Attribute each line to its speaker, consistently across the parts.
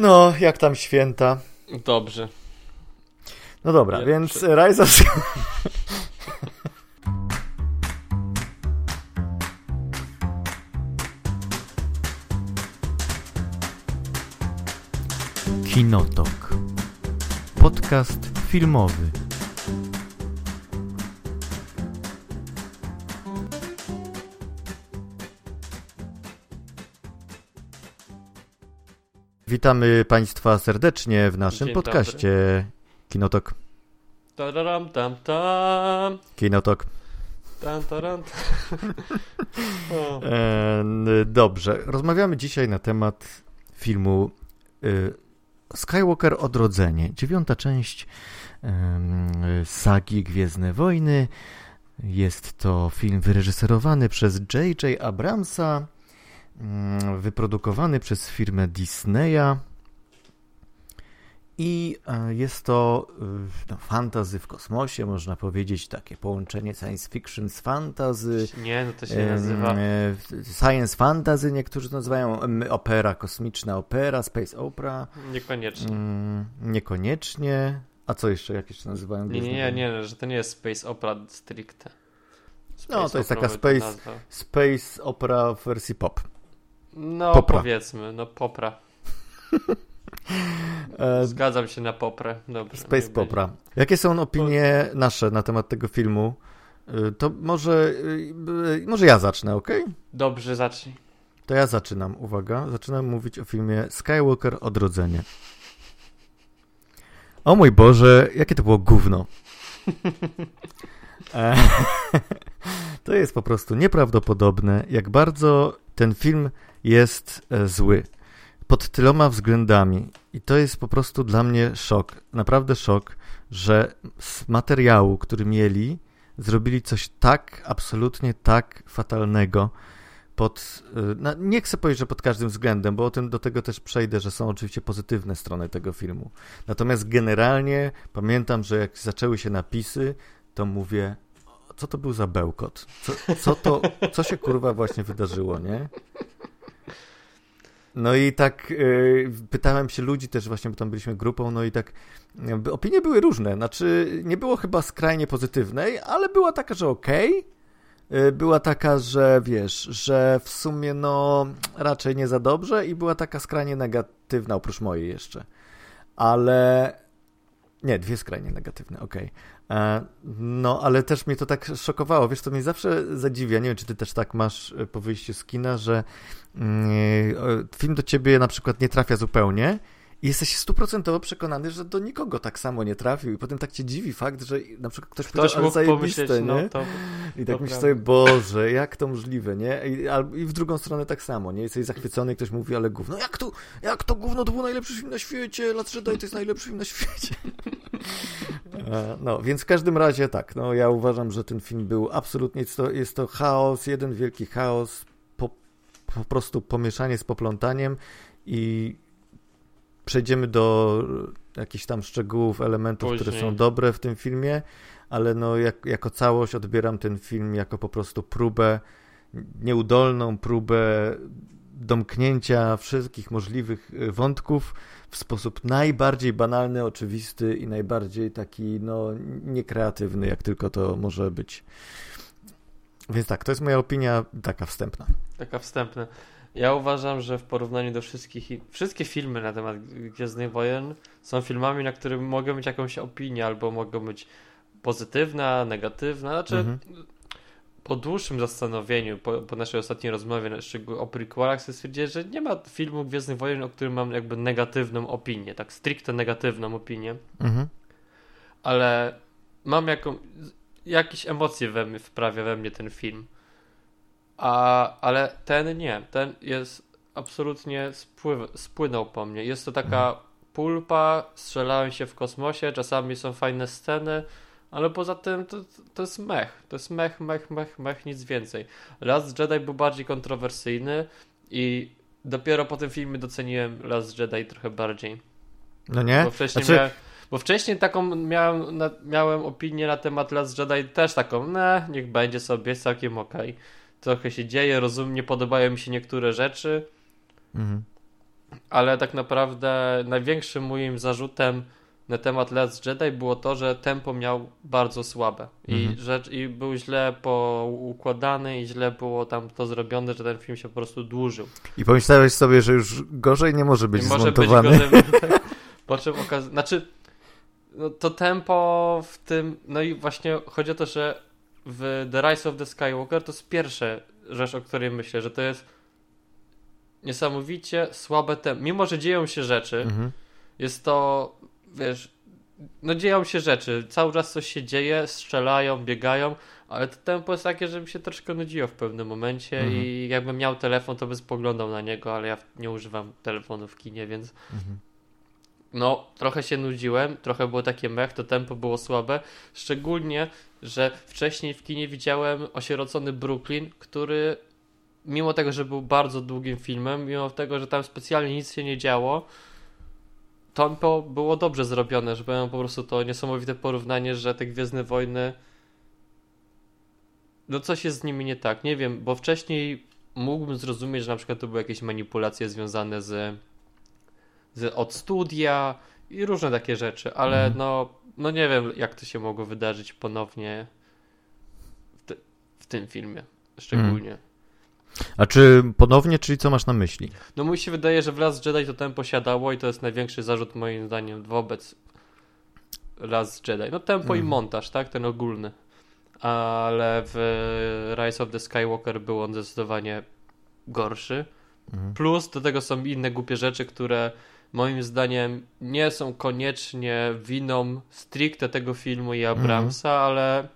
Speaker 1: No, jak tam święta?
Speaker 2: Dobrze.
Speaker 1: No dobra, więc. Rise of... Kinotok. Podcast filmowy. Witamy Państwa serdecznie w naszym Dzień podcaście dobry. Kinotok.
Speaker 2: Tararam, tam, tam.
Speaker 1: Kinotok.
Speaker 2: Tam, taram, tam.
Speaker 1: E, dobrze, rozmawiamy dzisiaj na temat filmu y, Skywalker Odrodzenie. Dziewiąta część sagi Gwiezdne Wojny. Jest to film wyreżyserowany przez J.J. Abramsa wyprodukowany przez firmę Disneya. I e, jest to no, fantazy w kosmosie, można powiedzieć, takie połączenie science fiction z fantazy.
Speaker 2: Nie, no to się nazywa.
Speaker 1: Science fantasy niektórzy nazywają opera, kosmiczna opera, space opera.
Speaker 2: Niekoniecznie.
Speaker 1: Mm, niekoniecznie. A co jeszcze, jak jeszcze nazywają?
Speaker 2: Nie, nie, nie, nie, że to nie jest space opera stricte.
Speaker 1: Space no, to jest taka space, space opera w wersji pop.
Speaker 2: No, popra. powiedzmy, no popra. E, Zgadzam się na poprę. Dobrze,
Speaker 1: Space Popra. Jakie są opinie nasze na temat tego filmu? E, to może, e, może ja zacznę, ok?
Speaker 2: Dobrze, zacznij.
Speaker 1: To ja zaczynam, uwaga. Zaczynam mówić o filmie Skywalker Odrodzenie. O mój Boże, jakie to było gówno. to jest po prostu nieprawdopodobne, jak bardzo ten film jest e, zły. Pod tyloma względami. I to jest po prostu dla mnie szok. Naprawdę szok, że z materiału, który mieli, zrobili coś tak, absolutnie tak fatalnego. Pod, no nie chcę powiedzieć, że pod każdym względem, bo o tym do tego też przejdę, że są oczywiście pozytywne strony tego filmu. Natomiast generalnie pamiętam, że jak zaczęły się napisy, to mówię, co to był za bełkot? Co, co to, co się kurwa właśnie wydarzyło, nie? No i tak y, pytałem się ludzi też właśnie, bo tam byliśmy grupą, no i tak y, opinie były różne. Znaczy, nie było chyba skrajnie pozytywnej, ale była taka, że okej. Okay. Była taka, że wiesz, że w sumie no raczej nie za dobrze i była taka skrajnie negatywna, oprócz mojej jeszcze. Ale nie, dwie skrajnie negatywne, okej. Okay. E, no, ale też mnie to tak szokowało. Wiesz, to mnie zawsze zadziwia. Nie wiem, czy ty też tak masz e, po wyjściu z kina, że mm, film do ciebie na przykład nie trafia zupełnie i jesteś stuprocentowo przekonany, że do nikogo tak samo nie trafił. I potem tak cię dziwi fakt, że na przykład ktoś,
Speaker 2: ktoś
Speaker 1: powiedział, ale zajebiste,
Speaker 2: no,
Speaker 1: nie?
Speaker 2: To,
Speaker 1: I tak myślisz sobie, Boże, jak to możliwe, nie? I, I, w drugą stronę tak samo, nie? Jesteś zachwycony i ktoś mówi, ale gówno, jak to, jak to gówno, to był najlepszy film na świecie, Last Jedi to jest najlepszy film na świecie. No, więc w każdym razie tak, no ja uważam, że ten film był absolutnie, jest to, jest to chaos, jeden wielki chaos, po, po prostu pomieszanie z poplątaniem i przejdziemy do jakichś tam szczegółów, elementów, Później. które są dobre w tym filmie, ale no jak, jako całość odbieram ten film jako po prostu próbę, nieudolną próbę domknięcia wszystkich możliwych y, wątków w sposób najbardziej banalny, oczywisty i najbardziej taki no niekreatywny, jak tylko to może być. Więc tak, to jest moja opinia taka wstępna.
Speaker 2: Taka wstępna. Ja uważam, że w porównaniu do wszystkich, wszystkie filmy na temat Gwiezdnych Wojen są filmami, na których mogę mieć jakąś opinię, albo mogą być pozytywna, negatywna. Znaczy, mhm. po dłuższym zastanowieniu, po, po, naszej ostatniej rozmowie, szczególnie o prequelach, stwierdziłem, że nie ma filmu Gwiezdnych Wojen, o którym mam jakby negatywną opinię, tak stricte negatywną opinię. Mhm. Ale mam jaką, jakieś emocje we mnie, wprawia we mnie ten film. A, ale ten nie. Ten jest absolutnie spływ, spłynął po mnie. Jest to taka pulpa, strzelałem się w kosmosie, czasami są fajne sceny, ale poza tym to, to jest mech. To jest mech, mech, mech, mech, nic więcej. Last Jedi był bardziej kontrowersyjny i dopiero po tym filmie doceniłem Last Jedi trochę bardziej.
Speaker 1: No nie?
Speaker 2: Bo wcześniej znaczy... miałem, bo wcześniej taką miałem, miałem opinię na temat Last Jedi też taką, ne, niech będzie sobie, jest całkiem okej. Okay trochę się dzieje, rozumiem, nie podobają mi się niektóre rzeczy. Mhm. ale tak naprawdę największym moim zarzutem na temat Last Jedi było to, że tempo miał bardzo słabe i,
Speaker 1: Mhm.
Speaker 2: rzecz, i był źle poukładany i źle było tam to zrobione, że ten film się po prostu dłużył.
Speaker 1: I pomyślałeś sobie, że już gorzej nie może być
Speaker 2: I może
Speaker 1: zmontowany.
Speaker 2: być gorzej. po czym okaz... Znaczy, no, to tempo w tym. No i właśnie chodzi o to, że w The Rise of the Skywalker to jest pierwsza rzecz, o której myślę, że to jest niesamowicie słabe tempo. Mimo, że dzieją się rzeczy,
Speaker 1: Mhm.
Speaker 2: jest to, wiesz, no dzieją się rzeczy, cały czas coś się dzieje, strzelają, biegają, ale to tempo jest takie, że mi się troszkę nudziło w pewnym momencie
Speaker 1: Mhm.
Speaker 2: i jakbym miał telefon, to bym spoglądał na niego, ale ja nie używam telefonu w kinie, więc
Speaker 1: Mhm.
Speaker 2: No, trochę się nudziłem, trochę było takie mech, to tempo było słabe. Szczególnie, że wcześniej w kinie widziałem osierocony Brooklyn, który mimo tego, że był bardzo długim filmem, mimo tego, że tam specjalnie nic się nie działo, tempo było dobrze zrobione, że było po prostu to niesamowite porównanie, że te Gwiezdne Wojny no coś jest z nimi nie tak, nie wiem, bo wcześniej mógłbym zrozumieć, że na przykład to były jakieś manipulacje związane z z, od studia i różne takie rzeczy, ale
Speaker 1: Mhm.
Speaker 2: no, no nie wiem, jak to się mogło wydarzyć ponownie w, te, w tym filmie szczególnie.
Speaker 1: A czy ponownie, czyli co masz na myśli?
Speaker 2: No mi się wydaje, że w Last Jedi to tempo siadało i to jest największy zarzut moim zdaniem wobec Last Jedi. No tempo i
Speaker 1: Mhm.
Speaker 2: montaż, tak? Ten ogólny. Ale w Rise of the Skywalker był on zdecydowanie gorszy.
Speaker 1: Mhm.
Speaker 2: Plus do tego są inne głupie rzeczy, które moim zdaniem nie są koniecznie winą stricte tego filmu i Abramsa, ale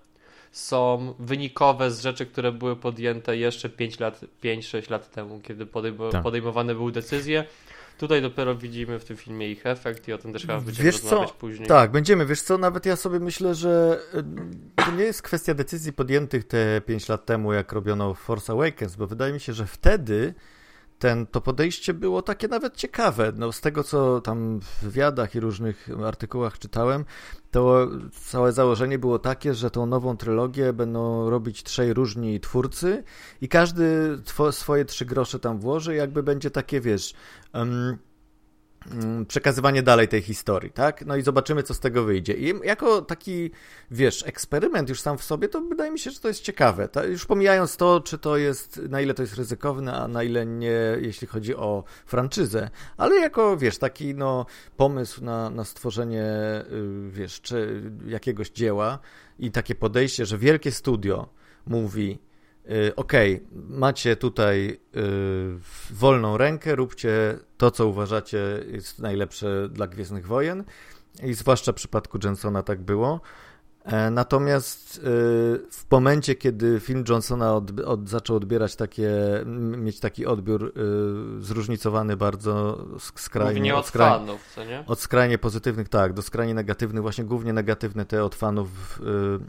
Speaker 2: są wynikowe z rzeczy, które były podjęte jeszcze 5 lat, 5-6 lat temu, kiedy podejmo-
Speaker 1: Tak.
Speaker 2: podejmowane były decyzje. Tutaj dopiero widzimy w tym filmie ich efekt i o tym też chyba będziemy
Speaker 1: Wiesz co?
Speaker 2: rozmawiać później.
Speaker 1: Tak, będziemy. Wiesz co, nawet ja sobie myślę, że y, to nie jest kwestia decyzwi podjętych te 5 lat temu, jak robiono Force Awakens, bo wydaje mi się, że wtedy ten, to podejście było takie nawet ciekawe. No, z tego, co tam w wywiadach i różnych artykułach czytałem, to całe założenie było takie, że tą nową trylogię będą robić trzej różni twórcy i każdy swoje trzy grosze tam włoży jakby będzie takie, wiesz... mm, przekazywanie dalej tej historii, tak? No i zobaczymy, co z tego wyjdzie. I jako taki, wiesz, eksperyment już sam w sobie, to wydaje mi się, że to jest ciekawe. Już pomijając to, czy to jest, na ile to jest ryzykowne, a na ile nie, jeśli chodzi o franczyzę, ale jako, wiesz, taki, no, pomysł na, na stworzenie, y, wiesz, czy jakiegoś dzieła i takie podejście, że wielkie studio mówi, y, okej, macie tutaj y, wolną rękę, róbcie to, co uważacie jest najlepsze dla Gwiezdnych Wojen i zwłaszcza w przypadku Jensona tak było. E, Natomiast y, w momencie, kiedy film Johnsona od, od, zaczął odbierać takie, mieć taki odbiór zróżnicowany bardzo sk- skrajnie,
Speaker 2: Mówię nie od
Speaker 1: skraj-
Speaker 2: fanów, co nie?
Speaker 1: od skrajnie pozytywnych, tak, do skrajnie negatywnych, właśnie głównie negatywne te od fanów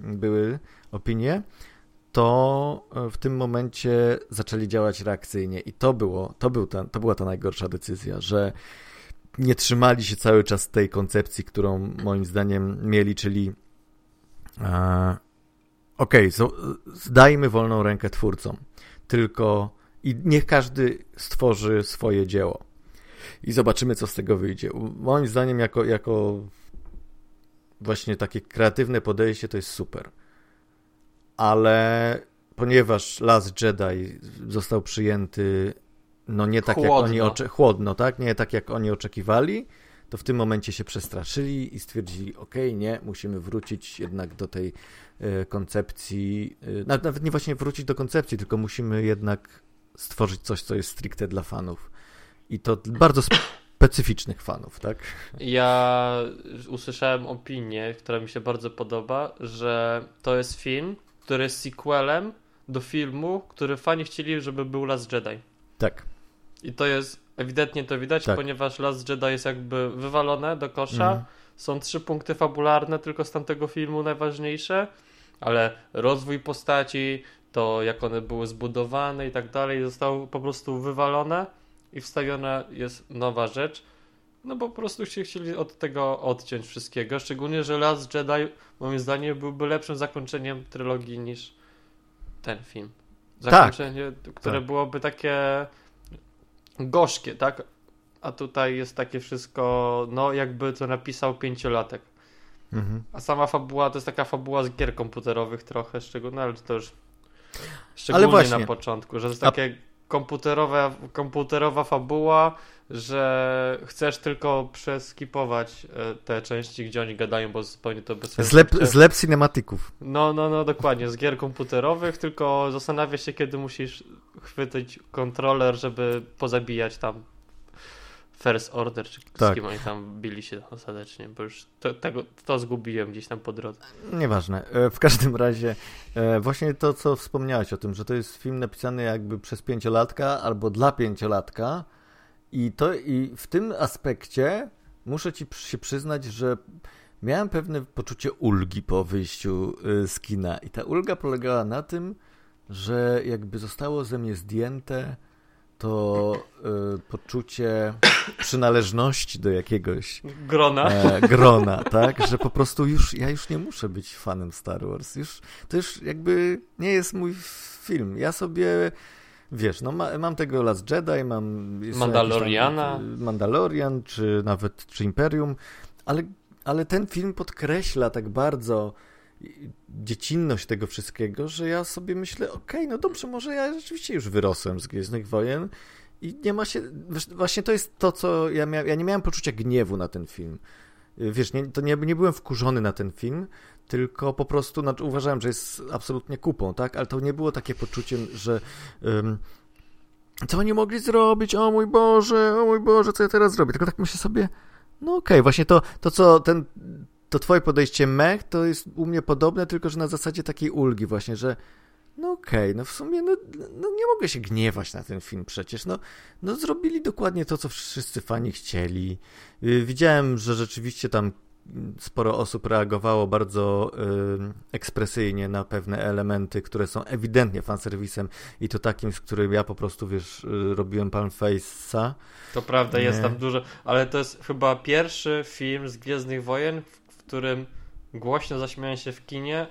Speaker 1: były opinie, to y, w tym momencie zaczęli działać reakcyjnie i to było, to, był ta, to była ta najgorsza decyzja, że nie trzymali się cały czas tej koncepcji, którą moim zdaniem mieli, czyli e, okej, okay, zdajmy wolną rękę twórcom, tylko i niech każdy stworzy swoje dzieło i zobaczymy, co z tego wyjdzie. Moim zdaniem, jako, jako właśnie takie kreatywne podejście, to jest super. Ale ponieważ Last Jedi został przyjęty no nie tak
Speaker 2: Chłodno.
Speaker 1: jak oni ocze- chłodno, tak? Nie tak jak oni oczekiwali, to w tym momencie się przestraszyli i stwierdzili, ok, nie, musimy wrócić jednak do tej e, koncepcji, e, nawet nie właśnie wrócić do koncepcji, tylko musimy jednak stworzyć coś, co jest stricte dla fanów. I to bardzo specyficznych fanów, tak?
Speaker 2: Ja usłyszałem opinię, która mi się bardzo podoba, że to jest film, który jest sequelem do filmu, który fani chcieli, żeby był Last Jedi.
Speaker 1: Tak.
Speaker 2: I to jest, ewidentnie to widać,
Speaker 1: Tak.
Speaker 2: ponieważ Last Jedi jest jakby wywalone do kosza.
Speaker 1: Mhm.
Speaker 2: Są trzy punkty fabularne tylko z tamtego filmu najważniejsze, ale rozwój postaci, to jak one były zbudowane i tak dalej, zostało po prostu wywalone i wstawiona jest nowa rzecz. No bo po prostu się chcieli od tego odciąć wszystkiego, szczególnie, że Last Jedi moim zdaniem byłby lepszym zakończeniem trylogii niż ten film. Zakończenie, które
Speaker 1: Tak.
Speaker 2: byłoby takie gorzkie, tak? a tutaj jest takie wszystko, no jakby to napisał pięciolatek.
Speaker 1: Mhm.
Speaker 2: A sama fabuła to jest taka fabuła z gier komputerowych trochę, szczególnie, ale to już szczególnie na początku, że to jest takie komputerowe, komputerowa fabuła, że chcesz tylko przeskipować e, te części, gdzie oni gadają, bo zupełnie to bez sensu.
Speaker 1: Zlep, zlep cinematików.
Speaker 2: No, no, no, dokładnie, z gier komputerowych, tylko zastanawiasz się, kiedy musisz chwycić kontroler, żeby pozabijać tam First Order, czy z
Speaker 1: Tak.
Speaker 2: kim oni tam bili się ostatecznie, bo już to, tego, to zgubiłem gdzieś tam po drodze.
Speaker 1: Nieważne. E, W każdym razie e, właśnie to, co wspomniałeś o tym, że to jest film napisany jakby przez pięciolatka albo dla pięciolatka i to i w tym aspekcie muszę ci się przyznać, że miałem pewne poczucie ulgi po wyjściu e, z kina i ta ulga polegała na tym, że jakby zostało ze mnie zdjęte to e, poczucie przynależności do jakiegoś
Speaker 2: Grona.
Speaker 1: e, grona, tak? Że po prostu już ja już nie muszę być fanem Star Wars. Już, to już jakby nie jest mój film. Ja sobie wiesz, no ma, mam tego Last Jedi, mam
Speaker 2: Mandaloriana.
Speaker 1: tam, y, Mandalorian, czy nawet czy Imperium, ale, ale ten film podkreśla tak bardzo dziecinność tego wszystkiego, że ja sobie myślę, okej, no dobrze, może ja rzeczywiście już wyrosłem z Gwiezdnych Wojen i nie ma się, właśnie to jest to, co ja miałem, ja nie miałem poczucia gniewu na ten film. Y, Wiesz, nie, to nie, nie byłem wkurzony na ten film, tylko po prostu znaczy, uważałem, że jest absolutnie kupą, tak? Ale to nie było takie poczucie, że ym, co oni mogli zrobić? O mój Boże, o mój Boże, co ja teraz zrobię? Tylko tak myślę sobie, no okej, właśnie to, to co ten, to twoje podejście mech, to jest u mnie podobne, tylko że na zasadzie takiej ulgi właśnie, że no okej, no w sumie no, no nie mogę się gniewać na ten film przecież, no, no zrobili dokładnie to, co wszyscy fani chcieli. Y, Widziałem, że rzeczywiście tam sporo osób reagowało bardzo y, ekspresyjnie na pewne elementy, które są ewidentnie fanserwisem i to takim, z którym ja po prostu, wiesz, y, robiłem palm face'a.
Speaker 2: To prawda, jest tam dużo, ale to jest chyba pierwszy film z Gwiezdnych Wojen, w którym głośno zaśmiałem się w kinie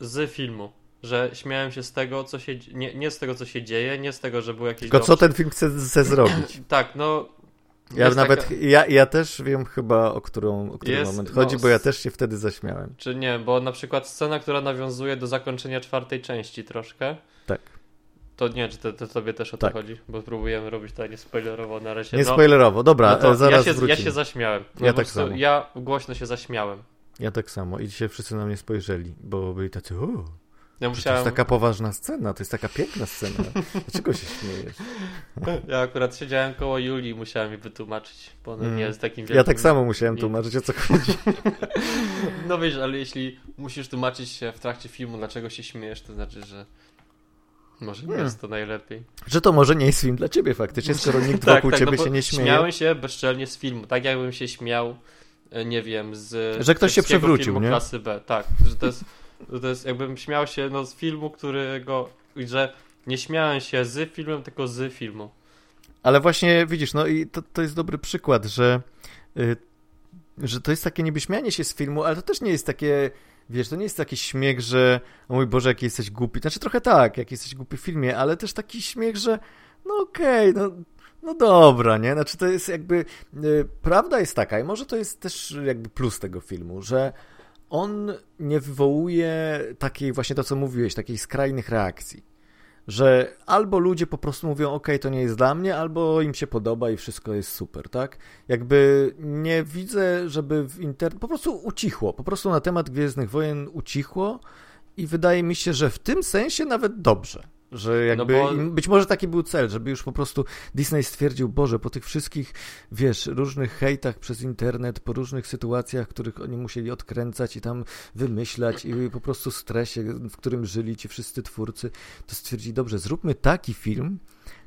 Speaker 2: z filmu. Że śmiałem się z tego, co się. Nie, nie z tego, co się dzieje, nie z tego, że był jakiś.
Speaker 1: Tylko co
Speaker 2: dowcip.
Speaker 1: ten film chce, chce zrobić?
Speaker 2: Tak, no.
Speaker 1: Ja nawet,
Speaker 2: taka-
Speaker 1: ja, ja też wiem chyba, o, którą, o który
Speaker 2: Jest,
Speaker 1: moment
Speaker 2: no,
Speaker 1: chodzi, bo ja też się wtedy zaśmiałem.
Speaker 2: Czy nie, bo na przykład scena, która nawiązuje do zakończenia czwartej części troszkę.
Speaker 1: Tak.
Speaker 2: To nie, czy to, to tobie też o
Speaker 1: Tak.
Speaker 2: to chodzi? Bo próbujemy robić to nie spoilerowo na razie.
Speaker 1: Nie
Speaker 2: no,
Speaker 1: spoilerowo, dobra,
Speaker 2: no to
Speaker 1: e, zaraz
Speaker 2: ja, się, ja się zaśmiałem. No
Speaker 1: Ja tak samo.
Speaker 2: Ja głośno się zaśmiałem.
Speaker 1: Ja tak samo i dzisiaj wszyscy na mnie spojrzeli, bo byli tacy,
Speaker 2: Ja
Speaker 1: to jest
Speaker 2: musiałem.
Speaker 1: taka poważna scena, to jest taka piękna scena. Dlaczego się śmiejesz?
Speaker 2: Ja akurat siedziałem koło Julii i musiałem jej wytłumaczyć, bo ona
Speaker 1: Mm.
Speaker 2: nie jest takim
Speaker 1: Ja
Speaker 2: wielkim...
Speaker 1: tak samo musiałem tłumaczyć, o co chodzi.
Speaker 2: No wiesz, ale jeśli musisz tłumaczyć się w trakcie filmu, dlaczego się śmiejesz, to znaczy, że może nie
Speaker 1: Hmm.
Speaker 2: jest to najlepiej.
Speaker 1: Że to może nie jest film dla ciebie faktycznie, skoro nikt
Speaker 2: Tak,
Speaker 1: wokół
Speaker 2: tak,
Speaker 1: ciebie
Speaker 2: no
Speaker 1: się nie śmieje.
Speaker 2: Śmiałem się bezczelnie z filmu, tak jakbym się śmiał, e, nie wiem, z
Speaker 1: Że ktoś się przewrócił, nie?
Speaker 2: klasy B, tak, że to jest, to jest jakbym śmiał się no, z filmu, którego, że nie śmiałem się z filmem, tylko z filmu.
Speaker 1: Ale właśnie widzisz, no i to, to jest dobry przykład, że, y, że to jest takie niby śmianie się z filmu, ale to też nie jest takie, wiesz, to nie jest taki śmiech, że o mój Boże, jaki jesteś głupi. Znaczy trochę tak, jak jesteś głupi w filmie, ale też taki śmiech, że no okej, no, no dobra, nie? Znaczy to jest jakby, y, prawda jest taka i może to jest też jakby plus tego filmu, że on nie wywołuje takiej właśnie to, co mówiłeś, takiej skrajnych reakcji że albo ludzie po prostu mówią, ok, to nie jest dla mnie, albo im się podoba i wszystko jest super, tak? Jakby nie widzę, żeby w internet po prostu ucichło, po prostu na temat Gwiezdnych Wojen ucichło i wydaje mi się, że w tym sensie nawet dobrze. Że jakby,
Speaker 2: bo-
Speaker 1: im- być może taki był cel, żeby już po prostu Disney stwierdził, Boże, po tych wszystkich, wiesz, różnych hejtach przez internet, po różnych sytuacjach, których oni musieli odkręcać i tam wymyślać i po prostu stresie, w którym żyli ci wszyscy twórcy, to stwierdzi, dobrze, zróbmy taki film,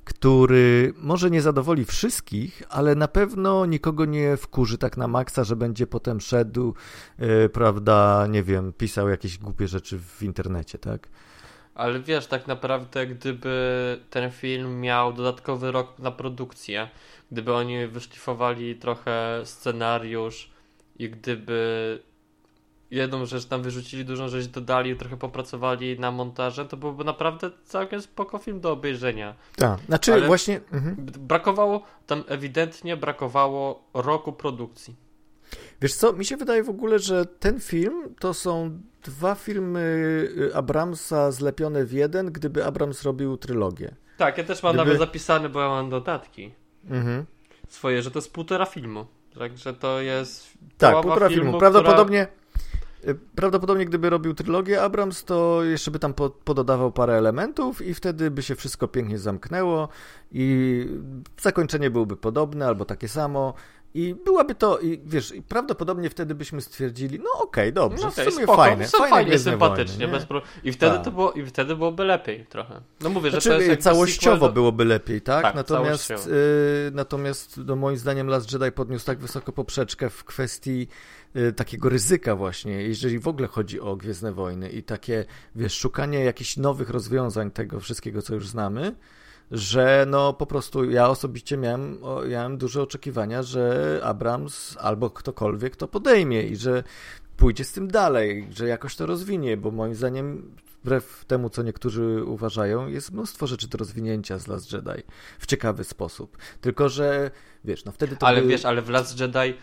Speaker 1: który może nie zadowoli wszystkich, ale na pewno nikogo nie wkurzy tak na maksa, że będzie potem szedł, yy, prawda, nie wiem, pisał jakieś głupie rzeczy w internecie, tak?
Speaker 2: Ale wiesz, tak naprawdę, gdyby ten film miał dodatkowy rok na produkcję, gdyby oni wyszlifowali trochę scenariusz i gdyby jedną rzecz tam wyrzucili, dużą rzecz dodali, trochę popracowali na montaże, to byłby naprawdę całkiem spoko film do obejrzenia.
Speaker 1: Tak, znaczy
Speaker 2: Ale-
Speaker 1: właśnie... Mhm.
Speaker 2: Brakowało, tam ewidentnie brakowało roku produkcji.
Speaker 1: Wiesz co, mi się wydaje w ogóle, że ten film to są dwa filmy y, Abramsa zlepione w jeden, gdyby Abrams robił trylogię.
Speaker 2: Tak, ja też mam
Speaker 1: Gdyby-
Speaker 2: nawet zapisane, bo ja mam dodatki
Speaker 1: Mhm.
Speaker 2: swoje, że to jest półtora filmu. Także to jest
Speaker 1: Tak, półtora filmu.
Speaker 2: która-
Speaker 1: Prawdopodobnie, y, prawdopodobnie gdyby robił trylogię Abrams, to jeszcze by tam po, pododawał parę elementów i wtedy by się wszystko pięknie zamknęło i zakończenie byłoby podobne albo takie samo. I byłaby to, i wiesz, i prawdopodobnie wtedy byśmy stwierdzili, no okej, dobrze,
Speaker 2: No
Speaker 1: w
Speaker 2: okej,
Speaker 1: sumie
Speaker 2: spoko,
Speaker 1: fajne, fajne
Speaker 2: fajnie, sympatycznie,
Speaker 1: Wojny,
Speaker 2: bez pro... I wtedy
Speaker 1: Tak.
Speaker 2: to było, i wtedy byłoby lepiej trochę. No mówię, że
Speaker 1: Znaczy,
Speaker 2: to jest jakby
Speaker 1: całościowo
Speaker 2: do...
Speaker 1: byłoby lepiej, tak?
Speaker 2: Tak,
Speaker 1: natomiast y, natomiast no, moim zdaniem Last Jedi podniósł tak wysoko poprzeczkę w kwestii y, takiego ryzyka właśnie, jeżeli w ogóle chodzi o Gwiezdne Wojny i takie, wiesz, szukanie jakichś nowych rozwiązań tego wszystkiego, co już znamy, że no po prostu ja osobiście miałem, miałem duże oczekiwania, że Abrams albo ktokolwiek to podejmie i że pójdzie z tym dalej, że jakoś to rozwinie, bo moim zdaniem wbrew temu, co niektórzy uważają, jest mnóstwo rzeczy do rozwinięcia z Last Jedi w ciekawy sposób. Tylko, że wiesz, no wtedy to
Speaker 2: Ale wiesz, ale w Last Jedi e,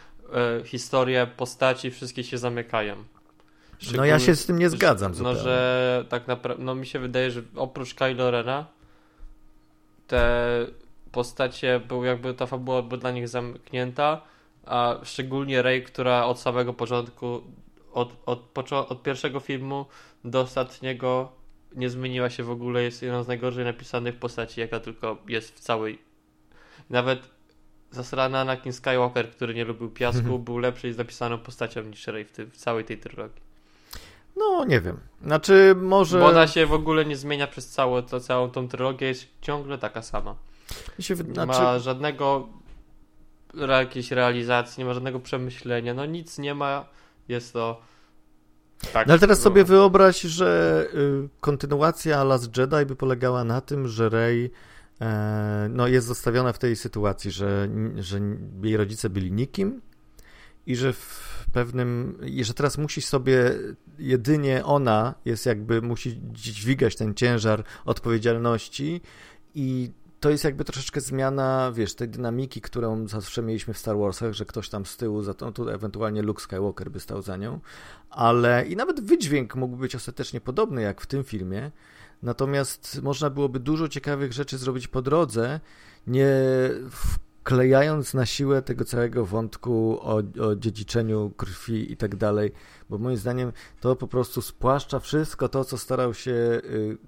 Speaker 2: historie, postaci, wszystkie się zamykają.
Speaker 1: No ja się
Speaker 2: Szczególnie-
Speaker 1: z tym nie zgadzam
Speaker 2: No,
Speaker 1: zupełnie.
Speaker 2: że tak naprawdę, no mi się wydaje, że oprócz Kylo Rena te postacie, były jakby ta fabuła była dla nich zamknięta, a szczególnie Rey, która od samego początku, od, od, od pierwszego filmu do ostatniego nie zmieniła się w ogóle, jest jedną z najgorzej napisanych postaci, jaka tylko jest w całej. Nawet zasrany Anakin Skywalker, który nie lubił piasku,
Speaker 1: Mhm.
Speaker 2: był lepszy z napisaną postacią niż Rey w, w całej tej trylogii.
Speaker 1: No, nie wiem. Znaczy, może...
Speaker 2: Bo ona się w ogóle nie zmienia przez całe, to, całą tą trylogię, jest ciągle taka sama.
Speaker 1: się wy-
Speaker 2: Nie
Speaker 1: znaczy...
Speaker 2: ma żadnego jakiejś realizacji, nie ma żadnego przemyślenia, no nic nie ma, jest to tak.
Speaker 1: No ale teraz
Speaker 2: no.
Speaker 1: sobie wyobraź, że y, kontynuacja Last Jedi by polegała na tym, że Rey e, no, jest zostawiona w tej sytuacji, że, że jej rodzice byli nikim i że w pewnym, i że teraz musi sobie jedynie ona jest jakby, musi dźwigać ten ciężar odpowiedzialności i to jest jakby troszeczkę zmiana, wiesz, tej dynamiki, którą zawsze mieliśmy w Star Warsach, że ktoś tam z tyłu za to, tu ewentualnie Luke Skywalker by stał za nią, ale i nawet wydźwięk mógł być ostatecznie podobny jak w tym filmie, natomiast można byłoby dużo ciekawych rzeczy zrobić po drodze, nie wklejając na siłę tego całego wątku o, o dziedziczeniu krwi i tak dalej, bo moim zdaniem to po prostu spłaszcza wszystko to, co starał się y,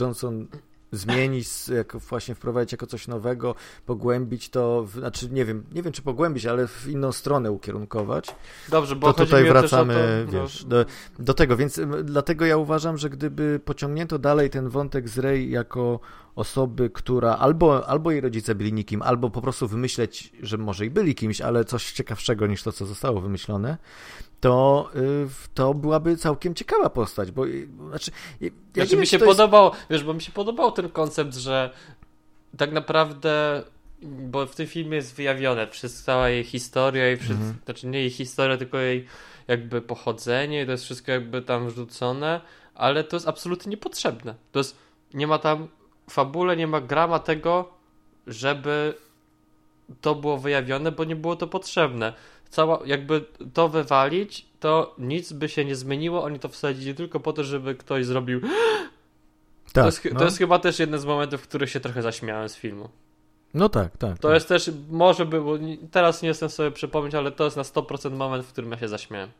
Speaker 1: Johnson zmienić, jako właśnie wprowadzić jako coś nowego, pogłębić to, w, znaczy nie wiem, nie wiem czy pogłębić, ale w inną stronę ukierunkować.
Speaker 2: Dobrze, bo
Speaker 1: To tutaj wracamy,
Speaker 2: to,
Speaker 1: wiesz,
Speaker 2: no,
Speaker 1: do, do tego, więc dlatego ja uważam, że gdyby pociągnięto dalej ten wątek z Rey jako osoby, która albo, albo jej rodzice byli nikim, albo po prostu wymyśleć, że może i byli kimś, ale coś ciekawszego niż to, co zostało wymyślone, to, y, to byłaby całkiem ciekawa postać, bo y, znaczy, y, ja
Speaker 2: Znaczy
Speaker 1: wiem,
Speaker 2: mi się
Speaker 1: to jest-
Speaker 2: podobał, wiesz, bo mi się podobał ten koncept, że tak naprawdę, bo w tym filmie jest wyjawione wszystko, cała jej historia i wszystko,
Speaker 1: Mhm.
Speaker 2: znaczy nie jej historia, tylko jej jakby pochodzenie i to jest wszystko jakby tam wrzucone, ale to jest absolutnie niepotrzebne. To jest, nie ma tam fabule, nie ma grama tego, żeby to było wyjawione, bo nie było to potrzebne. Cała, jakby to wywalić, to nic by się nie zmieniło, oni to wsadzili tylko po to, żeby ktoś zrobił
Speaker 1: tak,
Speaker 2: to, jest,
Speaker 1: no.
Speaker 2: to jest chyba też jeden z momentów, w których się trochę zaśmiałem z filmu.
Speaker 1: no tak, tak.
Speaker 2: To
Speaker 1: tak.
Speaker 2: jest też, może było, teraz nie jestem sobie przypomnieć, ale to jest na 100% moment, w którym ja się zaśmiałem.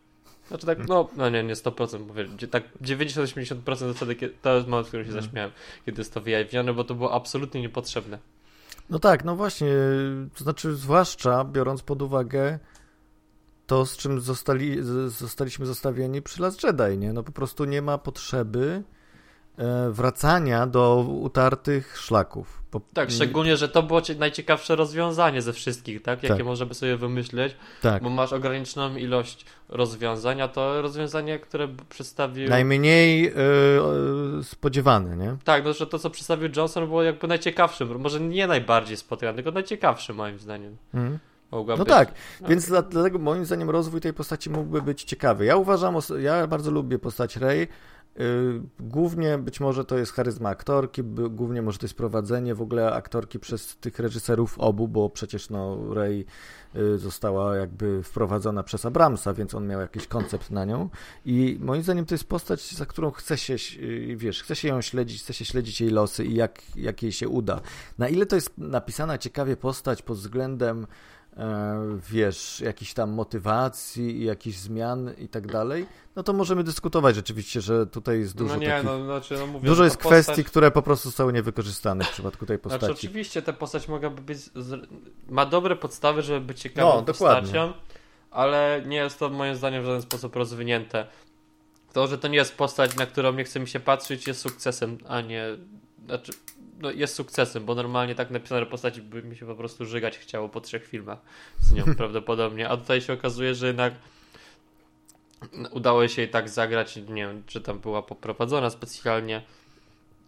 Speaker 2: Znaczy tak, no, no nie, nie 100%, mówię, tak 90-80% to wtedy, kiedy, to jest moment, w którym się
Speaker 1: Mhm.
Speaker 2: zaśmiałem, kiedy jest to wyjawione, bo to było absolutnie niepotrzebne.
Speaker 1: No tak, no właśnie, to znaczy zwłaszcza biorąc pod uwagę to, z czym zostali, zostaliśmy zostawieni przy Last Jedi, nie? No po prostu nie ma potrzeby e, wracania do utartych szlaków. Po,
Speaker 2: Tak, szczególnie, że to było cie- najciekawsze rozwiązanie ze wszystkich, tak? Jakie
Speaker 1: Tak.
Speaker 2: możemy sobie wymyśleć,
Speaker 1: Tak.
Speaker 2: bo masz ograniczoną ilość rozwiązań, a to rozwiązanie, które przedstawił...
Speaker 1: Najmniej e, spodziewane, nie?
Speaker 2: Tak, no, że to, co przedstawił Johnson było jakby najciekawszym, może nie najbardziej spotykanym, tylko najciekawszym moim zdaniem.
Speaker 1: Mhm. No tak,
Speaker 2: No.
Speaker 1: więc dla- dlatego moim zdaniem rozwój tej postaci mógłby być ciekawy. Ja uważam, ja bardzo lubię postać Rey. Yy, Głównie być może to jest charyzma aktorki, głównie może to jest prowadzenie w ogóle aktorki przez tych reżyserów obu, bo przecież no Rey y, została jakby wprowadzona przez Abramsa, więc on miał jakiś koncept na nią i moim zdaniem to jest postać, za którą chce się, y, wiesz, chce się ją śledzić, chce się śledzić jej losy i jak, jak jej się uda. Na ile to jest napisana ciekawie postać pod względem wiesz, jakichś tam motywacji i jakichś zmian i tak dalej, no to możemy dyskutować rzeczywiście, że tutaj jest dużo
Speaker 2: no nie,
Speaker 1: takich...
Speaker 2: no znaczy, no mówię,
Speaker 1: Dużo
Speaker 2: że
Speaker 1: jest
Speaker 2: ta postać-
Speaker 1: kwestii, które po prostu zostały niewykorzystane w przypadku tej postaci.
Speaker 2: Znaczy oczywiście ta postać mogłaby być, ma dobre podstawy, żeby być ciekawą
Speaker 1: No, dokładnie.
Speaker 2: postacią, ale nie jest to moim zdaniem w żaden sposób rozwinięte. To, że to nie jest postać, na którą nie chce mi się patrzeć, jest sukcesem, a nie... Znaczy, no jest sukcesem, bo normalnie tak napisane postaci by mi się po prostu żygać chciało po trzech filmach z nią prawdopodobnie, a tutaj się okazuje, że jednak udało się jej tak zagrać, nie wiem, czy tam była poprowadzona specjalnie,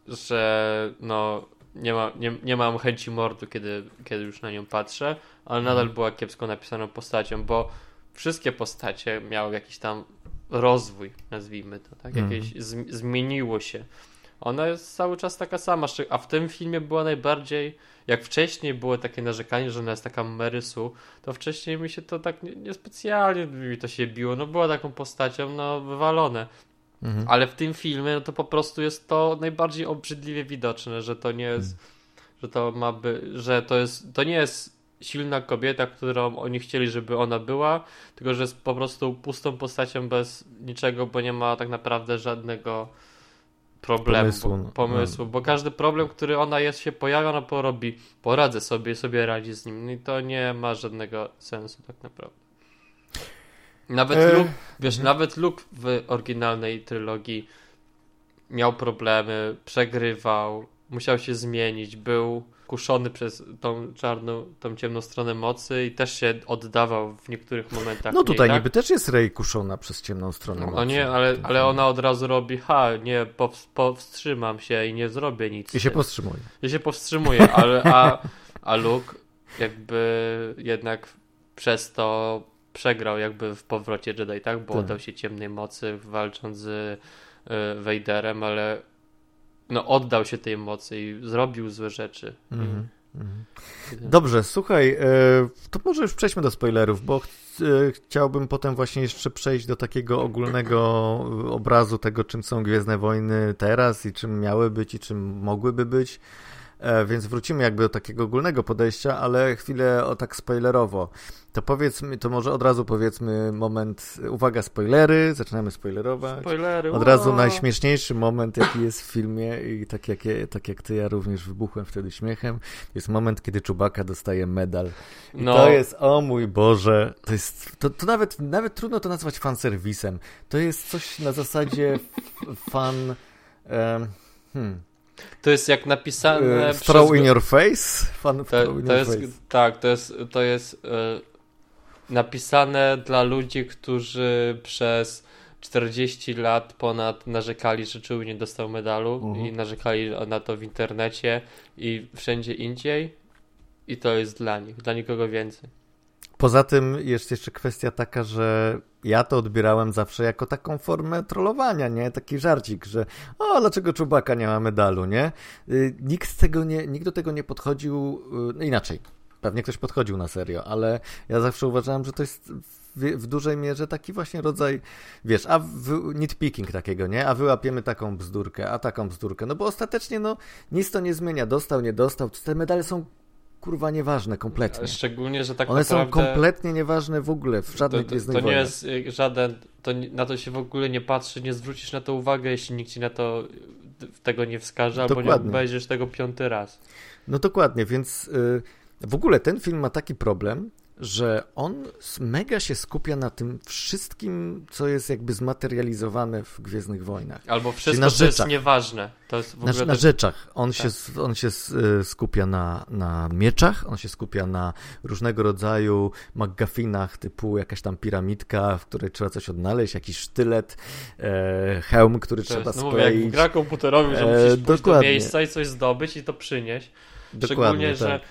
Speaker 2: że no nie, ma, nie, nie mam chęci mordu, kiedy, kiedy już na nią patrzę, ale nadal była kiepsko napisaną postacią, bo wszystkie postacie miały jakiś tam rozwój, nazwijmy to, tak?
Speaker 1: Mhm.
Speaker 2: Jakieś z, zmieniło się. Ona jest cały czas taka sama, a w tym filmie była najbardziej, jak wcześniej było takie narzekanie, że ona jest taka Marysu, to wcześniej mi się to tak nie- niespecjalnie mi to się biło, no była taką postacią, no wywalone.
Speaker 1: Mhm.
Speaker 2: Ale w tym filmie no to po prostu jest to najbardziej obrzydliwie widoczne, że to nie jest, że to ma by, że to jest, to nie jest silna kobieta, którą oni chcieli, żeby ona była, tylko że jest po prostu pustą postacią bez niczego, bo nie ma tak naprawdę żadnego problemu,
Speaker 1: Pomysłu,
Speaker 2: bo,
Speaker 1: no.
Speaker 2: pomysłu, bo każdy problem, który ona jest, się pojawia, ona porobi, poradzę sobie, sobie radzi z nim No i to nie ma żadnego sensu tak naprawdę. Nawet
Speaker 1: E,
Speaker 2: Luke, wiesz,
Speaker 1: mhm.
Speaker 2: nawet Luke w oryginalnej trylogii miał problemy, przegrywał, musiał się zmienić, był kuszony przez tą czarną, tą ciemną stronę mocy i też się oddawał w niektórych momentach.
Speaker 1: No tutaj
Speaker 2: tak?
Speaker 1: niby też jest Rey kuszona przez ciemną stronę
Speaker 2: No
Speaker 1: mocy.
Speaker 2: nie, ale, ale ona od razu robi, ha, nie, pows- powstrzymam się i nie zrobię nic.
Speaker 1: I się powstrzymuje.
Speaker 2: Ja się powstrzymuję, ale a, a Luke jakby jednak przez to przegrał jakby w powrocie Jedi, tak? Bo
Speaker 1: Tak.
Speaker 2: oddał się ciemnej mocy walcząc z y, Vaderem, ale no oddał się tej mocy i zrobił złe rzeczy.
Speaker 1: Mhm. Mhm. Dobrze, słuchaj, e, to może już przejdźmy do spoilerów, bo e, chciałbym potem właśnie jeszcze przejść do takiego ogólnego obrazu tego, czym są Gwiezdne Wojny teraz i czym miały być i czym mogłyby być. E, Więc wrócimy jakby do takiego ogólnego podejścia, ale chwilę o tak spoilerowo. To powiedzmy, to może od razu powiedzmy moment, uwaga, spoilery, zaczynamy spoilerować.
Speaker 2: Spoilery.
Speaker 1: Od razu najśmieszniejszy moment, jaki jest w filmie i tak jak, ja- tak jak ty, ja również wybuchłem wtedy śmiechem, jest moment, kiedy Czubaka dostaje medal. I
Speaker 2: No.
Speaker 1: to jest, o mój Boże, to jest, to, to nawet, nawet trudno to nazwać fanserwisem. To jest coś na zasadzie fan... Um, hmm,
Speaker 2: To jest jak napisane przez...
Speaker 1: throw in your face? Fan
Speaker 2: To, to
Speaker 1: your
Speaker 2: jest,
Speaker 1: face.
Speaker 2: tak, to jest, to jest e, napisane dla ludzi, którzy przez 40 lat ponad narzekali, że Chewie nie dostał medalu
Speaker 1: Mhm.
Speaker 2: i narzekali na to w internecie i wszędzie indziej i to jest dla nich, dla nikogo więcej.
Speaker 1: Poza tym jest jeszcze kwestia taka, że ja to odbierałem zawsze jako taką formę trollowania, nie? Taki żarcik, że o, dlaczego Czubaka nie ma medalu, nie? Y, Nikt, z tego nie, nikt do tego nie podchodził, y, no inaczej. Pewnie ktoś podchodził na serio, ale ja zawsze uważałem, że to jest w, w dużej mierze taki właśnie rodzaj, wiesz, a w, nitpicking takiego, nie? A wyłapiemy taką bzdurkę, a taką bzdurkę. No bo ostatecznie, no, nic to nie zmienia. Dostał, nie dostał. Te medale są kurwa nieważne kompletnie.
Speaker 2: Szczególnie, że tak
Speaker 1: One są
Speaker 2: naprawdę
Speaker 1: kompletnie nieważne w ogóle w
Speaker 2: to,
Speaker 1: żadnych
Speaker 2: to,
Speaker 1: Gwiezdnych
Speaker 2: to nie jest y, żaden, to na to się w ogóle nie patrzy, nie zwrócisz na to uwagę, jeśli nikt ci na to y, tego nie wskaże, albo nie
Speaker 1: Dokładnie.
Speaker 2: obejrzysz tego piąty raz.
Speaker 1: No dokładnie, więc y, w ogóle ten film ma taki problem, że on mega się skupia na tym wszystkim, co jest jakby zmaterializowane w Gwiezdnych Wojnach.
Speaker 2: Albo wszystko,
Speaker 1: na
Speaker 2: co jest
Speaker 1: rzeczach.
Speaker 2: nieważne. To jest
Speaker 1: Na, na
Speaker 2: tak-
Speaker 1: rzeczach. On się,
Speaker 2: Tak.
Speaker 1: s- on się y, skupia na, na mieczach, on się skupia na różnego rodzaju McGuffinach, typu jakaś tam piramidka, w której trzeba coś odnaleźć, jakiś sztylet, e, hełm, który
Speaker 2: To
Speaker 1: trzeba
Speaker 2: jest, no mówię, jak
Speaker 1: skleić.
Speaker 2: gra komputerowa, że
Speaker 1: E,
Speaker 2: musisz pójść do
Speaker 1: dokładnie.
Speaker 2: miejsca i coś zdobyć i to przynieść.
Speaker 1: Dokładnie,
Speaker 2: Szczególnie, że
Speaker 1: tak.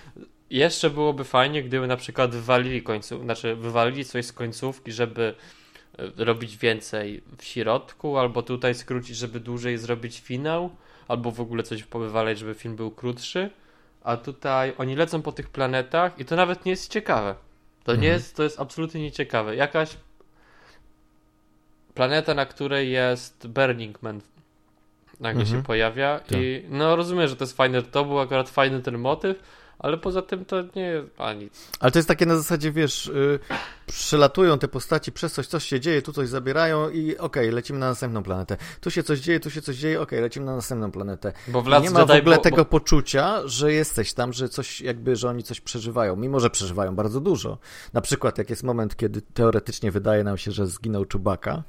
Speaker 2: Jeszcze byłoby fajnie, gdyby na przykład wywalili końców, znaczy wywalili coś z końcówki, żeby e, robić więcej w środku, albo tutaj skrócić, żeby dłużej zrobić finał, albo w ogóle coś powywalać, żeby film był krótszy. A tutaj oni lecą po tych planetach i to nawet nie jest ciekawe. To
Speaker 1: Mhm.
Speaker 2: nie jest, to jest absolutnie nieciekawe. Jakaś planeta, na której jest Burning Man nagle
Speaker 1: Mhm.
Speaker 2: się pojawia i no rozumiem, że to jest fajne, to był akurat fajny ten motyw, ale poza tym to nie jest a nic.
Speaker 1: Ale to jest takie na zasadzie, wiesz, y, przelatują te postaci przez coś, coś się dzieje, tu coś zabierają i okej, lecimy na następną planetę. Tu się coś dzieje, tu się coś dzieje, okej, lecimy na następną planetę.
Speaker 2: Bo w Last
Speaker 1: nie ma w ogóle
Speaker 2: było-
Speaker 1: tego poczucia, że jesteś tam, że coś jakby, że oni coś przeżywają, mimo że przeżywają bardzo dużo. Na przykład jak jest moment, kiedy teoretycznie wydaje nam się, że zginął Czubaka,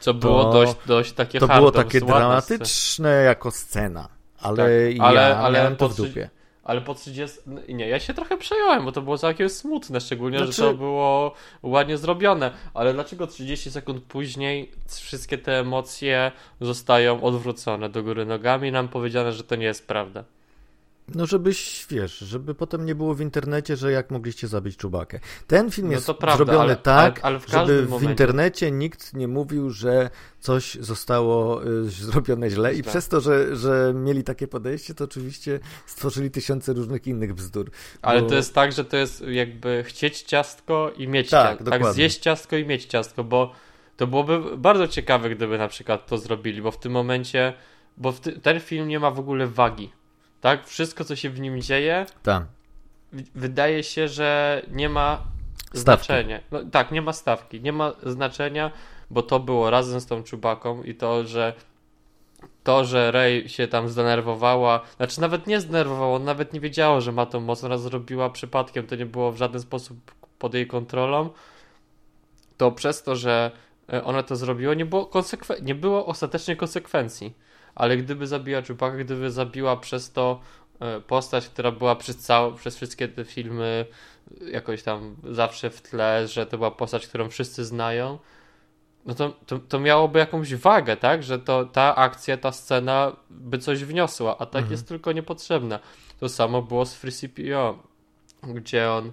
Speaker 2: co było
Speaker 1: to-
Speaker 2: dość, dość takie
Speaker 1: to było takie dramatyczne jako scena. Ale,
Speaker 2: Tak,
Speaker 1: ja
Speaker 2: ale- ale
Speaker 1: miałem to w dupie.
Speaker 2: Ale po 30. no Nie, ja się trochę przejąłem, bo to było całkiem smutne, szczególnie,
Speaker 1: Znaczy-
Speaker 2: że to było ładnie zrobione. Ale dlaczego 30 sekund później wszystkie te emocje zostają odwrócone do góry nogami i nam powiedziane, że to nie jest prawda?
Speaker 1: No żebyś, wiesz, żeby potem nie było w internecie, że jak mogliście zabić Czubakę. Ten film
Speaker 2: No
Speaker 1: jest
Speaker 2: prawda,
Speaker 1: zrobiony
Speaker 2: ale-
Speaker 1: tak,
Speaker 2: ale- ale w
Speaker 1: żeby w
Speaker 2: momencie-
Speaker 1: internecie nikt nie mówił, że coś zostało y, zrobione źle i
Speaker 2: Źle.
Speaker 1: przez to, że, że mieli takie podejście, to oczywiście stworzyli tysiące różnych innych bzdur.
Speaker 2: Ale
Speaker 1: Bo-
Speaker 2: to jest tak, że to jest jakby chcieć ciastko i mieć
Speaker 1: Tak,
Speaker 2: ciastko. Tak,
Speaker 1: dokładnie.
Speaker 2: zjeść ciastko i mieć ciastko, bo to byłoby bardzo ciekawe, gdyby na przykład to zrobili, bo w tym momencie, bo ten film nie ma w ogóle wagi. Tak? Wszystko, co się w nim dzieje,
Speaker 1: Tak.
Speaker 2: wydaje się, że nie ma
Speaker 1: Stawki.
Speaker 2: znaczenia. No, tak, nie ma stawki, nie ma znaczenia, bo to było razem z tą czubaką i to, że to, że Rey się tam zdenerwowała, znaczy nawet nie zdenerwowała, nawet nie wiedziała, że ma tą moc, ona zrobiła przypadkiem, to nie było w żaden sposób pod jej kontrolą, to przez to, że e, ona to zrobiła, nie było, konsekwen- nie było ostatecznie konsekwencji. Ale gdyby zabiła Chewbacca, gdyby zabiła przez to e, postać, która była przez, całe, przez wszystkie te filmy e, jakoś tam zawsze w tle, że to była postać, którą wszyscy znają, no to, to, to miałoby jakąś wagę, tak? Że to ta akcja, ta scena by coś wniosła, a tak
Speaker 1: Mhm.
Speaker 2: jest tylko niepotrzebna. To samo było z Free CPO, gdzie on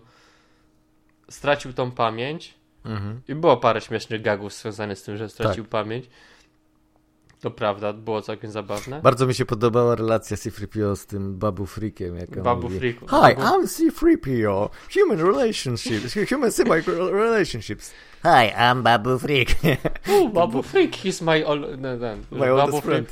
Speaker 2: stracił tą pamięć
Speaker 1: Mhm.
Speaker 2: i było parę śmiesznych gagów związanych z tym, że stracił
Speaker 1: Tak.
Speaker 2: pamięć. To prawda, było całkiem zabawne.
Speaker 1: Bardzo mi się podobała relacja C-3PO z tym Babu Freakiem. Jak
Speaker 2: Babu
Speaker 1: mówi,
Speaker 2: Freak.
Speaker 1: Hi, I'm C-3PO. Human relationships. Human symbiotic relationships. Hi, I'm Babu Freak.
Speaker 2: U, Babu Freak, he's my all... No, no,
Speaker 1: My
Speaker 2: Babu Freak.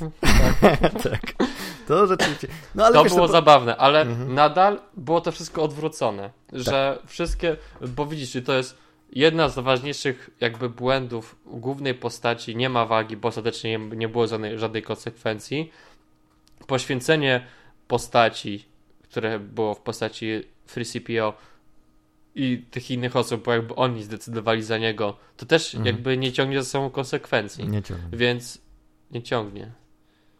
Speaker 1: tak. To rzeczywiście. No ale
Speaker 2: To
Speaker 1: wiesz,
Speaker 2: było
Speaker 1: to-
Speaker 2: zabawne, ale
Speaker 1: Mhm.
Speaker 2: nadal było to wszystko odwrócone. Że wszystkie, bo widzisz, to jest jedna z ważniejszych jakby błędów głównej postaci, nie ma wagi, bo ostatecznie nie, było żadnej, żadnej konsekwencji. Poświęcenie postaci, które było w postaci Free CPO i tych innych osób, bo jakby oni zdecydowali za niego, to też
Speaker 1: Mhm.
Speaker 2: jakby nie ciągnie za sobą konsekwencji.
Speaker 1: Nie ciągnie.
Speaker 2: Więc nie ciągnie.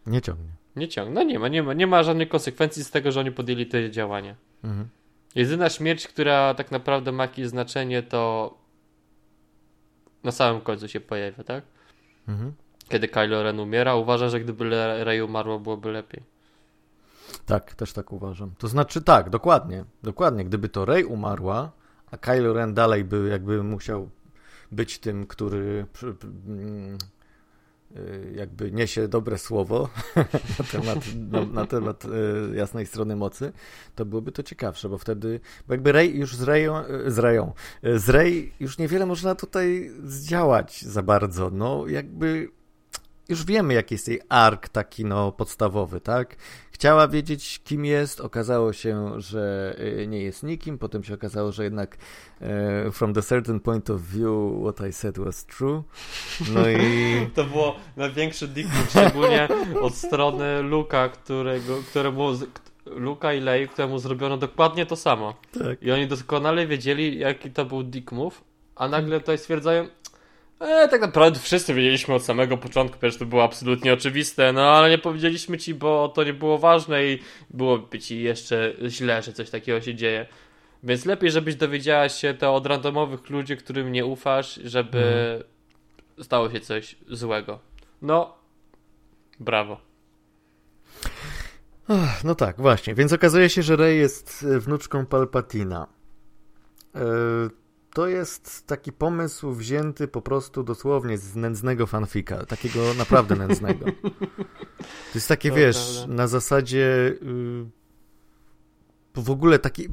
Speaker 1: Nie ciągnie.
Speaker 2: Nie ciągnie. No nie ma, nie ma, nie ma żadnych konsekwencji z tego, że oni podjęli te działania.
Speaker 1: Mhm.
Speaker 2: Jedyna śmierć, która tak naprawdę ma jakieś znaczenie, to na samym końcu się pojawia, tak?
Speaker 1: Mhm.
Speaker 2: Kiedy Kylo Ren umiera, uważa, że gdyby Rey umarła, byłoby lepiej.
Speaker 1: Tak, też tak uważam. To znaczy tak, dokładnie. Dokładnie. Gdyby to Rey umarła, a Kylo Ren dalej by jakby musiał być tym, który przy- przy- mm, y, jakby niesie dobre słowo na temat, na, na temat y, jasnej strony mocy, to byłoby to ciekawsze, bo wtedy, bo jakby Rey już z Reją, y, z y, z Rey już niewiele można tutaj zdziałać za bardzo, no jakby już wiemy, jaki jest jej ark taki, no, podstawowy, tak? Chciała wiedzieć, kim jest, okazało się, że y, nie jest nikim, potem się okazało, że jednak e, from the certain point of view what I said was true. No i
Speaker 2: To było największy dick szczególnie od strony Luka, którego, któremu Luka i Lei, któremu zrobiono dokładnie to samo.
Speaker 1: tak.
Speaker 2: I oni doskonale wiedzieli, jaki to był dick move, a nagle tutaj stwierdzają, e, tak naprawdę wszyscy wiedzieliśmy od samego początku, przecież to było absolutnie oczywiste, no ale nie powiedzieliśmy ci, bo to nie było ważne i byłoby ci jeszcze źle, że coś takiego się dzieje. Więc lepiej, żebyś dowiedziała się to od randomowych ludzi, którym nie ufasz, żeby stało się coś złego. No, brawo.
Speaker 1: No tak, właśnie. Więc okazuje się, że Rey jest e, wnuczką Palpatina. E, to jest taki pomysł wzięty po prostu dosłownie z nędznego fanfika. Takiego naprawdę nędznego. To jest takie, to wiesz, prawda. na zasadzie y, w ogóle taki...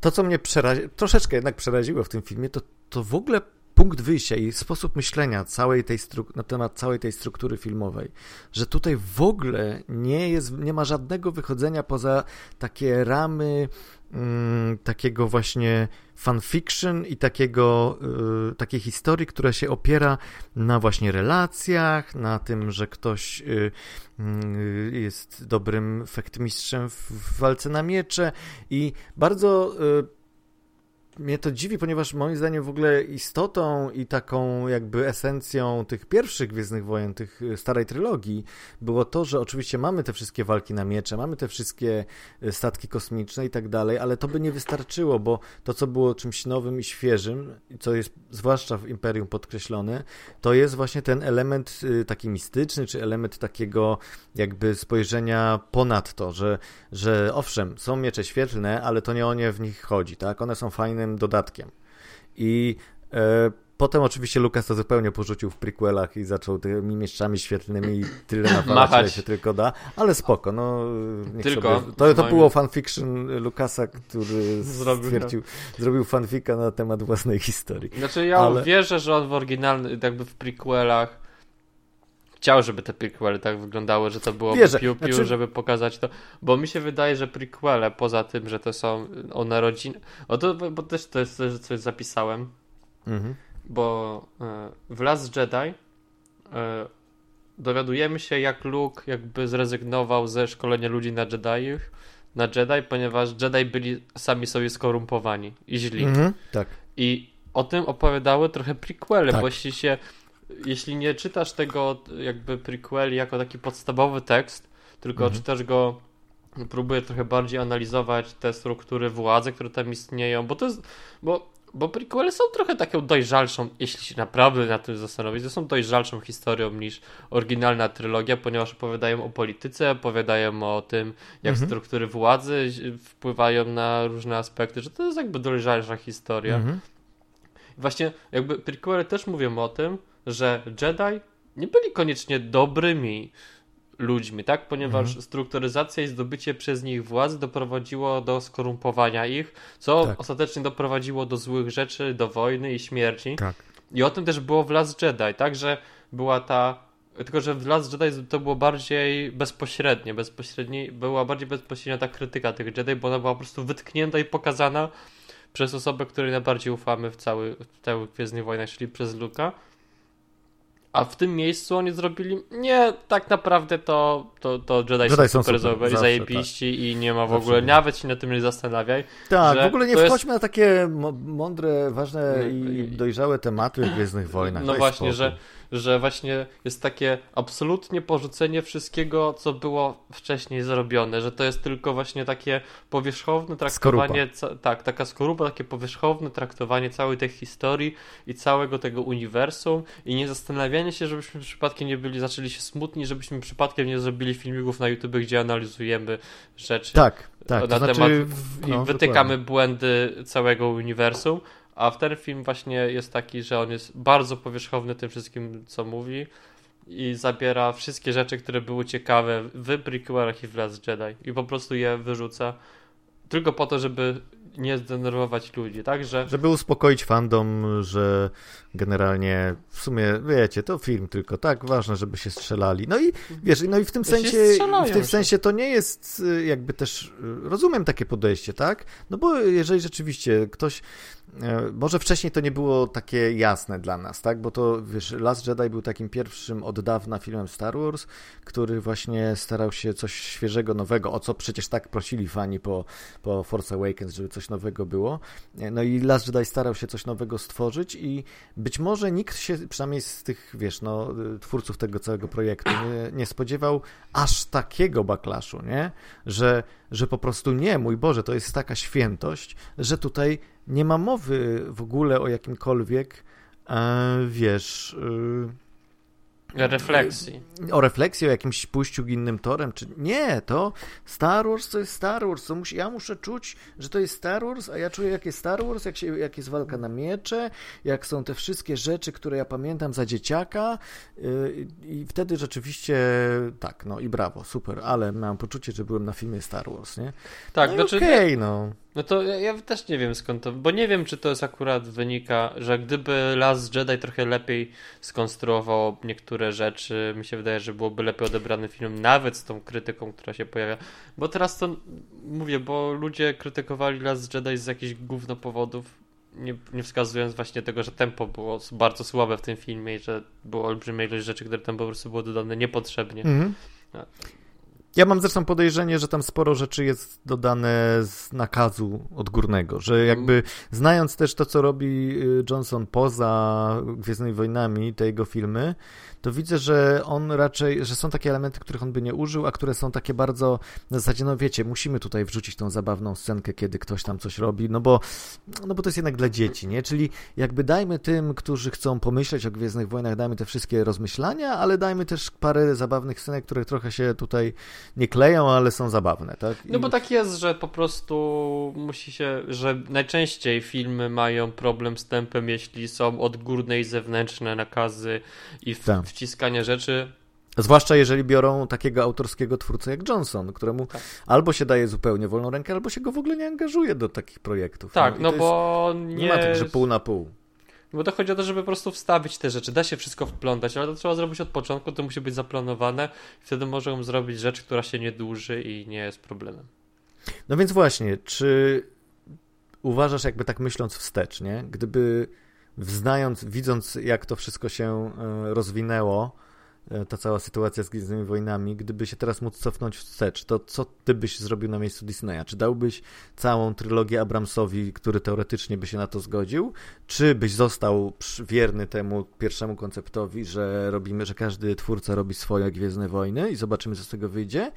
Speaker 1: To, co mnie przerazi, troszeczkę jednak przeraziło w tym filmie, to, to w ogóle punkt wyjścia i sposób myślenia całej tej na temat całej tej struktury filmowej, że tutaj w ogóle nie, jest, nie ma żadnego wychodzenia poza takie ramy mm, takiego właśnie fanfiction i takiego, y, takiej historii, która się opiera na właśnie relacjach, na tym, że ktoś y, y, jest dobrym fektmistrzem w, w walce na miecze i bardzo y, mnie to dziwi, ponieważ moim zdaniem w ogóle istotą i taką jakby esencją tych pierwszych Gwiezdnych Wojen, tych y, starej trylogii, było to, że oczywiście mamy te wszystkie walki na miecze, mamy te wszystkie y, statki kosmiczne i tak dalej, ale to by nie wystarczyło, bo to, co było czymś nowym i świeżym, co jest zwłaszcza w Imperium podkreślone, to jest właśnie ten element y, taki mistyczny, czy element takiego jakby spojrzenia ponad to, że, że owszem, są miecze świetlne, ale to nie o nie w nich chodzi, tak? One są fajnym dodatkiem. I e, potem oczywiście Lukas to zupełnie porzucił w prequelach i zaczął tymi mieszczami świetlnymi i tyle nawalać, ile się tylko da, ale spoko, no tylko. Sobie... To, to było fanfiction Lukasa, który zrobił, stwierdził, no. zrobił fanfika na temat własnej historii.
Speaker 2: Znaczy ja ale... wierzę, że on w oryginalnych, jakby w prequelach chciał, żeby te prequele tak wyglądały, że to było piu, piu, znaczy... żeby pokazać to, bo mi się wydaje, że prequele, poza tym, że to są o narodziny, o to, bo też to jest że coś zapisałem, mhm. bo e, w Last Jedi e, dowiadujemy się, jak Luke jakby zrezygnował ze szkolenia ludzi na Jedi, na Jedi, ponieważ Jedi byli sami sobie skorumpowani i źli. Mhm,
Speaker 1: tak.
Speaker 2: I o tym opowiadały trochę prequele, tak. bo jeśli się jeśli nie czytasz tego jakby prequeli jako taki podstawowy tekst, tylko mhm. czytasz go, próbuję trochę bardziej analizować te struktury władzy, które tam istnieją, bo to jest, bo, bo prequely są trochę taką dojrzalszą, jeśli się naprawdę na tym zastanowić, to są dojrzalszą historią niż oryginalna trylogia, ponieważ opowiadają o polityce, opowiadają o tym, jak mhm. struktury władzy wpływają na różne aspekty, że to jest jakby dojrzalsza historia. Mhm. Właśnie jakby prequely też mówią o tym, że Jedi nie byli koniecznie dobrymi ludźmi, tak? Ponieważ mhm. strukturyzacja i zdobycie przez nich władzy doprowadziło do skorumpowania ich, co tak. ostatecznie doprowadziło do złych rzeczy, do wojny i śmierci.
Speaker 1: Tak.
Speaker 2: I o tym też było w Last Jedi, tak? Że była ta tylko, że w Last Jedi to było bardziej bezpośrednie, bezpośredni, była bardziej bezpośrednia ta krytyka tych Jedi, bo ona była po prostu wytknięta i pokazana przez osobę, której najbardziej ufamy w cały, w całych Gwiezdnych Wojnach, czyli przez Luka. A w tym miejscu oni zrobili, nie, tak naprawdę to, to, to Jedi, Jedi są super, zajebiści tak. i nie ma w ogóle, nawet się na tym nie zastanawiaj.
Speaker 1: Tak, w ogóle nie wchodźmy jest... na takie mądre, ważne i dojrzałe tematy w Gwiezdnych Wojnach.
Speaker 2: No właśnie, spokój. że że właśnie jest takie absolutnie porzucenie wszystkiego, co było wcześniej zrobione, że to jest tylko właśnie takie powierzchowne traktowanie, ca, tak, taka skorupa, takie powierzchowne traktowanie całej tej historii i całego tego uniwersum i nie zastanawianie się, żebyśmy przypadkiem nie byli, zaczęli się smutni, żebyśmy przypadkiem nie zrobili filmików na YouTube, gdzie analizujemy rzeczy.
Speaker 1: Tak, tak.
Speaker 2: Na temat znaczy, no, i wytykamy dokładnie. błędy całego uniwersum, a w ten film właśnie jest taki, że on jest bardzo powierzchowny tym wszystkim, co mówi i zabiera wszystkie rzeczy, które były ciekawe w prequelach i w Last Jedi i po prostu je wyrzuca tylko po to, żeby nie zdenerwować ludzi, tak? Że...
Speaker 1: Żeby uspokoić fandom, że generalnie w sumie, wiecie, to film tylko, tak? Ważne, żeby się strzelali. No i wiesz, no i w tym sensie, w tym sensie to nie jest y, jakby też, y, rozumiem takie podejście, tak? No bo jeżeli rzeczywiście ktoś może wcześniej to nie było takie jasne dla nas, tak? Bo to, wiesz, Last Jedi był takim pierwszym od dawna filmem Star Wars, który właśnie starał się coś świeżego, nowego, o co przecież tak prosili fani po, po Force Awakens, żeby coś nowego było. E, no i Last Jedi starał się coś nowego stworzyć i być może nikt się, przynajmniej z tych, wiesz, no, twórców tego całego projektu nie, nie spodziewał aż takiego backlashu, nie? Że, że po prostu nie, mój Boże, to jest taka świętość, że tutaj nie ma mowy w ogóle o jakimkolwiek, e, wiesz,
Speaker 2: refleksji.
Speaker 1: O refleksji, o jakimś pójściu innym torem, czy nie, to Star Wars to jest Star Wars, to musi, ja muszę czuć, że to jest Star Wars, a ja czuję jak jest Star Wars, jak, się, jak jest walka na miecze, jak są te wszystkie rzeczy, które ja pamiętam za dzieciaka yy, i wtedy rzeczywiście tak, no i brawo, super, ale mam poczucie, że byłem na filmie Star Wars, nie?
Speaker 2: Tak,
Speaker 1: no
Speaker 2: znaczy...
Speaker 1: Okej, okay, no.
Speaker 2: No to ja, ja, też nie wiem skąd to, bo nie wiem, czy to jest akurat wynika, że gdyby Last Jedi trochę lepiej skonstruował niektóre rzeczy, mi się wydaje, że byłoby lepiej odebrany film, nawet z tą krytyką, która się pojawia. Bo teraz to mówię, bo ludzie krytykowali Last Jedi z jakichś gówno powodów, nie, nie wskazując właśnie tego, że tempo było bardzo słabe w tym filmie i że było olbrzymia ilość rzeczy, które tam po prostu było dodane niepotrzebnie. Mhm.
Speaker 1: Ja mam zresztą podejrzenie, że tam sporo rzeczy jest dodane z nakazu odgórnego, że jakby znając też to, co robi y, Johnson poza Gwiezdnymi Wojnami, te jego filmy, to widzę, że on raczej, że są takie elementy, których on by nie użył, a które są takie bardzo na zasadzie, no wiecie, musimy tutaj wrzucić tą zabawną scenkę, kiedy ktoś tam coś robi, no bo, no bo to jest jednak dla dzieci, nie? Czyli jakby dajmy tym, którzy chcą pomyśleć o Gwiezdnych Wojnach, dajmy te wszystkie rozmyślania, ale dajmy też parę zabawnych scenek, które trochę się tutaj nie kleją, ale są zabawne, tak?
Speaker 2: I... No bo tak jest, że po prostu musi się, że najczęściej filmy mają problem z tempem, jeśli są odgórne i zewnętrzne nakazy i w, tak wciskania rzeczy.
Speaker 1: Zwłaszcza jeżeli biorą takiego autorskiego twórcę jak Johnson, któremu tak. albo się daje zupełnie wolną rękę, albo się go w ogóle nie angażuje do takich projektów.
Speaker 2: Tak, no, no bo nie...
Speaker 1: nie ma tak, że pół na pół.
Speaker 2: Bo to chodzi o to, żeby po prostu wstawić te rzeczy. Da się wszystko wplątać, ale to trzeba zrobić od początku, to musi być zaplanowane. Wtedy możemy zrobić rzecz, która się nie dłuży i nie jest problemem.
Speaker 1: No więc właśnie, czy uważasz, jakby tak myśląc wstecz, nie? Gdyby znając, widząc jak to wszystko się e, rozwinęło, ta cała sytuacja z Gwiezdnymi Wojnami, gdyby się teraz móc cofnąć wstecz, to co ty byś zrobił na miejscu Disneya? Czy dałbyś całą trylogię Abramsowi, który teoretycznie by się na to zgodził? Czy byś został wierny temu pierwszemu konceptowi, że robimy, że każdy twórca robi swoje Gwiezdne Wojny i zobaczymy, co z tego wyjdzie?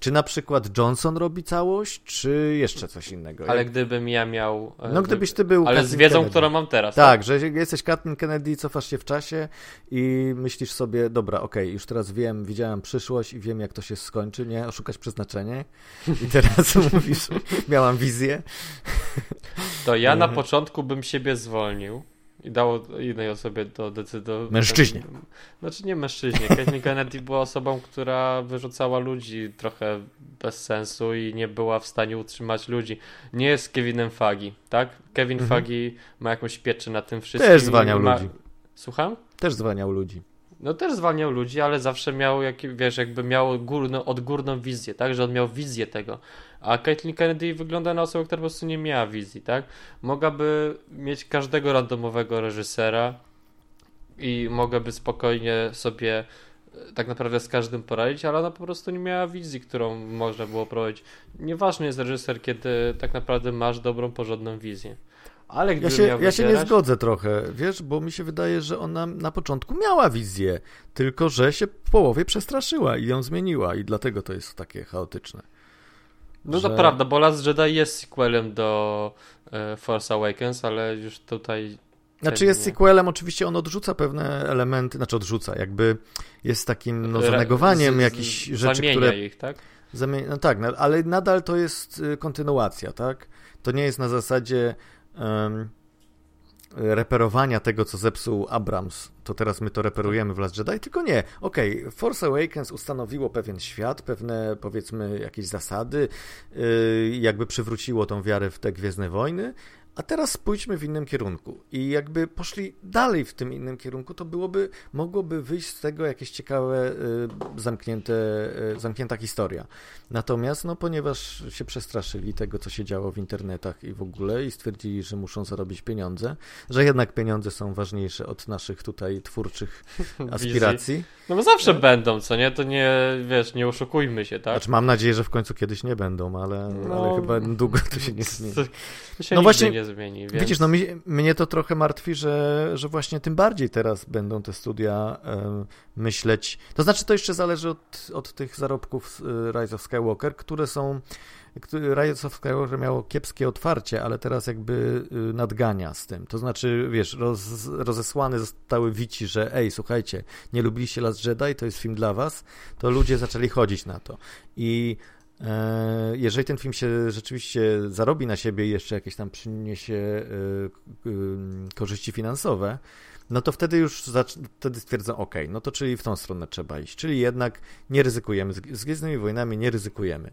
Speaker 1: Czy na przykład Johnson robi całość, czy jeszcze coś innego?
Speaker 2: Ale Jak... gdybym ja miał...
Speaker 1: E, no gdybyś ty był...
Speaker 2: Ale z wiedzą, Kennedy. którą mam teraz.
Speaker 1: Tak, tak, że jesteś Kathleen Kennedy, cofasz się w czasie i myślisz sobie, dobra, okej, okay, już teraz wiem, widziałem przyszłość i wiem, jak to się skończy, nie? Oszukać przeznaczenie. I teraz mówisz, miałam wizję.
Speaker 2: To ja na początku bym siebie zwolnił i dało innej osobie to decydować.
Speaker 1: Mężczyźnie.
Speaker 2: Znaczy nie mężczyźnie. Kathleen Kennedy była osobą, która wyrzucała ludzi trochę bez sensu i nie była w stanie utrzymać ludzi. Nie jest Kevinem Fagi, tak? Kevin mhm. Fagi ma jakąś pieczę na tym wszystkim.
Speaker 1: Też zwalniał ma... ludzi.
Speaker 2: Słucham?
Speaker 1: Też zwalniał ludzi.
Speaker 2: No też zwalniał ludzi, ale zawsze miał, jak, wiesz, jakby miał górno, odgórną wizję, tak? Że on miał wizję tego. A Caitlyn Kennedy wygląda na osobę, która po prostu nie miała wizji, tak? Mogłaby mieć każdego randomowego reżysera i mogłaby spokojnie sobie e, tak naprawdę z każdym poradzić, ale ona po prostu nie miała wizji, którą można było prowadzić. Nieważny jest reżyser, kiedy tak naprawdę masz dobrą, porządną wizję. Ale
Speaker 1: ja się, ja się nie zgodzę trochę, wiesz, bo mi się wydaje, że ona na początku miała wizję, tylko że się w połowie przestraszyła i ją zmieniła i dlatego to jest takie chaotyczne.
Speaker 2: No że... to prawda, bo Last Jedi jest sequelem do e, Force Awakens, ale już tutaj
Speaker 1: znaczy jest sequelem, oczywiście on odrzuca pewne elementy, znaczy odrzuca, jakby jest takim no, zanegowaniem jakichś rzeczy, które...
Speaker 2: ich, tak?
Speaker 1: Zamie... No tak, no, ale nadal to jest y, kontynuacja, tak? To nie jest na zasadzie reperowania tego, co zepsuł Abrams, to teraz my to reperujemy w Last Jedi, tylko nie. Okej, okay, Force Awakens ustanowiło pewien świat, pewne powiedzmy jakieś zasady, yy, jakby przywróciło tą wiarę w te Gwiezdne Wojny, a teraz pójdźmy w innym kierunku. I jakby poszli dalej w tym innym kierunku, to byłoby, mogłoby wyjść z tego jakieś ciekawe, y, zamknięte, y, zamknięta historia. Natomiast, no, ponieważ się przestraszyli tego, co się działo w internetach i w ogóle i stwierdzili, że muszą zarobić pieniądze, że jednak pieniądze są ważniejsze od naszych tutaj twórczych aspiracji.
Speaker 2: No bo zawsze no. będą, co nie? To nie, wiesz, nie oszukujmy się, tak?
Speaker 1: Znaczy, mam nadzieję, że w końcu kiedyś nie będą, ale, no, ale chyba długo to się nie zmieni.
Speaker 2: To się no właśnie, nie zmieni. Więc...
Speaker 1: Widzisz, no mi, mnie to trochę martwi, że, że właśnie tym bardziej teraz będą te studia myśleć. To znaczy, to jeszcze zależy od, od tych zarobków Rise of Skywalker, które są Rise of Skywalker miało kiepskie otwarcie, ale teraz jakby y, nadgania z tym. To znaczy, wiesz, roz, rozesłane zostały wici, że ej, słuchajcie, nie lubiliście Last Jedi, to jest film dla was, to ludzie zaczęli chodzić na to. I e, jeżeli ten film się rzeczywiście zarobi na siebie i jeszcze jakieś tam przyniesie y, y, korzyści finansowe, no to wtedy już wtedy stwierdzą, ok, no to czyli w tą stronę trzeba iść, czyli jednak nie ryzykujemy, z Gwiezdnymi Wojnami nie ryzykujemy.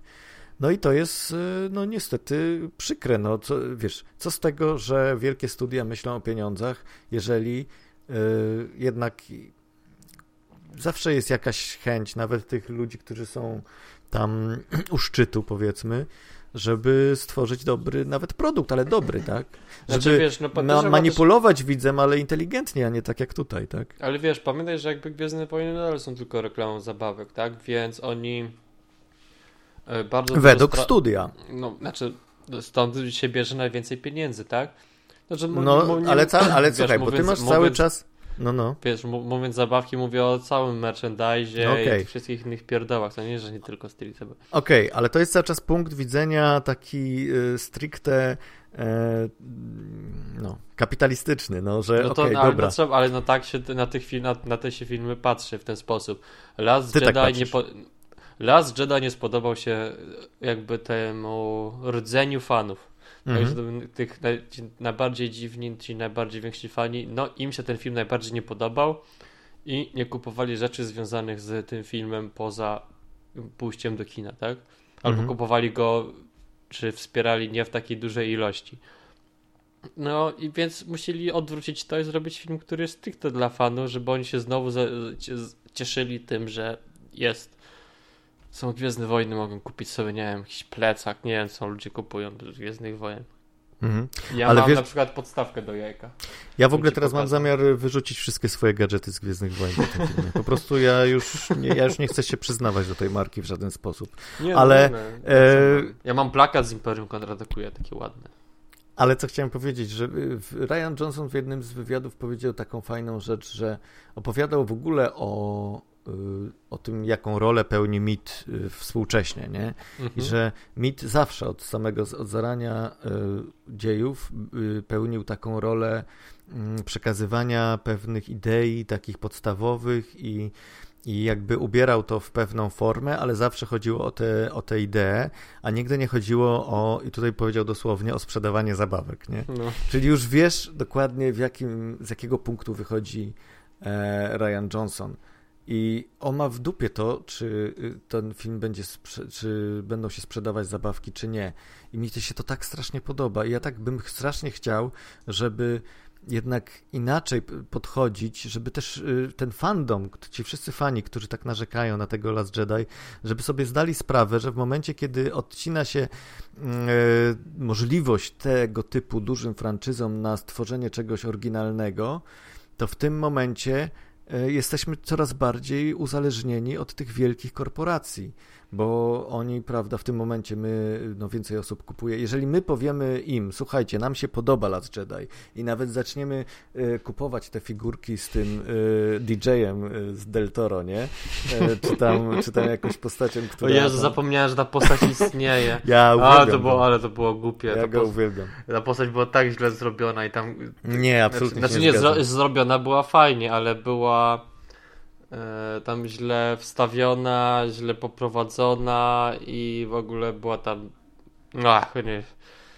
Speaker 1: No i to jest, no niestety przykre, no co, wiesz, co z tego, że wielkie studia myślą o pieniądzach, jeżeli jednak zawsze jest jakaś chęć, nawet tych ludzi, którzy są tam u szczytu, powiedzmy, żeby stworzyć dobry nawet produkt, ale dobry, tak? Znaczy, żeby znaczy, wiesz, no, ma manipulować też... widzem, ale inteligentnie, a nie tak jak tutaj, tak?
Speaker 2: Ale wiesz, pamiętaj, że jakby Gwiezdne Wojny nadal są tylko reklamą zabawek, tak? Więc oni e, bardzo...
Speaker 1: Według studia.
Speaker 2: No, znaczy stąd się bierze najwięcej pieniędzy, tak?
Speaker 1: Znaczy, no, ale, ca... ale wiesz, słuchaj, bo ty masz cały czas no, no.
Speaker 2: Wiesz, mówiąc zabawki, mówię o całym merchandisie okay. i wszystkich innych pierdołach, to nie, że nie tylko stricte.
Speaker 1: Okej, okay, ale to jest cały czas punkt widzenia taki y, stricte e, no, kapitalistyczny, no, że no to, okay, ale, dobra.
Speaker 2: No, ale no tak się na, tych na, na te się filmy patrzy w ten sposób. Last Ty tak Jedi tak nie po... Last Jedi nie spodobał się jakby temu rdzeniu fanów. Mhm. tych naj, najbardziej dziwni, ci najbardziej więksi fani, no im się ten film najbardziej nie podobał i nie kupowali rzeczy związanych z tym filmem poza pójściem do kina, tak? Albo mhm. kupowali go, czy wspierali nie w takiej dużej ilości. No i więc musieli odwrócić to i zrobić film, który jest stricte dla fanów, żeby oni się znowu cieszyli tym, że jest są Gwiezdne Wojny, mogą kupić sobie, nie wiem, jakiś plecak, nie wiem, co ludzie kupują z Gwiezdnych Wojen. Mhm. Ja Ale mam wiesz, na przykład podstawkę do jajka.
Speaker 1: Ja w ogóle teraz mam zamiar wyrzucić wszystkie swoje gadżety z Gwiezdnych Wojen. Po prostu ja już, nie, ja już nie chcę się przyznawać do tej marki w żaden sposób. Nie, Ale... No,
Speaker 2: no, e... Ja mam plakat z Imperium kontratakuje, takie ładne.
Speaker 1: Ale co chciałem powiedzieć, że Ryan Johnson w jednym z wywiadów powiedział taką fajną rzecz, że opowiadał w ogóle o Y, o tym, jaką rolę pełni mit y, współcześnie, nie? Mhm. I że mit zawsze od samego, od zarania y, dziejów pełnił taką rolę mm, przekazywania pewnych idei, takich podstawowych i, i jakby ubierał to w pewną formę, ale zawsze chodziło o te, o te idee, a nigdy nie chodziło o, i tutaj powiedział dosłownie, o sprzedawanie zabawek, nie? No. Czyli już wiesz dokładnie w jakim, z jakiego punktu wychodzi e, Ryan Johnson. I on ma w dupie to, czy y, ten film będzie, czy będą się sprzedawać zabawki, czy nie. I mi się to tak strasznie podoba. I ja tak bym strasznie chciał, żeby jednak inaczej podchodzić, żeby też y, ten fandom, ci wszyscy fani, którzy tak narzekają na tego Last Jedi, żeby sobie zdali sprawę, że w momencie, kiedy odcina się mm, y, możliwość tego typu dużym franczyzom na stworzenie czegoś oryginalnego, to w tym momencie E, jesteśmy coraz bardziej uzależnieni od tych wielkich korporacji bo oni, prawda, w tym momencie my, no więcej osób kupuje. Jeżeli my powiemy im, słuchajcie, nam się podoba Last Jedi i nawet zaczniemy y, kupować te figurki z tym y, DJ-em y, z Del Toro, nie? czy, tam, czy tam jakąś postacią, która...
Speaker 2: O Jezu,
Speaker 1: tam...
Speaker 2: zapomniałem, że ta postać istnieje.
Speaker 1: ja uwielbiam.
Speaker 2: to było, ale to było głupie.
Speaker 1: Ja
Speaker 2: ta
Speaker 1: go uwielbiam.
Speaker 2: Ta postać była tak źle zrobiona i tam...
Speaker 1: Nie, absolutnie
Speaker 2: znaczy, nie, znaczy, nie zrobiona była fajnie, ale była E, tam źle wstawiona, źle poprowadzona i w ogóle była tam. Ach, nie.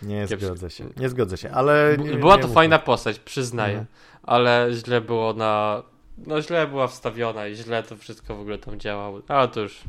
Speaker 1: Nie zgodzę się. Nie zgodzę się, ale. Nie,
Speaker 2: była
Speaker 1: nie
Speaker 2: to fajna postać, przyznaję. Mhm. Ale źle było na. No źle była wstawiona i źle to wszystko w ogóle tam działało. Ale to już.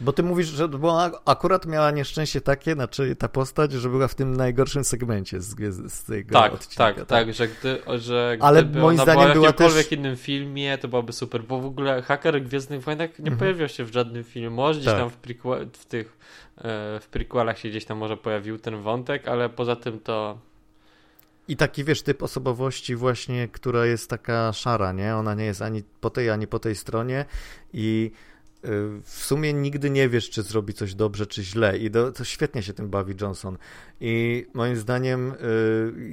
Speaker 1: Bo ty mówisz, że była, akurat miała nieszczęście takie, znaczy ta postać, że była w tym najgorszym segmencie z, z tego
Speaker 2: tak,
Speaker 1: odcinka.
Speaker 2: Tak, tak, tak, że, gdy, że Ale gdyby moim zdaniem była w jakimkolwiek też... innym filmie, to byłoby super, bo w ogóle haker Gwiezdnych Wojnach nie mhm. pojawiał się w żadnym filmie. Może gdzieś tak. tam w, prequel, w tych e, w prequelach się gdzieś tam może pojawił ten wątek, ale poza tym to
Speaker 1: i taki, wiesz, typ osobowości właśnie, która jest taka szara, nie? Ona nie jest ani po tej, ani po tej stronie i w sumie nigdy nie wiesz, czy zrobi coś dobrze, czy źle i do, to świetnie się tym bawi Johnson i moim zdaniem y,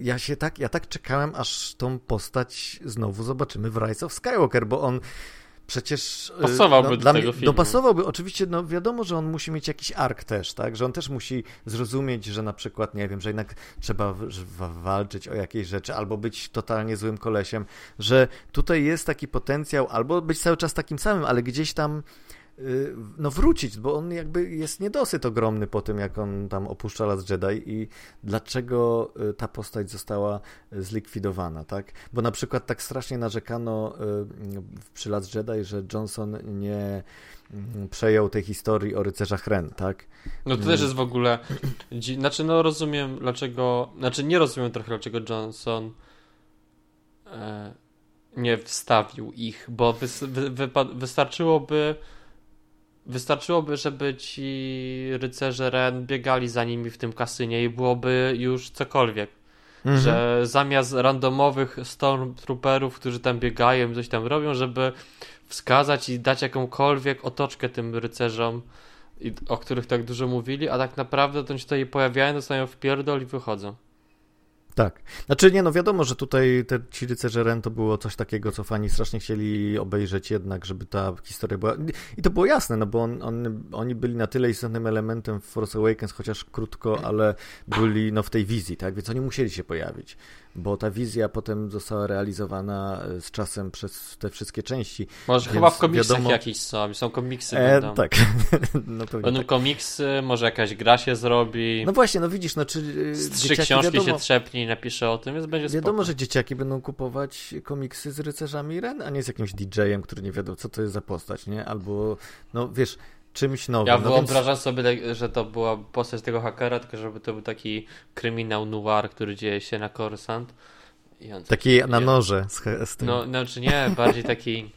Speaker 1: ja się tak, ja tak czekałem, aż tą postać znowu zobaczymy w Rise of Skywalker, bo on przecież... y,
Speaker 2: Pasowałby do
Speaker 1: dla
Speaker 2: tego
Speaker 1: mnie-
Speaker 2: filmu.
Speaker 1: Dopasowałby, oczywiście, no wiadomo, że on musi mieć jakiś ark też, tak? Że on też musi zrozumieć, że na przykład, nie wiem, że jednak trzeba walczyć o jakieś rzeczy, albo być totalnie złym kolesiem, że tutaj jest taki potencjał, albo być cały czas takim samym, ale gdzieś tam y, no wrócić, bo on jakby jest niedosyt ogromny po tym, jak on tam opuszcza Las Jedi i dlaczego y, ta postać została y, zlikwidowana, tak? Bo na przykład tak strasznie narzekano y, przy Las Jedi, że Johnson nie y, przejął tej historii o rycerzach Ren, tak?
Speaker 2: No to też jest w ogóle. Znaczy, no rozumiem dlaczego. Znaczy, nie rozumiem trochę dlaczego Johnson e, nie wstawił ich, bo wys, wy, wystarczyłoby. Wystarczyłoby, żeby ci rycerze Ren biegali za nimi w tym kasynie i byłoby już cokolwiek.
Speaker 1: Mhm.
Speaker 2: Że zamiast randomowych stormtrooperów, którzy tam biegają i coś tam robią, żeby wskazać i dać jakąkolwiek otoczkę tym rycerzom, o których tak dużo mówili, a tak naprawdę to oni się tutaj pojawiają, dostają w pierdol i wychodzą.
Speaker 1: Tak. Znaczy nie, no wiadomo, że tutaj te, ci rycerze Ren to było coś takiego, co fani strasznie chcieli obejrzeć jednak, żeby ta historia była... I to było jasne, no bo on, on, oni byli na tyle istotnym elementem w Force Awakens, chociaż krótko, ale byli no w tej wizji, tak? Więc oni musieli się pojawić, bo ta wizja potem została realizowana e, z czasem przez te wszystkie części.
Speaker 2: Może
Speaker 1: Więc
Speaker 2: chyba w komiksach
Speaker 1: wiadomo-
Speaker 2: jakieś są, są komiksy
Speaker 1: E,
Speaker 2: będą.
Speaker 1: tak. no
Speaker 2: Będą
Speaker 1: tak.
Speaker 2: komiksy, może jakaś gra się zrobi,
Speaker 1: No właśnie, no widzisz, no czy e,
Speaker 2: z trzy książki
Speaker 1: wiadomo,
Speaker 2: się trzepnie i napisze o tym, więc będzie
Speaker 1: Wiadomo,
Speaker 2: spoko.
Speaker 1: że dzieciaki będą kupować komiksy z rycerzami Ren, a nie z jakimś DJ-em, który nie wiadomo, co to jest za postać, nie? Albo, no wiesz, czymś nowym.
Speaker 2: Ja
Speaker 1: no więc-
Speaker 2: wyobrażam sobie, tak, że to była postać tego hakera, tylko żeby to był taki kryminał noir, który dzieje się na Coruscant. On
Speaker 1: Taki na noże z, z tym.
Speaker 2: No, znaczy nie, bardziej taki.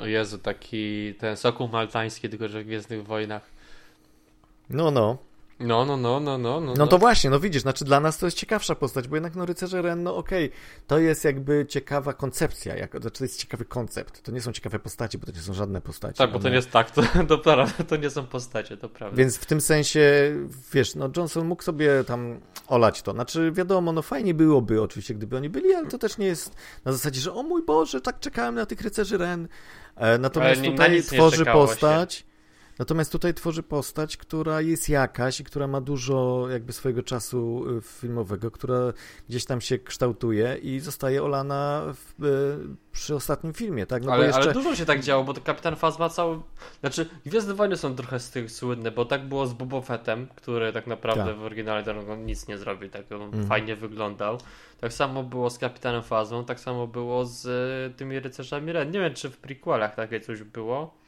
Speaker 2: O Jezu, taki ten sokół maltański, tylko że w Gwiezdnych Wojnach.
Speaker 1: no, no.
Speaker 2: No, no, no, no, no. No,
Speaker 1: No to właśnie, no widzisz, znaczy dla nas to jest ciekawsza postać, bo jednak no rycerze Ren, no okej, to jest jakby ciekawa koncepcja, jak, znaczy to jest ciekawy koncept. To nie są ciekawe postaci, bo to nie są żadne postacie.
Speaker 2: Tak, bo to nie jest tak, to, to, to nie są postacie, to prawda.
Speaker 1: Więc w tym sensie, wiesz, no Johnson mógł sobie tam olać to. Znaczy, wiadomo, no fajnie byłoby oczywiście, gdyby oni byli, ale to też nie jest na zasadzie, że o mój Boże, tak czekałem na tych rycerzy Ren. E, Natomiast
Speaker 2: nie-
Speaker 1: tutaj tworzy
Speaker 2: czekało się.
Speaker 1: Natomiast tutaj tworzy postać, która jest jakaś i która ma dużo jakby swojego czasu y, filmowego, która gdzieś tam się kształtuje i zostaje olana w, y, przy ostatnim filmie, tak? No
Speaker 2: ale,
Speaker 1: jeszcze...
Speaker 2: ale dużo się tak działo, bo Kapitan Phasma cały... Znaczy, Gwiezdne Wojny są trochę z tych słynne, bo tak było z Boba Fettem, który tak naprawdę
Speaker 1: Tak.
Speaker 2: w oryginale to on nic nie zrobił, tak on
Speaker 1: Mhm.
Speaker 2: fajnie wyglądał. Tak samo było z Kapitanem Phasmą, tak samo było z y, tymi rycerzami Ren. Nie wiem, czy w prequelach takie coś było,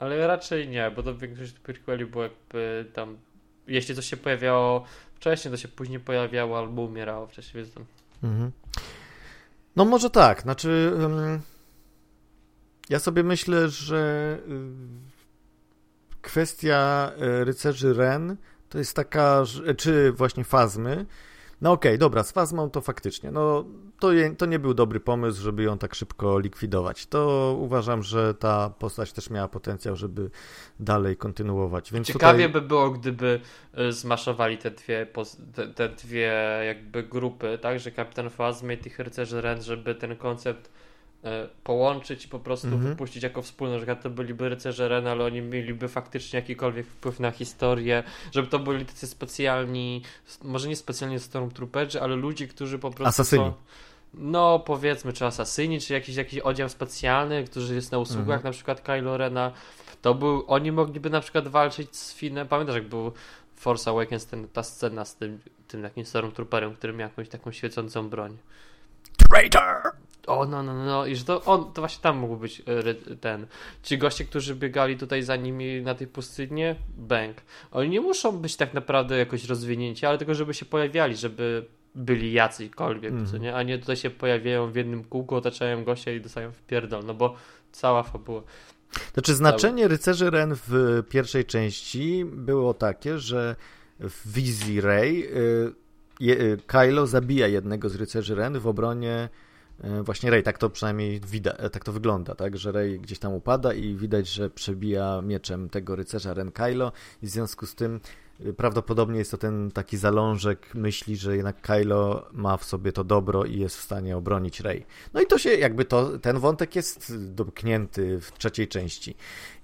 Speaker 2: ale raczej nie, bo to większość prequeli było jakby tam... Jeśli coś się pojawiało wcześniej, to się później pojawiało albo umierało wcześniej, więc tam...
Speaker 1: Mhm. No może tak, znaczy ym, ja sobie myślę, że y, kwestia y, rycerzy Ren to jest taka, czy właśnie Fazmy, no okej, dobra, z Fazmą to faktycznie, no to, je, to nie był dobry pomysł, żeby ją tak szybko likwidować. To uważam, że ta postać też miała potencjał, żeby dalej kontynuować. Więc
Speaker 2: Ciekawie
Speaker 1: tutaj...
Speaker 2: by było, gdyby y, zmaszowali te dwie, te, te dwie jakby grupy, tak, że Kapitan Phasma i tych rycerzy Ren, żeby ten koncept połączyć i po prostu
Speaker 1: Mhm.
Speaker 2: wypuścić jako wspólny, że to byliby rycerze Ren, ale oni mieliby faktycznie jakikolwiek wpływ na historię, żeby to byli tacy specjalni, może nie specjalnie stormtrooperzy, ale ludzie, którzy po prostu
Speaker 1: Asasyni.
Speaker 2: są no powiedzmy, czy asasyni, czy jakiś, jakiś oddział specjalny, który jest na usługach,
Speaker 1: Mhm.
Speaker 2: na przykład Kylo Rena, to był, oni mogliby na przykład walczyć z Finem, pamiętasz jak był Force Awakens, ten, ta scena z tym, tym takim Stormtrooperem, który miał jakąś taką świecącą broń.
Speaker 1: Traitor!
Speaker 2: O, no, no, no, i że to on, to właśnie tam mógł być e, ten. Ci goście, którzy biegali tutaj za nimi na tej pustynie, bank. Oni nie muszą być tak naprawdę jakoś rozwinięci, ale tylko żeby się pojawiali, żeby byli jacykolwiek,
Speaker 1: Mhm.
Speaker 2: co nie? A nie tutaj się pojawiają w jednym kółku, otaczają gościa i dostają w pierdol, no bo cała fabuła.
Speaker 1: Znaczy znaczenie rycerzy Ren w pierwszej części było takie, że w wizji Rey y, y, Kylo zabija jednego z rycerzy Ren w obronie właśnie Rey, tak to przynajmniej widać, tak to wygląda, tak, że Rey gdzieś tam upada i widać, że przebija mieczem tego rycerza Ren Kylo i w związku z tym prawdopodobnie jest to ten taki zalążek myśli, że jednak Kylo ma w sobie to dobro i jest w stanie obronić Rey. No i to się jakby to, ten wątek jest domknięty w trzeciej części.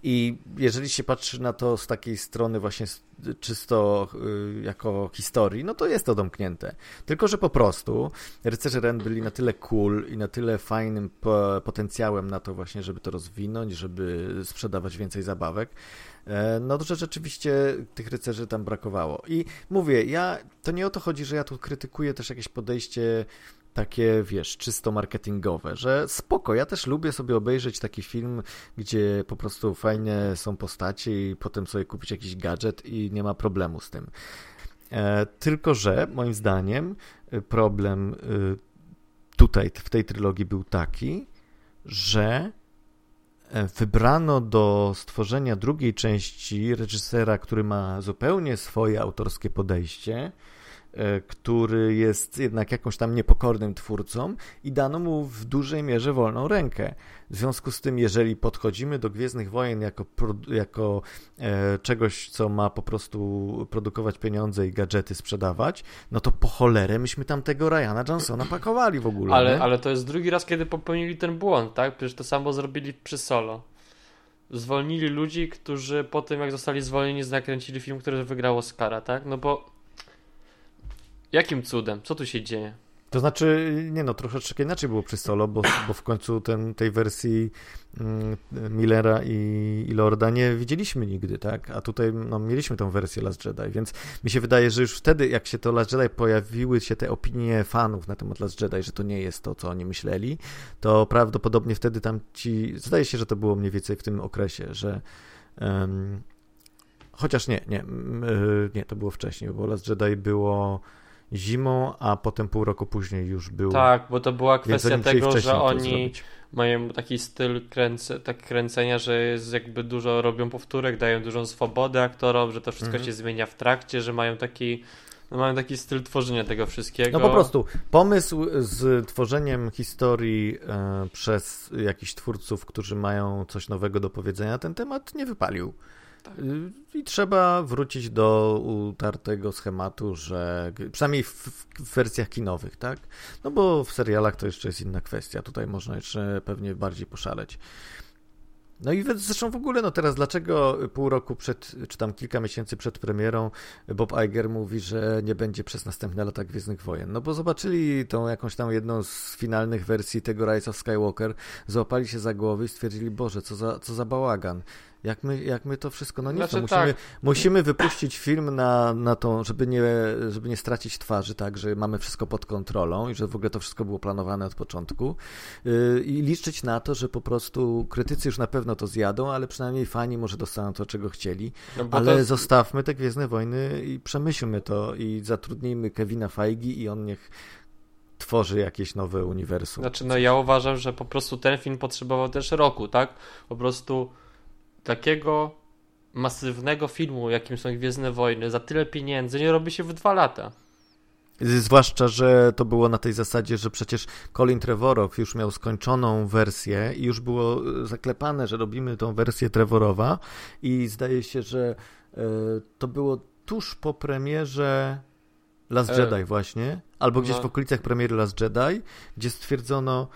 Speaker 1: I jeżeli się patrzy na to z takiej strony właśnie czysto y, jako historii, no to jest to domknięte. Tylko, że po prostu rycerze Ren byli na tyle cool i na tyle fajnym potencjałem na to właśnie, żeby to rozwinąć, żeby sprzedawać więcej zabawek, no to, rzeczywiście tych rycerzy tam brakowało. I mówię, ja, to nie o to chodzi, że ja tu krytykuję też jakieś podejście takie, wiesz, czysto marketingowe, że spoko, ja też lubię sobie obejrzeć taki film, gdzie po prostu fajnie są postacie i potem sobie kupić jakiś gadżet i nie ma problemu z tym. E, tylko, że moim zdaniem y, problem tutaj w tej trylogii był taki, że e, wybrano do stworzenia drugiej części reżysera, który ma zupełnie swoje autorskie podejście, E, który jest jednak jakąś tam niepokornym twórcą i dano mu w dużej mierze wolną rękę. W związku z tym, jeżeli podchodzimy do Gwiezdnych Wojen jako, jako e, czegoś, co ma po prostu produkować pieniądze i gadżety sprzedawać, no to po cholerę myśmy tam tego Ryana Johnsona pakowali w ogóle.
Speaker 2: Ale, ale to jest drugi raz, kiedy popełnili ten błąd, tak? Przecież to samo zrobili przy Solo zwolnili ludzi, którzy po tym, jak zostali zwolnieni, nakręcili film, który wygrał Oscara, tak? No bo Jakim cudem? Co tu się dzieje?
Speaker 1: To znaczy, nie no, troszeczkę inaczej było przy Solo, bo, bo w końcu ten, tej wersji mm, Millera i, i, Lorda nie widzieliśmy nigdy, tak? A tutaj no, mieliśmy tą wersję Last Jedi, więc mi się wydaje, że już wtedy, jak się to Last Jedi pojawiły się te opinie fanów na temat Last Jedi, że to nie jest to, co oni myśleli, to prawdopodobnie wtedy tam ci, zdaje się, że to było mniej więcej w tym okresie, że um, chociaż nie, nie, nie, to było wcześniej, bo Last Jedi było zimą, a potem pół roku później już był.
Speaker 2: Tak, bo to była kwestia tego, że oni mają taki styl kręce, tak kręcenia, że jest jakby dużo robią powtórek, dają dużą swobodę aktorom, że to wszystko mhm. się zmienia w trakcie, że mają taki no mają taki styl tworzenia tego wszystkiego.
Speaker 1: No po prostu pomysł z tworzeniem historii e, przez jakichś twórców, którzy mają coś nowego do powiedzenia na ten temat, nie wypalił. Tak. I trzeba wrócić do utartego schematu, że przynajmniej w, w, wersjach kinowych, tak? No bo w serialach to jeszcze jest inna kwestia. Tutaj można jeszcze pewnie bardziej poszaleć. No i zresztą w ogóle, no teraz dlaczego pół roku przed, czy tam kilka miesięcy przed premierą Bob Iger mówi, że nie będzie przez następne lata Gwiezdnych Wojen? No bo zobaczyli tą jakąś tam jedną z finalnych wersji tego Rise of Skywalker, złapali się za głowy i stwierdzili, Boże, co za, co za bałagan. Jak my, jak my to wszystko, no nie znaczy, musimy, tak. musimy wypuścić film na, na tą, żeby nie, żeby nie stracić twarzy, tak, że mamy wszystko pod kontrolą i że w ogóle to wszystko było planowane od początku yy, i liczyć na to, że po prostu krytycy już na pewno to zjadą, ale przynajmniej fani może dostaną to, czego chcieli, no ale to... zostawmy te Gwiezdne Wojny i przemyślmy to i zatrudnijmy Kevina Feigi i on niech tworzy jakieś nowe uniwersum.
Speaker 2: Znaczy, no ja uważam, że po prostu ten film potrzebował też roku, tak? Po prostu takiego masywnego filmu, jakim są Gwiezdne Wojny, za tyle pieniędzy nie robi się w dwa lata.
Speaker 1: Zwłaszcza, że to było na tej zasadzie, że przecież Colin Trevorow już miał skończoną wersję i już było e, zaklepane, że robimy tą wersję Trevorowa i zdaje się, że e, to było tuż po premierze Last e... Jedi właśnie, albo gdzieś no. w okolicach premiery Last Jedi, gdzie stwierdzono,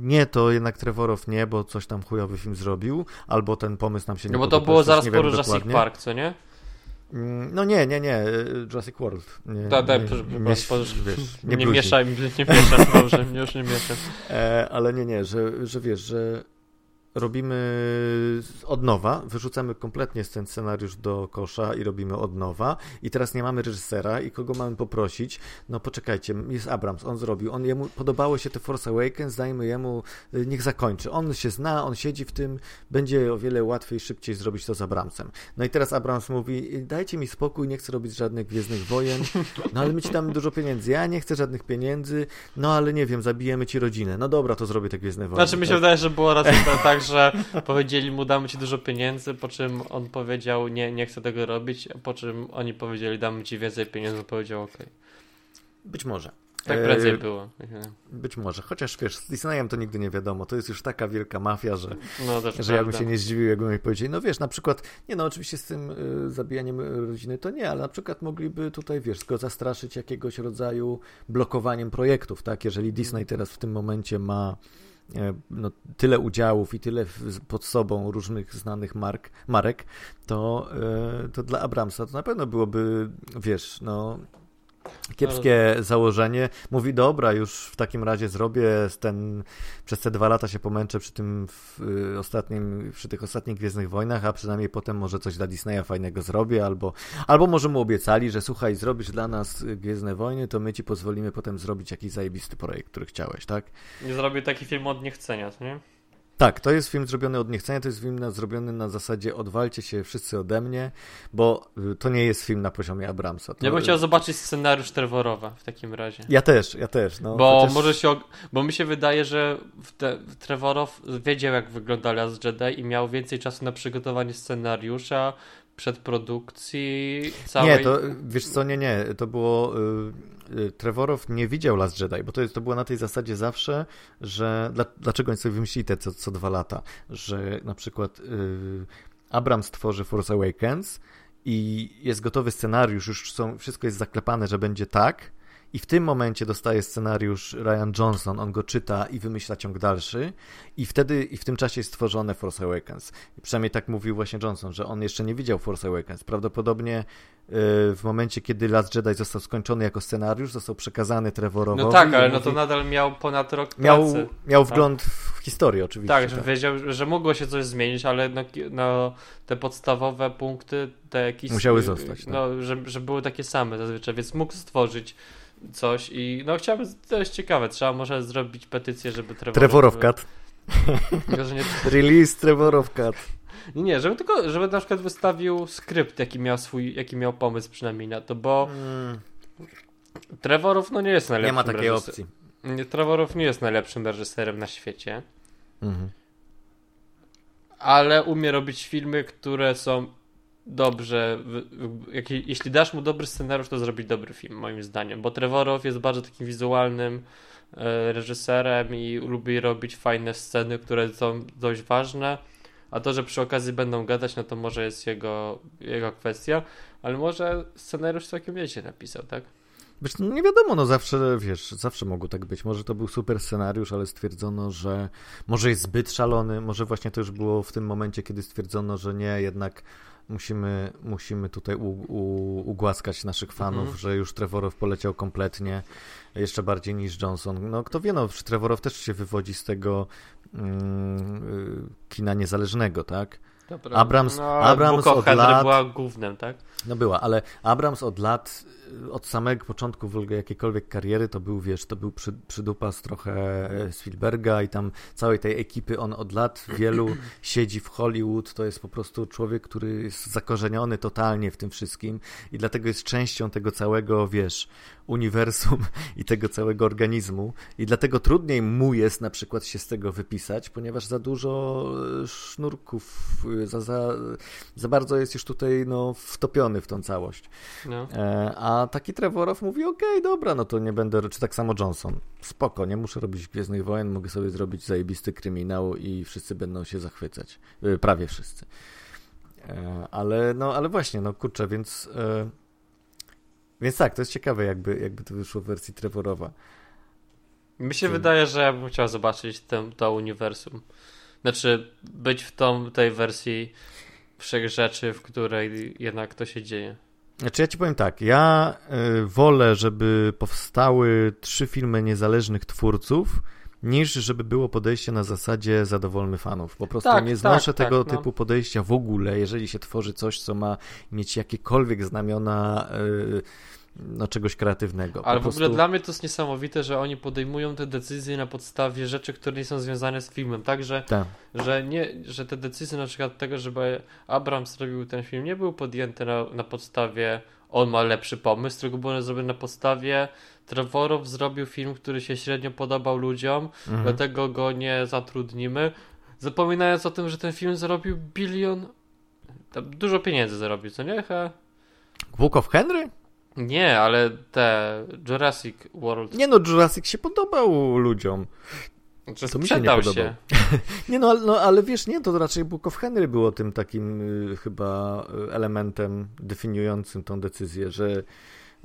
Speaker 1: nie, to jednak Trevorow nie, bo coś tam chujowy film zrobił, albo ten pomysł nam się nie
Speaker 2: No bo to było zaraz po Jurassic Park, co nie?
Speaker 1: Mm, no nie, nie, nie, e, Jurassic World. Nie,
Speaker 2: da, da, nie, nie, wiesz, nie, nie mieszaj, nie mieszaj, dobrze, już nie mieszam.
Speaker 1: E, ale nie, nie, że, że wiesz, że robimy od nowa, wyrzucamy kompletnie ten scenariusz do kosza i robimy od nowa i teraz nie mamy reżysera i kogo mamy poprosić? No poczekajcie, jest Abrams, on zrobił, on jemu podobało się te Force Awakens, dajmy jemu, y, niech zakończy. On się zna, on siedzi w tym, będzie o wiele łatwiej, szybciej zrobić to z Abramsem. No i teraz Abrams mówi, dajcie mi spokój, nie chcę robić żadnych Gwiezdnych Wojen, no ale my ci damy dużo pieniędzy, ja nie chcę żadnych pieniędzy, no ale nie wiem, zabijemy ci rodzinę. No dobra, to zrobię te Gwiezdne Wojny.
Speaker 2: Znaczy mi się tak? wydaje, że było raczej tak, że powiedzieli mu damy ci dużo pieniędzy, po czym on powiedział nie, nie chcę tego robić, po czym oni powiedzieli damy ci więcej pieniędzy, powiedział ok.
Speaker 1: Być może.
Speaker 2: Tak prędzej e... było.
Speaker 1: Być może, chociaż wiesz, z Disneyem to nigdy nie wiadomo. To jest już taka wielka mafia, że,
Speaker 2: no,
Speaker 1: że ja bym się nie zdziwił, jakbym mi powiedzieli, no wiesz, na przykład, nie no, oczywiście z tym y, zabijaniem rodziny to nie, ale na przykład mogliby tutaj, wiesz, go zastraszyć jakiegoś rodzaju blokowaniem projektów, tak? Jeżeli Disney teraz w tym momencie ma no, tyle udziałów i tyle pod sobą różnych znanych mark, marek, to, e, to dla Abramsa to na pewno byłoby, wiesz, no Kiepskie założenie. Mówi, dobra, już w takim razie zrobię ten, przez te dwa lata się pomęczę przy tym y, ostatnim, przy tych ostatnich Gwiezdnych Wojnach, a przynajmniej potem może coś dla Disneya fajnego zrobię, albo, albo może mu obiecali, że słuchaj, zrobisz dla nas Gwiezdne Wojny, to my ci pozwolimy potem zrobić jakiś zajebisty projekt, który chciałeś, tak?
Speaker 2: Nie zrobię taki film od niechcenia, nie?
Speaker 1: Tak, to jest film zrobiony od niechcenia, to jest film na, zrobiony na zasadzie odwalcie się wszyscy ode mnie, bo y, to nie jest film na poziomie Abramsa. To...
Speaker 2: Ja bym chciał zobaczyć scenariusz Trevorowa w takim razie.
Speaker 1: Ja też, ja też. No,
Speaker 2: bo chociaż... może się, bo mi się wydaje, że te, Trevorow wiedział jak wygląda Last Jedi i miał więcej czasu na przygotowanie scenariusza, przedprodukcji całej...
Speaker 1: Nie, to wiesz co, nie, nie, to było... Yy, Trevorow nie widział Last Jedi, bo to, jest, to było na tej zasadzie zawsze, że dla, dlaczego oni sobie wymyślili te co, co dwa lata, że na przykład yy, Abrams tworzy Force Awakens i jest gotowy scenariusz, już są, wszystko jest zaklepane, że będzie tak, i w tym momencie dostaje scenariusz Ryan Johnson, on go czyta i wymyśla ciąg dalszy i wtedy i w tym czasie jest stworzone Force Awakens. I przynajmniej tak mówił właśnie Johnson, że on jeszcze nie widział Force Awakens. Prawdopodobnie yy, w momencie, kiedy Last Jedi został skończony jako scenariusz, został przekazany Trevorowi.
Speaker 2: No tak, ale no to nadal miał ponad rok pracy.
Speaker 1: Miał, miał tak? wgląd w historię oczywiście.
Speaker 2: Tak, że tak. wiedział, że mogło się coś zmienić, ale no, no te podstawowe punkty, te jakieś...
Speaker 1: Musiały zostać.
Speaker 2: No, tak. że, że były takie same zazwyczaj, więc mógł stworzyć coś i no chciałbym, to jest ciekawe, trzeba może zrobić petycję, żeby Trevor...
Speaker 1: Trevorow Cut. nie... Release Trevorow Cut.
Speaker 2: Nie, nie, żeby tylko, żeby na przykład wystawił skrypt, jaki miał swój, jaki miał pomysł przynajmniej na to, bo mm. Trevorów no nie jest najlepszym
Speaker 1: Nie ma takiej reżyser... opcji.
Speaker 2: Trevorów nie jest najlepszym reżyserem na świecie. Mhm. Ale umie robić filmy, które są dobrze, jeśli dasz mu dobry scenariusz, to zrobi dobry film, moim zdaniem, bo Trevorow jest bardzo takim wizualnym e, reżyserem i lubi robić fajne sceny, które są dość ważne, a to, że przy okazji będą gadać, no to może jest jego, jego kwestia, ale może scenariusz całkiem nieźle napisał, tak?
Speaker 1: Wiesz, no nie wiadomo, no zawsze, wiesz, zawsze mogło tak być. Może to był super scenariusz, ale stwierdzono, że może jest zbyt szalony, może właśnie to już było w tym momencie, kiedy stwierdzono, że nie, jednak musimy, musimy tutaj u, u, ugłaskać naszych fanów, mhm. że już Trevorow poleciał kompletnie, jeszcze bardziej niż Johnson. No kto wie, no Trevorow też się wywodzi z tego mm, kina niezależnego, tak?
Speaker 2: Dobra. Abrams, no, Abrams od lat... była głównym, tak?
Speaker 1: No była, ale Abrams od lat, od samego początku w ogóle jakiejkolwiek kariery to był, wiesz, to był przy, przydupas trochę e, Spielberga i tam całej tej ekipy, on od lat wielu siedzi w Hollywood, to jest po prostu człowiek, który jest zakorzeniony totalnie w tym wszystkim i dlatego jest częścią tego całego, wiesz, uniwersum i tego całego organizmu. I dlatego trudniej mu jest na przykład się z tego wypisać, ponieważ za dużo e, sznurków, za, za, za bardzo jest już tutaj no, wtopiony w tą całość. No. E, a taki Trevorow mówi, okej, okay, dobra, no to nie będę, czy tak samo Johnson, spoko, nie muszę robić Gwiezdnych Wojen, mogę sobie zrobić zajebisty kryminał i wszyscy będą się zachwycać, prawie wszyscy. Ale, no, ale właśnie, no kurczę, więc więc tak, to jest ciekawe, jakby, jakby to wyszło w wersji Trevorowa.
Speaker 2: Mi się wydaje, że ja bym chciał zobaczyć tę, to uniwersum. Znaczy, być w tą, tej wersji wszechrzeczy, w której jednak to się dzieje.
Speaker 1: Znaczy, ja ci powiem tak, ja y, wolę, żeby powstały trzy filmy niezależnych twórców, niż żeby było podejście na zasadzie zadowolmy fanów. Po prostu tak, nie znoszę tak, tego tak, typu no. podejścia w ogóle, jeżeli się tworzy coś, co ma mieć jakiekolwiek znamiona yy, no, czegoś kreatywnego.
Speaker 2: Ale po w prostu... ogóle dla mnie to jest niesamowite, że oni podejmują te decyzje na podstawie rzeczy, które nie są związane z filmem, tak? Że, tak. że, nie, że te decyzje na przykład tego, żeby Abrams zrobił ten film, nie był podjęty na, na podstawie on ma lepszy pomysł, tylko był zrobiony na podstawie Trevorow zrobił film, który się średnio podobał ludziom, mhm. dlatego go nie zatrudnimy. Zapominając o tym, że ten film zarobił bilion. Tam dużo pieniędzy zarobił, co nie? He?
Speaker 1: Book of Henry?
Speaker 2: Nie, ale te Jurassic World.
Speaker 1: Nie no, Jurassic się podobał ludziom.
Speaker 2: Czy
Speaker 1: To mi się nie podobał.
Speaker 2: się.
Speaker 1: Nie no, ale- no, ale wiesz, nie, to raczej Book of Henry było tym takim y, chyba y, elementem definiującym tą decyzję, że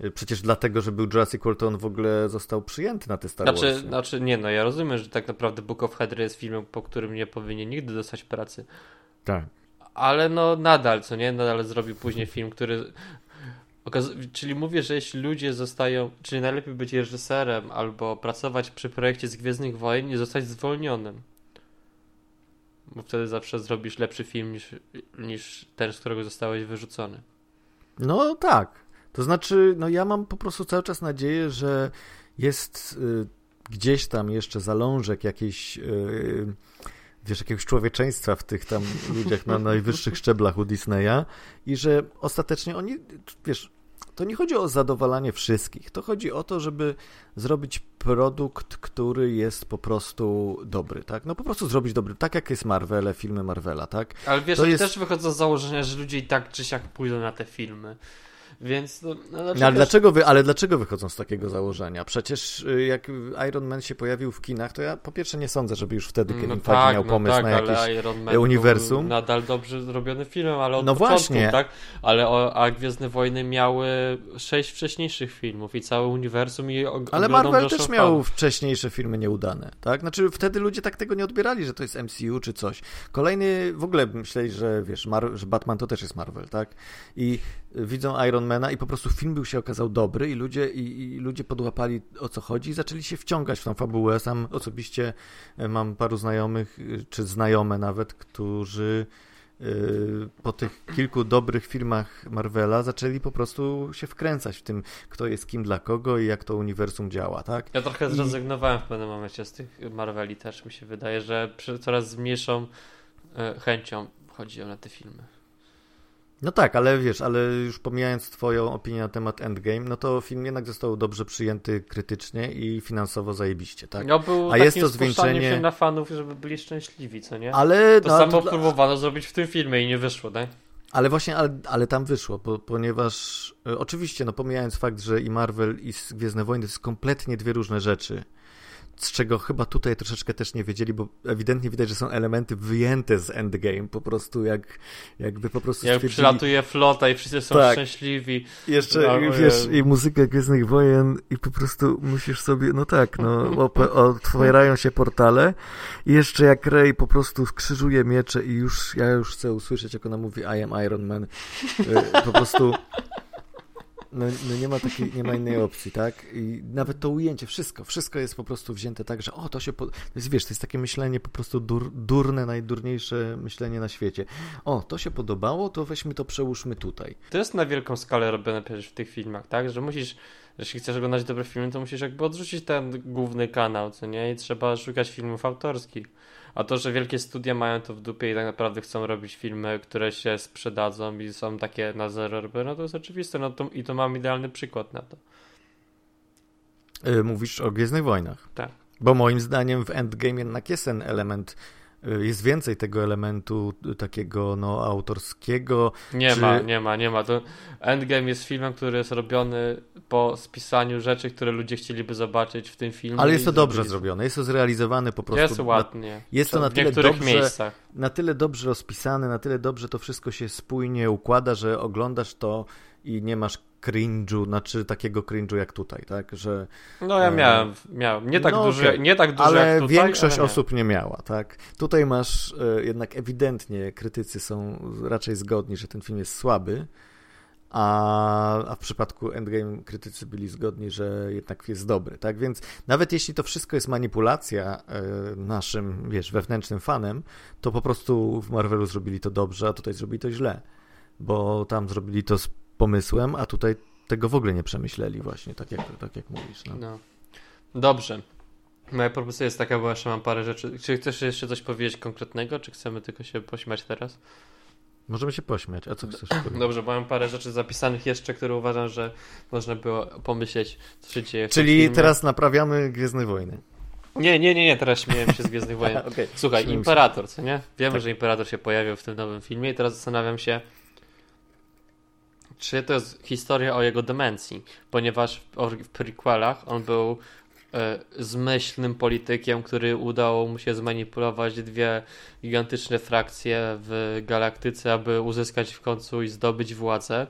Speaker 1: y, przecież dlatego, że był Jurassic World, to on w ogóle został przyjęty na te Star
Speaker 2: Znaczy,
Speaker 1: Warsy.
Speaker 2: znaczy, nie no, ja rozumiem, że tak naprawdę Book of Henry jest filmem, po którym nie powinien nigdy dostać pracy.
Speaker 1: Tak.
Speaker 2: Ale no nadal, co nie? Nadal zrobił później film, który... Czyli mówię, że jeśli ludzie zostają... Czyli najlepiej być reżyserem albo pracować przy projekcie z Gwiezdnych Wojen i zostać zwolnionym. Bo wtedy zawsze zrobisz lepszy film niż, niż ten, z którego zostałeś wyrzucony.
Speaker 1: No tak. To znaczy, no ja mam po prostu cały czas nadzieję, że jest y, gdzieś tam jeszcze zalążek jakiejś, y, wiesz, jakiegoś człowieczeństwa w tych tam ludziach na najwyższych szczeblach u Disneya i że ostatecznie oni, wiesz, to nie chodzi o zadowalanie wszystkich. To chodzi o to, żeby zrobić produkt, który jest po prostu dobry, tak? No po prostu zrobić dobry, tak jak jest Marvele, filmy Marvela, tak?
Speaker 2: Ale wiesz,
Speaker 1: To jest-
Speaker 2: też wychodzą z założenia, że ludzie i tak czy siak pójdą na te filmy. Więc no, no,
Speaker 1: No, ale, dlaczego wy, ale dlaczego wychodzą z takiego założenia? Przecież y, jak Iron Man się pojawił w kinach, to ja po pierwsze nie sądzę, żeby już wtedy Kevin
Speaker 2: No
Speaker 1: Feige
Speaker 2: tak,
Speaker 1: miał
Speaker 2: no
Speaker 1: pomysł
Speaker 2: tak,
Speaker 1: na jakieś...
Speaker 2: Iron Man
Speaker 1: uniwersum.
Speaker 2: Nadal dobrze zrobiony filmem, ale od
Speaker 1: No
Speaker 2: początku,
Speaker 1: właśnie.
Speaker 2: tak? Ale o, a Gwiezdne Wojny miały sześć wcześniejszych filmów i całe uniwersum i
Speaker 1: Ale Marvel też miał
Speaker 2: fanów.
Speaker 1: wcześniejsze filmy nieudane, tak? Znaczy wtedy ludzie tak tego nie odbierali, że to jest MCU czy coś. Kolejny, w ogóle myśleli, że wiesz, Mar- że Batman to też jest Marvel, tak? I widzą Ironmana i po prostu film był się okazał dobry i ludzie, i, i ludzie podłapali o co chodzi i zaczęli się wciągać w tą fabułę. Sam osobiście y, mam paru znajomych, y, czy znajome nawet, którzy y, po tych kilku dobrych filmach Marvela zaczęli po prostu się wkręcać w tym, kto jest kim dla kogo i jak to uniwersum działa, tak?
Speaker 2: Ja trochę
Speaker 1: I-
Speaker 2: zrezygnowałem w pewnym momencie z tych Marveli też mi się wydaje, że coraz z mniejszą e, chęcią chodziłem na te filmy.
Speaker 1: No tak, ale wiesz, ale już pomijając twoją opinię na temat Endgame, no to film jednak został dobrze przyjęty krytycznie i finansowo zajebiście, tak?
Speaker 2: No był
Speaker 1: A jest to zwieńczenie-
Speaker 2: się na fanów, żeby byli szczęśliwi, co nie?
Speaker 1: Ale,
Speaker 2: To
Speaker 1: no,
Speaker 2: samo
Speaker 1: to
Speaker 2: próbowano zrobić w tym filmie i nie wyszło, tak?
Speaker 1: ale właśnie, ale, ale tam wyszło, ponieważ e, oczywiście, no pomijając fakt, że i Marvel i Gwiezdne Wojny to jest kompletnie dwie różne rzeczy, z czego chyba tutaj troszeczkę też nie wiedzieli, bo ewidentnie widać, że są elementy wyjęte z Endgame, po prostu jak, jakby po prostu
Speaker 2: Jak
Speaker 1: stwierdzili...
Speaker 2: przylatuje flota i wszyscy są
Speaker 1: Tak.
Speaker 2: szczęśliwi.
Speaker 1: Jeszcze,
Speaker 2: No,
Speaker 1: wiesz, i muzyka Gwiezdnych Wojen i po prostu musisz sobie, no tak, no, otwierają się portale i jeszcze jak Rey po prostu skrzyżuje miecze i już, ja już chcę usłyszeć, jak ona mówi I am Iron Man, Y, po prostu no, no nie ma takiej, nie ma innej opcji, tak? I nawet to ujęcie, wszystko, wszystko jest po prostu wzięte tak, że o, to się, po... jest, wiesz, to jest takie myślenie po prostu dur, durne, najdurniejsze myślenie na świecie. O, to się podobało, to weźmy to, przełóżmy tutaj.
Speaker 2: To jest na wielką skalę robione przecież w tych filmach, tak? Że musisz, jeśli chcesz oglądać dobre filmy, to musisz jakby odrzucić ten główny kanał, co nie? I trzeba szukać filmów autorskich. A to, że wielkie studia mają to w dupie i tak naprawdę chcą robić filmy, które się sprzedadzą i są takie na zero no to jest oczywiste. No to, I to mam idealny przykład na to.
Speaker 1: Y, Mówisz o Gwiezdnych Wojnach.
Speaker 2: Tak.
Speaker 1: Bo moim zdaniem w Endgame jednak jest ten element, jest więcej tego elementu y, takiego no autorskiego.
Speaker 2: Nie
Speaker 1: Czy-
Speaker 2: ma, nie ma, nie ma. To Endgame jest filmem, który jest robiony po spisaniu rzeczy, które ludzie chcieliby zobaczyć w tym filmie.
Speaker 1: Ale jest to dobrze zrobione, jest to zrealizowane po prostu.
Speaker 2: Jest
Speaker 1: na,
Speaker 2: ładnie.
Speaker 1: jest to na tyle
Speaker 2: niektórych
Speaker 1: dobrze-
Speaker 2: miejscach.
Speaker 1: na tyle dobrze rozpisane, na tyle dobrze to wszystko się spójnie układa, że oglądasz to i nie masz cringe'u, znaczy takiego cringe'u jak tutaj, tak? Że,
Speaker 2: No ja
Speaker 1: E,
Speaker 2: miałem, miałem. Nie tak
Speaker 1: no
Speaker 2: duży,
Speaker 1: okej.
Speaker 2: nie tak duży
Speaker 1: ale
Speaker 2: jak tutaj,
Speaker 1: większość
Speaker 2: ale
Speaker 1: osób nie miała, tak? Tutaj masz e, jednak ewidentnie krytycy są raczej zgodni, że ten film jest słaby, a, a w przypadku Endgame krytycy byli zgodni, że jednak jest dobry, tak? Więc nawet jeśli to wszystko jest manipulacja e, naszym, wiesz, wewnętrznym fanem, to po prostu w Marvelu zrobili to dobrze, a tutaj zrobili to źle, bo tam zrobili to z pomysłem, a tutaj tego w ogóle nie przemyśleli właśnie, tak jak, tak jak mówisz. No.
Speaker 2: No. Dobrze. Moja propozycja jest taka, bo jeszcze mam parę rzeczy. Czy chcesz jeszcze coś powiedzieć konkretnego, czy chcemy tylko się pośmiać teraz?
Speaker 1: Możemy się pośmiać, a co chcesz powiedzieć?
Speaker 2: Dobrze, bo mam parę rzeczy zapisanych jeszcze, które uważam, że można było pomyśleć, co się dzieje
Speaker 1: Czyli teraz naprawiamy Gwiezdne Wojny.
Speaker 2: Nie, nie, nie, nie, teraz śmiałem się z Gwiezdnych Wojen.
Speaker 1: Okej.
Speaker 2: Słuchaj. Imperator, co nie? Wiemy,
Speaker 1: Tak.
Speaker 2: że Imperator się pojawił w tym nowym filmie i teraz zastanawiam się, czy to jest historia o jego demencji, ponieważ w, w prequelach on był e, zmyślnym politykiem, który udało mu się zmanipulować dwie gigantyczne frakcje w galaktyce, aby uzyskać w końcu i zdobyć władzę.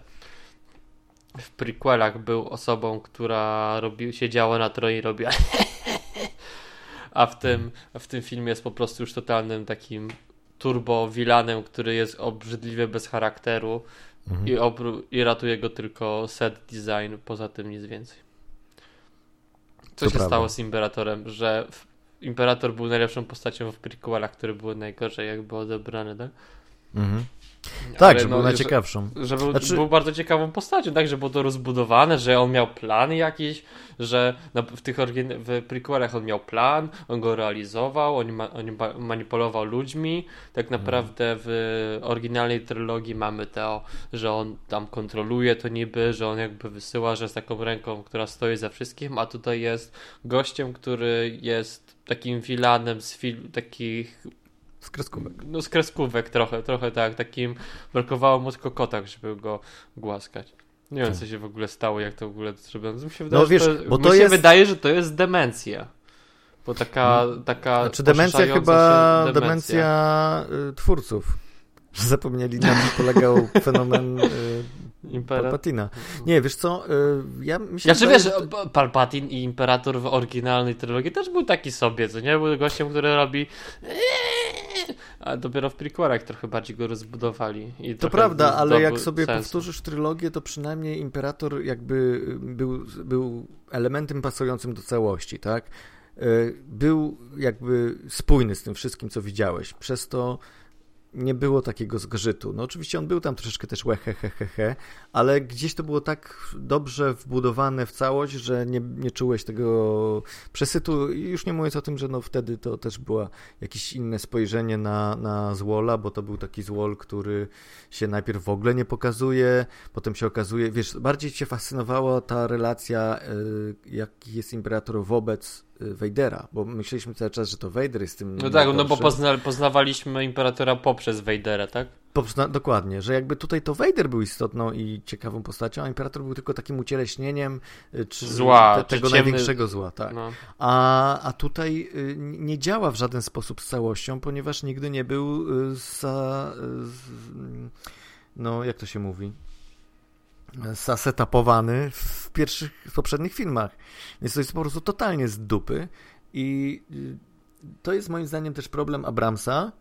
Speaker 2: W prequelach był osobą, która robi, siedziała na tronie i robiła a w tym, w tym filmie jest po prostu już totalnym takim turbo vilanem, który jest obrzydliwie bez charakteru mhm. i, i ratuje go tylko set design, poza tym nic więcej. Co to się stało z Imperatorem, że Imperator był najlepszą postacią w prequelach, które były najgorzej jakby odebrane, tak? Mhm.
Speaker 1: Tak, że no, był najciekawszą.
Speaker 2: Że, że był, znaczy... był, bardzo ciekawą postacią, tak, że było to rozbudowane, że on miał plan jakiś, że w tych w prequelach on miał plan, on go realizował, on, ma, on manipulował ludźmi. Tak mhm. naprawdę w oryginalnej trylogii mamy to, że on tam kontroluje to niby, że on jakby wysyła, że z taką ręką, która stoi za wszystkim, a tutaj jest gościem, który jest takim filanem z film, takich
Speaker 1: z kreskówek.
Speaker 2: No z kreskówek trochę, trochę tak. Takim brakowało mu tylko kotach, żeby go głaskać. Nie wiem, tak. co się w ogóle stało, jak to w ogóle zrobiono. Mi się wydaje, no, wiesz, to, bo to jest... wydaje, że to jest demencja. Bo taka... No, taka
Speaker 1: znaczy demencja chyba, demencja, demencja y, twórców. Zapomnieli na czym polegał fenomen y, Imperator. Palpatina. Nie, wiesz co, y, ja myślę,
Speaker 2: znaczy, wiesz. Palpatin i Imperator w oryginalnej trylogii też był taki sobie, co nie? Był gościem, który robi a dopiero w prequelach trochę bardziej go rozbudowali.
Speaker 1: To prawda, ale jak sobie sensu. powtórzysz trylogię, to przynajmniej Imperator jakby był, był elementem pasującym do całości, tak? Y, był jakby spójny z tym wszystkim, co widziałeś. Przez to nie było takiego zgrzytu. No oczywiście on był tam troszeczkę też łehehehehe, ale gdzieś to było tak dobrze wbudowane w całość, że nie, nie czułeś tego przesytu już nie mówiąc o tym, że no wtedy to też było jakieś inne spojrzenie na, na Zwola, bo to był taki Zwol, który się najpierw w ogóle nie pokazuje, potem się okazuje, wiesz, bardziej cię fascynowała ta relacja, y, jaki jest Imperator wobec Vadera, bo myśleliśmy cały czas, że to Vader jest tym.
Speaker 2: No tak, no bo pozna, poznawaliśmy Imperatora poprzez Vadera, tak?
Speaker 1: Poprzez, dokładnie, że jakby tutaj to Vader był istotną i ciekawą postacią, a Imperator był tylko takim ucieleśnieniem y, czy zła, te, tego ciemny... największego zła, tak. No. A, a tutaj y, nie działa w żaden sposób z całością, ponieważ nigdy nie był y, za. No, jak to się mówi? Zasetapowany w pierwszych, w poprzednich filmach. Więc to jest po prostu totalnie z dupy i y, to jest moim zdaniem też problem Abramsa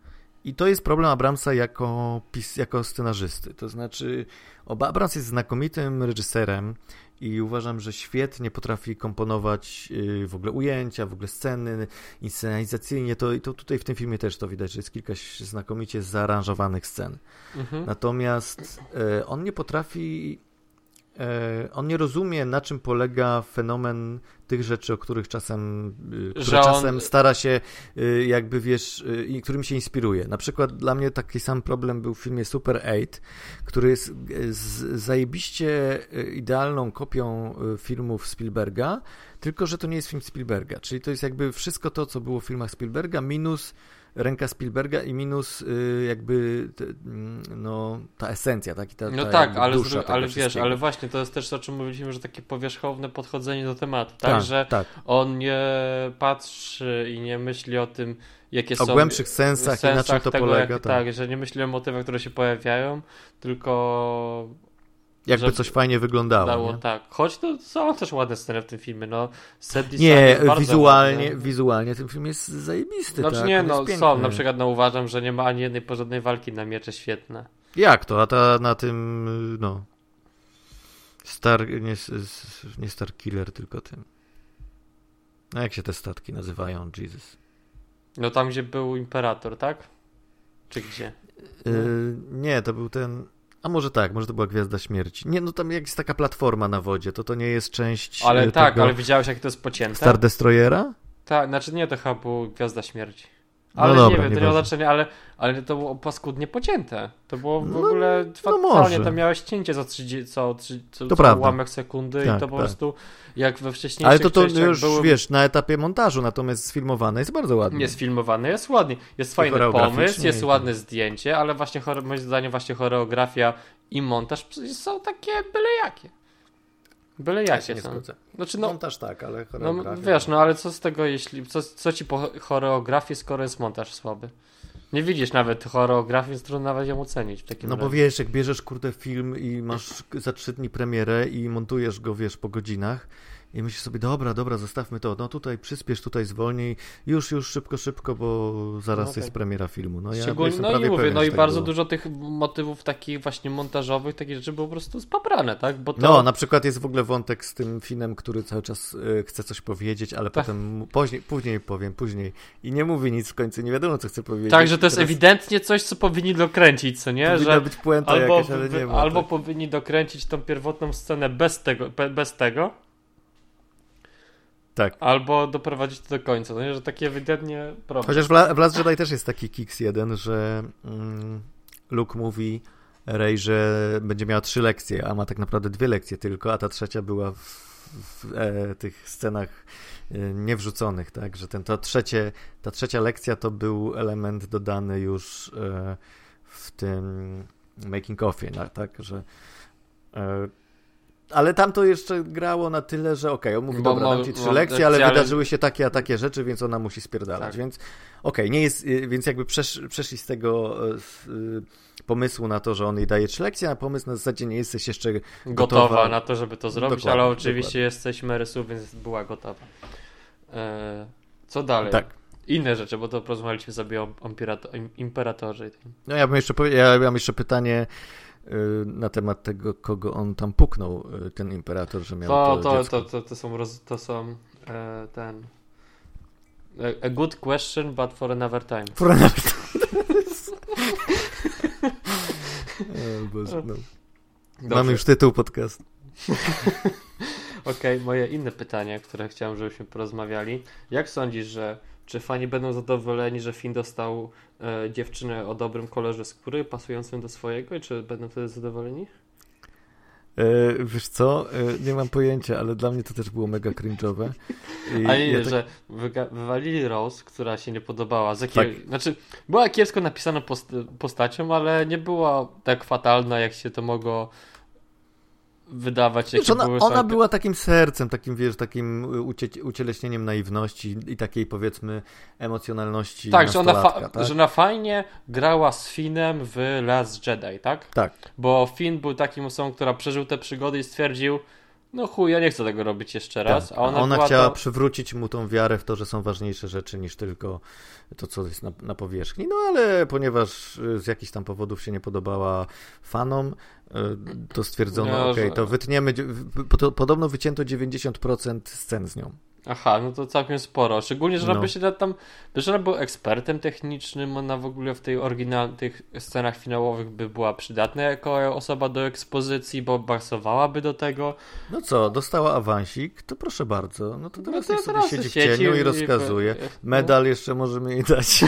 Speaker 1: i to jest problem Abramsa jako, pis, jako scenarzysty. To znaczy, oba Abrams jest znakomitym reżyserem i uważam, że świetnie potrafi komponować y, w ogóle ujęcia, w ogóle sceny, inscenizacyjnie. To, to tutaj w tym filmie też to widać, że jest kilka znakomicie zaaranżowanych scen. Mhm. Natomiast y, on nie potrafi on nie rozumie, na czym polega fenomen tych rzeczy, o których czasem, y, które on... czasem stara się, y, jakby wiesz, i którym się inspiruje. Na przykład dla mnie taki sam problem był w filmie Super 8, który jest zajebiście idealną kopią filmów Spielberga, tylko że to nie jest film Spielberga, czyli to jest jakby wszystko to, co było w filmach Spielberga, minus ręka Spielberga i minus y, jakby mm, no, ta esencja, tak? ta,
Speaker 2: no tak, ale, ale wiesz, ale właśnie to jest też o czym mówiliśmy, że takie powierzchowne podchodzenie do tematu, tak? tak że tak. on nie patrzy i nie myśli o tym, jakie
Speaker 1: o
Speaker 2: są...
Speaker 1: O głębszych sensach, sensach i na czym to tego, polega.
Speaker 2: Jak, tak. tak, że nie myśli o motywach, które się pojawiają, tylko
Speaker 1: jakby coś fajnie wyglądało. Dało,
Speaker 2: tak. Choć to są też ładne sceny w tym filmie. No,
Speaker 1: set nie, wizualnie, wizualnie ten film jest zajebisty. Znaczy tak?
Speaker 2: nie, no są. Na przykład no, uważam, że nie ma ani jednej porządnej walki na miecze świetne.
Speaker 1: Jak to? A ta na tym, no... Star, nie, nie Star Killer, tylko tym. No jak się te statki nazywają? Jesus.
Speaker 2: No tam, gdzie był Imperator, tak? Czy gdzie?
Speaker 1: Yy, nie, to był ten... A może tak, może to była Gwiazda Śmierci. Nie, no tam jak jest taka platforma na wodzie, to to nie jest część
Speaker 2: Ale e, tak, ale widziałeś jak to jest pocięte?
Speaker 1: Star Destroyera?
Speaker 2: Tak, znaczy nie, to chyba była Gwiazda Śmierci. Ale
Speaker 1: dobra,
Speaker 2: nie wiem, to nie ma
Speaker 1: nieważne.
Speaker 2: znaczenia, ale, ale to było paskudnie pocięte. To było w
Speaker 1: No,
Speaker 2: ogóle
Speaker 1: no
Speaker 2: fatalnie,
Speaker 1: może.
Speaker 2: to miałeś cięcie co, 30, co, trzy- co,
Speaker 1: To
Speaker 2: co ułamek sekundy
Speaker 1: Tak,
Speaker 2: i to po
Speaker 1: tak.
Speaker 2: prostu jak we wcześniejszych
Speaker 1: Ale to to już,
Speaker 2: były,
Speaker 1: wiesz, na etapie montażu, natomiast sfilmowane jest bardzo ładnie.
Speaker 2: jest filmowane, jest ładnie, jest fajny pomysł, jest ładne zdjęcie, ale właśnie moim zdaniem właśnie choreografia i montaż są takie byle jakie.
Speaker 1: Ja się nie
Speaker 2: są.
Speaker 1: zgodzę.
Speaker 2: Znaczy no,
Speaker 1: Montaż tak, ale
Speaker 2: no
Speaker 1: choreografia...
Speaker 2: wiesz, no ale co z tego, jeśli, co, co ci po choreografii, skoro jest montaż słaby? Nie widzisz nawet choreografii, więc trudno nawet ją ocenić w takim
Speaker 1: No bo
Speaker 2: razie.
Speaker 1: wiesz, jak bierzesz kurde film i masz za trzy dni premierę i montujesz go, wiesz, po godzinach i myślisz sobie, dobra, dobra, zostawmy to, no tutaj przyspiesz, tutaj zwolnij, już, już, szybko, szybko, bo zaraz
Speaker 2: No
Speaker 1: jest
Speaker 2: tak.
Speaker 1: premiera filmu. No ja
Speaker 2: Szczególnie, no i mówię, no i
Speaker 1: tak
Speaker 2: bardzo
Speaker 1: było.
Speaker 2: dużo tych motywów takich właśnie montażowych, takich rzeczy było po prostu spaprane, tak? Bo to,
Speaker 1: No, na przykład jest w ogóle wątek z tym Finem, który cały czas e, chce coś powiedzieć, ale
Speaker 2: Tak.
Speaker 1: potem później, później powiem, później i nie mówi nic w końcu, nie wiadomo co chce powiedzieć.
Speaker 2: tak, że to jest
Speaker 1: Teraz
Speaker 2: ewidentnie coś, co powinni dokręcić, co nie?
Speaker 1: Powinna
Speaker 2: Że
Speaker 1: być puenta
Speaker 2: albo,
Speaker 1: jakaś, ale nie ma.
Speaker 2: albo
Speaker 1: tak.
Speaker 2: powinni dokręcić tą pierwotną scenę bez tego, be- bez tego,
Speaker 1: tak.
Speaker 2: albo doprowadzić to do końca, no nie? Że taki ewidentnie problem.
Speaker 1: Chociaż w, w Last Jedi też jest taki kiks jeden, że mm, Luke mówi Rey, że będzie miała trzy lekcje, a ma tak naprawdę dwie lekcje tylko, a ta trzecia była w, w e, tych scenach e, niewrzuconych, tak, że ten, to trzecie, ta trzecia lekcja to był element dodany już e, w tym making offie, tak, że e, ale tam to jeszcze grało na tyle, że okej, on mówi,
Speaker 2: Bo
Speaker 1: dobra, dam ci trzy lekcje, ale wydarzyły się takie, a takie rzeczy, więc ona musi spierdalać,
Speaker 2: Tak.
Speaker 1: więc okej, nie jest, y, więc jakby przesz, przeszli z tego z, y, pomysłu na to, że on jej daje trzy lekcje, a pomysł na zasadzie nie jesteś jeszcze
Speaker 2: gotowa,
Speaker 1: gotowa.
Speaker 2: na to, żeby to zrobić,
Speaker 1: Dokładnie,
Speaker 2: ale oczywiście
Speaker 1: dokładnie.
Speaker 2: jesteś Merysu, więc była gotowa. E, co dalej?
Speaker 1: Tak.
Speaker 2: Inne rzeczy, bo to porozmawialiśmy sobie o im- imperatorze.
Speaker 1: No ja bym jeszcze, ja mam jeszcze pytanie na temat tego, kogo on tam puknął, y, ten imperator, że miał
Speaker 2: To,
Speaker 1: to,
Speaker 2: to, to, to, to są, roz, to są e, ten... A- A good question, but for another time.
Speaker 1: Furanowicz. O Boże, no.
Speaker 2: Dobrze.
Speaker 1: Mamy już tytuł podcastu.
Speaker 2: Okej, moje inne pytanie, które chciałem, żebyśmy porozmawiali. Jak sądzisz, że czy fani będą zadowoleni, że Finn dostał e, dziewczynę o dobrym kolorze skóry, pasującym do swojego i czy będą wtedy zadowoleni?
Speaker 1: E, wiesz co, e, nie mam pojęcia, ale dla mnie to też było mega cringe'owe. I
Speaker 2: A nie,
Speaker 1: ja tak-
Speaker 2: że wywalili Rose, która się nie podobała. Z.
Speaker 1: Tak.
Speaker 2: Znaczy, była kiepsko napisana post postacią, ale nie była tak fatalna, jak się to mogło wydawać. Jakie
Speaker 1: ona,
Speaker 2: były
Speaker 1: ona była takim sercem, takim, wiesz, takim ucie, ucieleśnieniem naiwności i takiej, powiedzmy, emocjonalności
Speaker 2: Tak, że ona,
Speaker 1: tak?
Speaker 2: że ona fajnie grała z Finnem w Last Jedi, tak?
Speaker 1: Tak,
Speaker 2: Bo Finn był takim osobą, która przeżył te przygody i stwierdził, no chuj, ja nie chcę tego robić jeszcze raz.
Speaker 1: tak.
Speaker 2: A ona, była
Speaker 1: chciała
Speaker 2: to...
Speaker 1: przywrócić mu tą wiarę w to, że są ważniejsze rzeczy niż tylko to, co jest na, na powierzchni. No ale ponieważ y, z jakichś tam powodów się nie podobała fanom, y, to stwierdzono,
Speaker 2: No,
Speaker 1: okej,
Speaker 2: że-
Speaker 1: to wytniemy, podobno wycięto 90% scen z nią.
Speaker 2: Aha, no to całkiem sporo. Szczególnie, że
Speaker 1: No.
Speaker 2: by się da tam. Wiesz, ona była ekspertem technicznym, ona w ogóle w tej oryginal, tych scenach finałowych by była przydatna jako osoba do ekspozycji, bo pasowałaby do tego.
Speaker 1: No co, dostała awansik, to proszę bardzo. No to teraz
Speaker 2: no
Speaker 1: sobie
Speaker 2: teraz
Speaker 1: siedzi w cieniu i rozkazuje.
Speaker 2: no.
Speaker 1: Medal jeszcze możemy jej dać.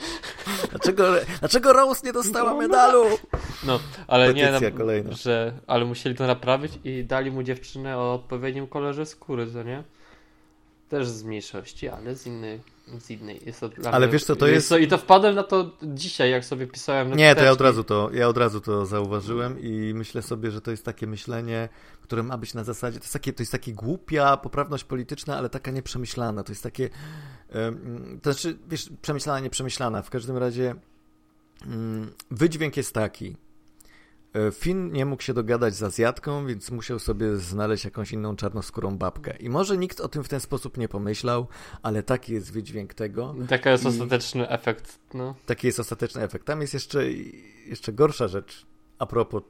Speaker 1: dlaczego, dlaczego Rose nie dostała
Speaker 2: No,
Speaker 1: medalu?
Speaker 2: No, ale nie,
Speaker 1: Petycja
Speaker 2: no,
Speaker 1: kolejna.
Speaker 2: że, ale musieli to naprawić i dali mu dziewczynę o odpowiednim kolorze skóry, co nie? Też z mniejszości, ale z innej, z innej. Jest to dla
Speaker 1: Ale
Speaker 2: mnie-
Speaker 1: wiesz co, to jest-
Speaker 2: I to wpadłem na to dzisiaj, jak sobie pisałem
Speaker 1: Nie, to ja od razu to, ja od razu to zauważyłem i myślę sobie, że to jest takie myślenie, które ma być na zasadzie, to jest takie, to jest takie głupia poprawność polityczna, ale taka nieprzemyślana. To jest takie, to znaczy, wiesz, przemyślana, nieprzemyślana. W każdym razie mm, wydźwięk jest taki. E, Finn nie mógł się dogadać z Azjatką, więc musiał sobie znaleźć jakąś inną czarnoskórą babkę. I może nikt o tym w ten sposób nie pomyślał, ale taki jest wydźwięk tego.
Speaker 2: Taka jest
Speaker 1: I-
Speaker 2: ostateczny efekt, no.
Speaker 1: Taki jest ostateczny efekt. Tam jest jeszcze, jeszcze gorsza rzecz a propos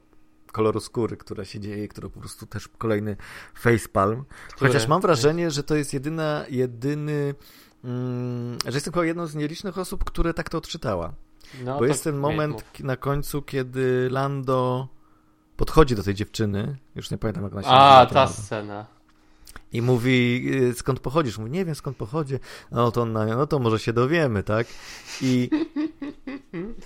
Speaker 1: koloru skóry, która się dzieje, która po prostu też kolejny facepalm.
Speaker 2: Które-
Speaker 1: Chociaż mam wrażenie, że to jest jedyna, jedyny, mm, że jestem chyba jedną z nielicznych osób, które tak to odczytała.
Speaker 2: No,
Speaker 1: Bo jest ten moment na końcu, kiedy Lando podchodzi do tej dziewczyny, już nie pamiętam jak ona się
Speaker 2: A,
Speaker 1: nazywa.
Speaker 2: ta scena.
Speaker 1: I mówi, y, skąd pochodzisz? Mówi, nie wiem skąd pochodzę. No to, no to może się dowiemy, tak? I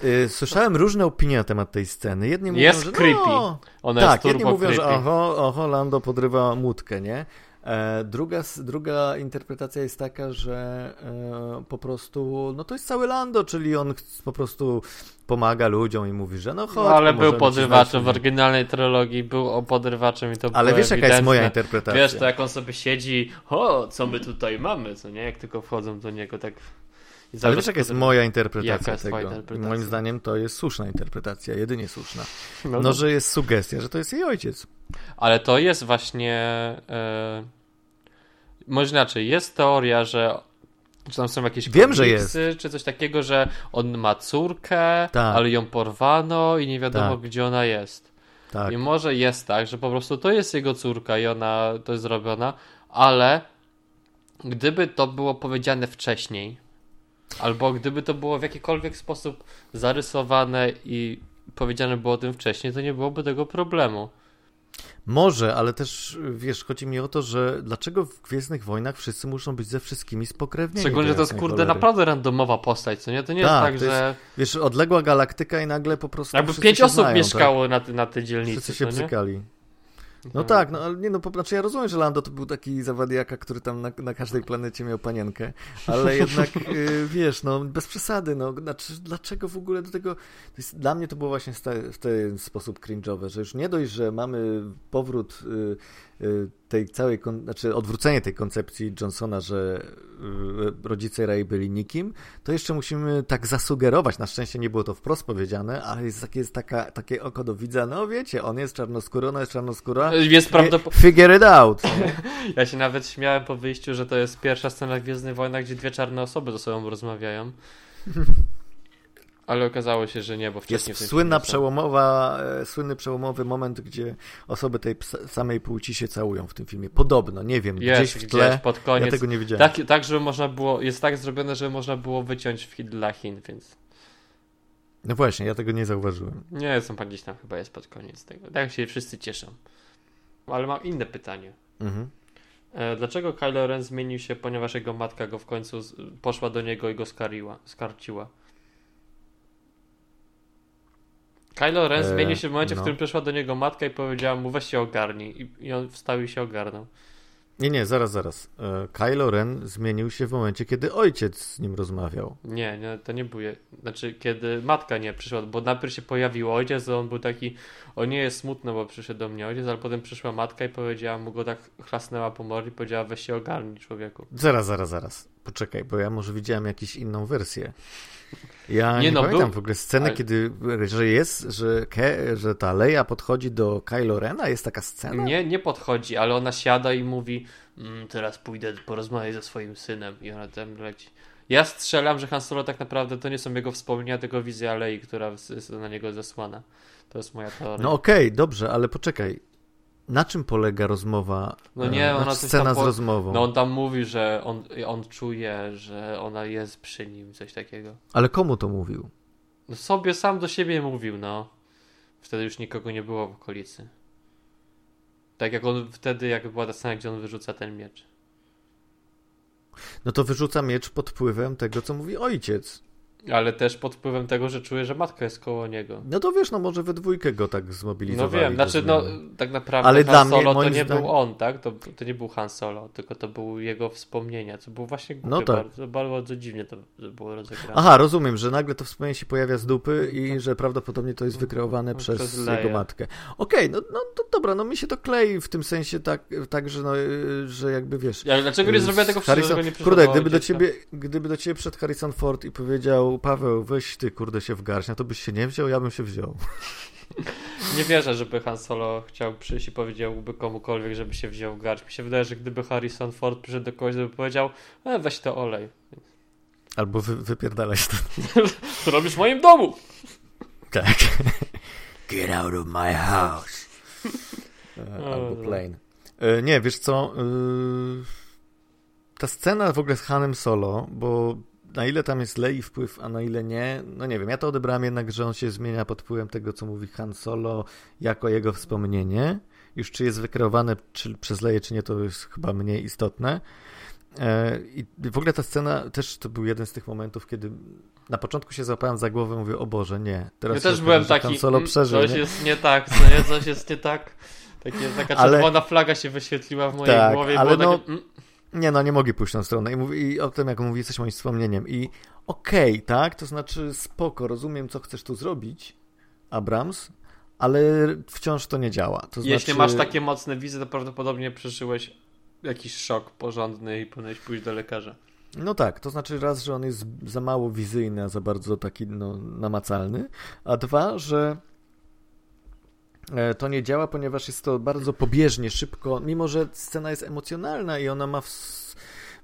Speaker 1: y, słyszałem różne opinie na temat tej sceny. Jedni mówią,
Speaker 2: jest
Speaker 1: że
Speaker 2: creepy.
Speaker 1: no,
Speaker 2: Ona
Speaker 1: tak,
Speaker 2: jest
Speaker 1: jedni mówią,
Speaker 2: creepy.
Speaker 1: że oho, oho, Lando podrywa łódkę, nie? E, druga, druga interpretacja jest taka, że e, po prostu, no to jest cały Lando, czyli on po prostu pomaga ludziom i mówi, że no chodź,
Speaker 2: No, ale był podrywaczem w oryginalnej trylogii, był o podrywaczem i to
Speaker 1: Ale wiesz, jaka jest
Speaker 2: ewidentne.
Speaker 1: moja interpretacja?
Speaker 2: Wiesz, to jak on sobie siedzi, o, co my tutaj mamy, co nie? Jak tylko wchodzą do niego, tak...
Speaker 1: Ale wiesz, jaka jest moja interpretacja
Speaker 2: jest
Speaker 1: tego?
Speaker 2: interpretacja?
Speaker 1: moim zdaniem to jest słuszna interpretacja, jedynie słuszna.
Speaker 2: No,
Speaker 1: No, że jest sugestia, że to jest jej ojciec.
Speaker 2: Ale to jest właśnie. E, może inaczej, jest teoria, że. Czy tam są jakieś
Speaker 1: Wiem, że
Speaker 2: komiksy, czy coś takiego, że on ma córkę,
Speaker 1: Tak.
Speaker 2: ale ją porwano i nie wiadomo,
Speaker 1: Tak.
Speaker 2: gdzie ona jest.
Speaker 1: Tak.
Speaker 2: I może jest tak, że po prostu to jest jego córka i ona to jest zrobiona, ale gdyby to było powiedziane wcześniej, albo gdyby to było w jakikolwiek sposób zarysowane i powiedziane było o tym wcześniej, to nie byłoby tego problemu.
Speaker 1: Może, ale też, wiesz, chodzi mi o to, że dlaczego w Gwiezdnych Wojnach wszyscy muszą być ze wszystkimi spokrewnieni?
Speaker 2: Szczególnie, że to jest kurde
Speaker 1: cholery?
Speaker 2: naprawdę randomowa postać, co nie? To nie
Speaker 1: Tak,
Speaker 2: jest tak,
Speaker 1: to
Speaker 2: że
Speaker 1: Wiesz, odległa galaktyka i nagle po prostu
Speaker 2: jakby pięć osób
Speaker 1: znają,
Speaker 2: mieszkało na, ty- na tej
Speaker 1: Tak?
Speaker 2: dzielnicy,
Speaker 1: Wszyscy się
Speaker 2: nie?
Speaker 1: bzykali. No
Speaker 2: Mhm.
Speaker 1: tak, no ale nie no, po, znaczy ja rozumiem, że Lando to był taki zawadiaka, który tam na, na każdej planecie miał panienkę, ale jednak, y, wiesz, no bez przesady, no, znaczy, dlaczego w ogóle do tego, jest, dla mnie to było właśnie w ten sposób cringe'owe, że już nie dość, że mamy powrót y, tej całej, znaczy odwrócenie tej koncepcji Johnsona, że y, rodzice Rey byli nikim, to jeszcze musimy tak zasugerować, na szczęście nie było to wprost powiedziane, ale jest, takie, jest taka, takie oko do widza, no wiecie, on jest czarnoskóry, ona jest czarnoskóra,
Speaker 2: Jest prawdopodobnie.
Speaker 1: Figure it out.
Speaker 2: Ja się nawet śmiałem po wyjściu, że to jest pierwsza scena Gwiezdnych Wojnach, gdzie dwie czarne osoby ze sobą rozmawiają. Ale okazało się, że nie, bo wcześniej
Speaker 1: Jest słynna przełomowa, e, słynny przełomowy moment, gdzie osoby tej samej płci się całują w tym filmie. Podobno, nie wiem,
Speaker 2: Jest
Speaker 1: gdzieś w tle.
Speaker 2: gdzieś pod koniec.
Speaker 1: Ja tego nie widziałem.
Speaker 2: Tak, tak, żeby można było. Jest tak zrobione, żeby można było wyciąć w dla Chin, więc.
Speaker 1: No właśnie, ja tego nie zauważyłem.
Speaker 2: Nie, są pan gdzieś tam chyba jest pod koniec tego. Tak się wszyscy cieszą. Ale mam inne pytanie.
Speaker 1: Mhm.
Speaker 2: E, Dlaczego Kylo Ren zmienił się, ponieważ jego matka go w końcu poszła do niego i go skariła, skarciła? Kylo Ren
Speaker 1: E,
Speaker 2: zmienił się w momencie, w
Speaker 1: no.
Speaker 2: którym przyszła do niego matka i powiedziała mu weź się ogarnij i, i on wstał i się ogarnął.
Speaker 1: Nie, nie, zaraz, zaraz. E, Kylo Ren zmienił się w momencie, kiedy ojciec z nim rozmawiał.
Speaker 2: Nie, nie, to nie był, je- znaczy kiedy matka nie przyszła, bo najpierw się pojawił ojciec, on był taki, o nie jest smutno, bo przyszedł do mnie ojciec, ale potem przyszła matka i powiedziała mu go tak, chlasnęła po morzu i powiedziała weź się ogarnij człowieku.
Speaker 1: Zaraz, zaraz, zaraz. Poczekaj, bo ja może widziałem jakąś inną wersję. Ja
Speaker 2: Nie
Speaker 1: nie,
Speaker 2: no,
Speaker 1: pamiętam
Speaker 2: był-
Speaker 1: w ogóle sceny,
Speaker 2: ale-
Speaker 1: kiedy, że jest, że, Ke, że ta Leia podchodzi do Kylo Rena, jest taka scena?
Speaker 2: Nie, nie podchodzi, ale ona siada i mówi mm, teraz pójdę porozmawiać ze swoim synem i ona tam leci. Ja strzelam, że Han Solo tak naprawdę to nie są jego wspomnienia, tylko wizja Lei, która jest na niego zesłana. To jest moja teoria.
Speaker 1: No okej, dobrze, ale poczekaj. Na czym polega rozmowa?
Speaker 2: No nie,
Speaker 1: e,
Speaker 2: ona
Speaker 1: znaczy scena
Speaker 2: tam
Speaker 1: z
Speaker 2: po-
Speaker 1: rozmową.
Speaker 2: No on tam mówi, że on, on czuje, że ona jest przy nim, coś takiego.
Speaker 1: Ale komu to mówił?
Speaker 2: No sobie sam do siebie mówił, no. Wtedy już nikogo nie było w okolicy. Tak jak on wtedy, jak była ta scena, gdzie on wyrzuca ten miecz.
Speaker 1: No to wyrzuca miecz pod wpływem tego, co mówi ojciec.
Speaker 2: Ale też pod wpływem tego, że czuje, że matka jest koło niego.
Speaker 1: No to wiesz, no może we dwójkę go tak
Speaker 2: No
Speaker 1: zmobilizowali.
Speaker 2: wiem,
Speaker 1: do
Speaker 2: znaczy no tak naprawdę
Speaker 1: Ale
Speaker 2: Han
Speaker 1: mnie,
Speaker 2: Solo to
Speaker 1: moim
Speaker 2: nie
Speaker 1: zdaniem-
Speaker 2: był on, tak? To, to nie był Han Solo, tylko to były jego wspomnienia, co było właśnie głupie
Speaker 1: No tak.
Speaker 2: bardzo, bardzo dziwnie to było rozegrane.
Speaker 1: Aha, rozumiem, że nagle to wspomnienie się pojawia z dupy i że prawdopodobnie to jest wykreowane
Speaker 2: No,
Speaker 1: przez,
Speaker 2: przez
Speaker 1: jego matkę. Okej, no, no to dobra, no mi się to klei w tym sensie tak, tak że, no, y, że jakby wiesz...
Speaker 2: Ja, dlaczego nie
Speaker 1: y,
Speaker 2: zrobiła tego
Speaker 1: Harrison,
Speaker 2: przyszła
Speaker 1: Kurde,
Speaker 2: do
Speaker 1: gdyby do, ciebie, gdyby do ciebie przyszedł Harrison Ford i powiedział Paweł, weź ty kurde się w garść, no to byś się nie wziął, ja bym się wziął.
Speaker 2: Nie wierzę, żeby Han Solo chciał przyjść i powiedziałby komukolwiek, żeby się wziął w garść. Mi się wydaje, że gdyby Harrison Ford przyszedł do kogoś, by powiedział, e, weź to olej.
Speaker 1: Albo wy, wypierdalać to.
Speaker 2: To robisz w moim domu!
Speaker 1: Tak. Get out of my house. E,
Speaker 2: O,
Speaker 1: Albo
Speaker 2: no.
Speaker 1: plane. E, Nie, wiesz co? e, Ta scena w ogóle z Hanem Solo, bo na ile tam jest Lei wpływ, a na ile nie, no nie wiem. Ja to odebrałem jednak, że on się zmienia pod wpływem tego, co mówi Han Solo, jako jego wspomnienie. Już czy jest wykreowane czy przez Leję, czy nie, to jest chyba mniej istotne. E, I w ogóle ta scena też to był jeden z tych momentów, kiedy na początku się złapałem za głowę, mówię, o Boże, nie.
Speaker 2: Teraz ja też byłem taki, Solo mm, przeżył, coś nie? jest nie tak, co nie, coś jest nie tak. Takie, taka ale... czerwona flaga się wyświetliła w mojej tak, głowie. Ale no, takie, mm.
Speaker 1: Nie, no nie mogli pójść tą stronę. I, mówi, I o tym, jak mówi, jesteś moim wspomnieniem. I okej, okay, tak, to znaczy spoko, rozumiem, co chcesz tu zrobić, Abrams, ale wciąż to nie działa. To
Speaker 2: Jeśli
Speaker 1: znaczy...
Speaker 2: masz takie mocne wizy, to prawdopodobnie przeżyłeś jakiś szok porządny i powinieneś pójść do lekarza.
Speaker 1: No tak, to znaczy raz, że on jest za mało wizyjny, a za bardzo taki no, namacalny, a dwa, że to nie działa, ponieważ jest to bardzo pobieżnie, szybko, mimo że scena jest emocjonalna i ona ma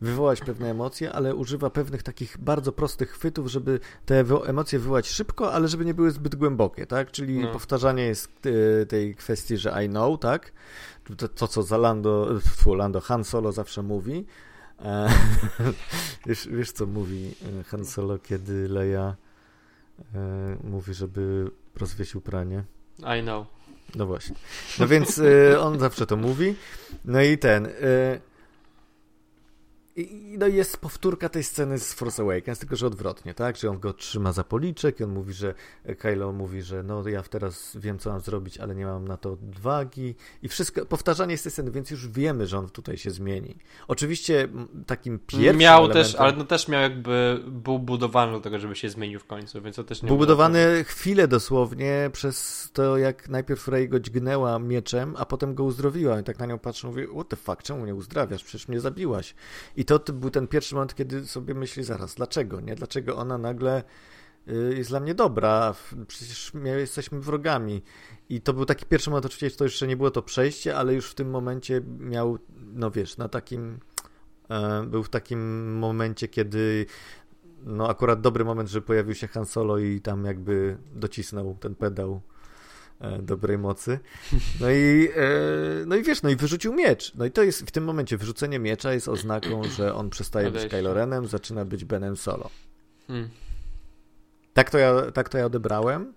Speaker 1: wywołać pewne emocje, ale używa pewnych takich bardzo prostych chwytów, żeby te emocje wywołać szybko, ale żeby nie były zbyt głębokie, tak? Czyli no. powtarzanie jest e, tej kwestii, że I know, tak? To, to co za Lando, tfu, Lando Han Solo zawsze mówi. E, wiesz, wiesz, co mówi e, Han Solo, kiedy Leia e, mówi, żeby rozwiesił pranie?
Speaker 2: I know.
Speaker 1: No właśnie. No więc e, on zawsze to mówi. No i ten. E, i, no jest powtórka tej sceny z Force Awakens, tylko że odwrotnie, tak? Że on go trzyma za policzek i on mówi, że Kylo mówi, że no ja teraz wiem, co mam zrobić, ale nie mam na to odwagi i wszystko, powtarzanie jest tej sceny, więc już wiemy, że on tutaj się zmieni. Oczywiście takim pierwszym
Speaker 2: Miał
Speaker 1: elementem...
Speaker 2: też, ale no też miał jakby, był budowany do tego, żeby się zmienił w końcu, więc to też nie
Speaker 1: Był budowany chwilę dosłownie przez to, jak najpierw Rey go dźgnęła mieczem, a potem go uzdrowiła i tak na nią patrzę, mówię, what the fuck, czemu mnie uzdrawiasz? Przecież mnie zabiłaś. I to, był ten pierwszy moment, kiedy sobie myśli zaraz, dlaczego, nie? Dlaczego ona nagle y, jest dla mnie dobra, przecież my jesteśmy wrogami. I to był taki pierwszy moment, oczywiście to jeszcze nie było to przejście, ale już w tym momencie miał, no wiesz, na takim, e, był w takim momencie, kiedy no akurat dobry moment, że pojawił się Han Solo i tam jakby docisnął ten pedał dobrej mocy. No i, e, no i wiesz, no i wyrzucił miecz. No i to jest w tym momencie wyrzucenie miecza jest oznaką, że on przestaje być Kylo Renem, zaczyna być Benem Solo. Hmm. Tak, to ja, tak to ja odebrałem.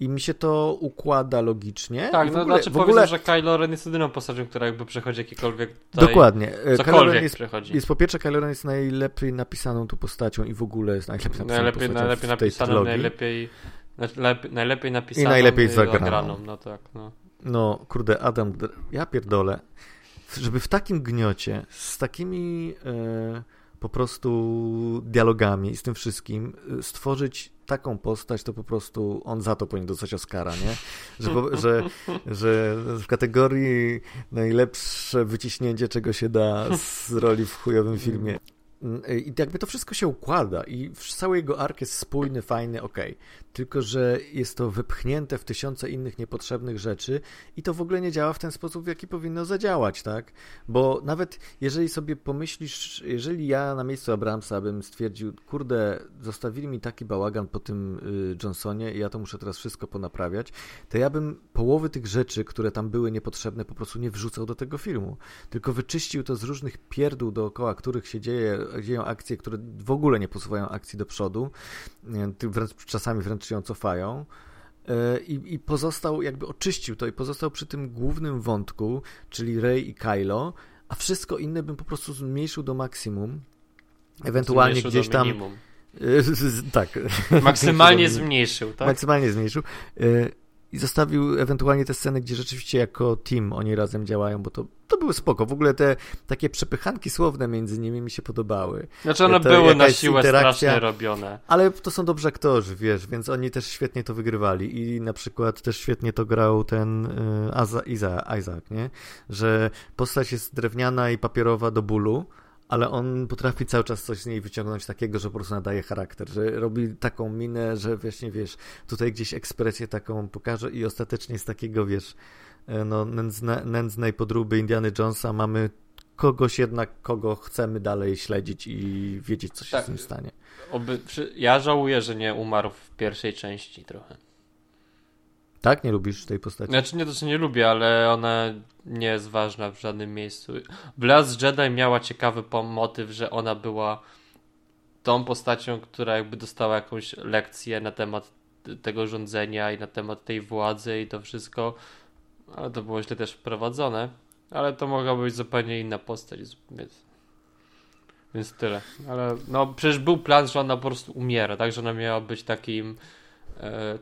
Speaker 1: I mi się to układa logicznie.
Speaker 2: Tak, no znaczy w ogóle... że Kylo Ren jest jedyną postacią, która jakby przechodzi jakiekolwiek tutaj...
Speaker 1: Dokładnie.
Speaker 2: E, cokolwiek jest,
Speaker 1: przechodzi. Jest po pierwsze, Kylo Ren jest najlepiej napisaną tu postacią i w ogóle jest najlepiej napisaną
Speaker 2: najlepiej, postacią najlepiej napisaną, najlepiej najlepiej napisaną
Speaker 1: i najlepiej zagraną.
Speaker 2: No tak, no.
Speaker 1: No, kurde, Adam, ja pierdolę. Żeby w takim gniocie, z takimi e, po prostu dialogami, z tym wszystkim, e, stworzyć taką postać, to po prostu on za to powinien dostać Oscara, nie? Że, że, że w kategorii najlepsze wyciśnięcie, czego się da z roli w chujowym filmie. I jakby to wszystko się układa i cały jego ark jest spójny, fajny, ok. Tylko, że jest to wypchnięte w tysiące innych niepotrzebnych rzeczy i to w ogóle nie działa w ten sposób, w jaki powinno zadziałać, tak? Bo nawet jeżeli sobie pomyślisz, jeżeli ja na miejscu Abramsa bym stwierdził, kurde, zostawili mi taki bałagan po tym y, Johnsonie i ja to muszę teraz wszystko ponaprawiać, to ja bym połowy tych rzeczy, które tam były niepotrzebne, po prostu nie wrzucał do tego filmu. Tylko wyczyścił to z różnych pierdół dookoła, których się dzieje dzieją akcje, które w ogóle nie posuwają akcji do przodu, wręcz, czasami wręcz ją cofają. E, I, I, pozostał, jakby oczyścił to i pozostał przy tym głównym wątku, czyli Rey i Kylo, a wszystko inne bym po prostu zmniejszył do maksimum. Ewentualnie zmniejszył gdzieś tam. tak.
Speaker 2: Maksymalnie zmniejszył, tak?
Speaker 1: Maksymalnie zmniejszył. I zostawił ewentualnie te sceny, gdzie rzeczywiście jako team oni razem działają, bo to, to były spoko. W ogóle te takie przepychanki słowne między nimi mi się podobały.
Speaker 2: Znaczy one to były na siłę strasznie robione.
Speaker 1: Ale to są dobrzy aktorzy, wiesz, więc oni też świetnie to wygrywali i na przykład też świetnie to grał ten y, Aza, Iza, Isaac, nie? Że postać jest drewniana i papierowa do bólu, ale on potrafi cały czas coś z niej wyciągnąć takiego, że po prostu nadaje charakter, że robi taką minę, że właśnie wiesz, tutaj gdzieś ekspresję taką pokaże i ostatecznie z takiego, wiesz, e, no, nędzne, nędznej podróby Indiany Jonesa mamy kogoś jednak, kogo chcemy dalej śledzić i wiedzieć, co się tak. z nim stanie.
Speaker 2: Oby, ja żałuję, że nie umarł w pierwszej części trochę.
Speaker 1: Tak? Nie lubisz tej postaci?
Speaker 2: Znaczy nie to, że nie lubię, ale ona nie jest ważna w żadnym miejscu. W Last Jedi miała ciekawy motyw, że ona była tą postacią, która jakby dostała jakąś lekcję na temat tego rządzenia i na temat tej władzy i to wszystko. ale to było źle też wprowadzone. Ale to mogła być zupełnie inna postać, więc, więc tyle. Ale no przecież był plan, że ona po prostu umiera, tak? Że ona miała być takim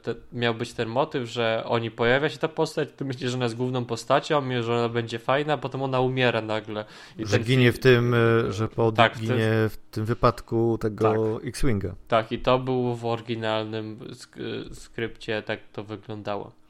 Speaker 2: te, miał być ten motyw, że oni pojawia się ta postać, ty myślisz, że ona jest główną postacią, że ona będzie fajna, a potem ona umiera nagle.
Speaker 1: I że ginie w tym, e, że Paul tak, ginie w tym, w tym wypadku tego tak. X-Winga.
Speaker 2: Tak, i to było w oryginalnym sk skrypcie, tak to wyglądało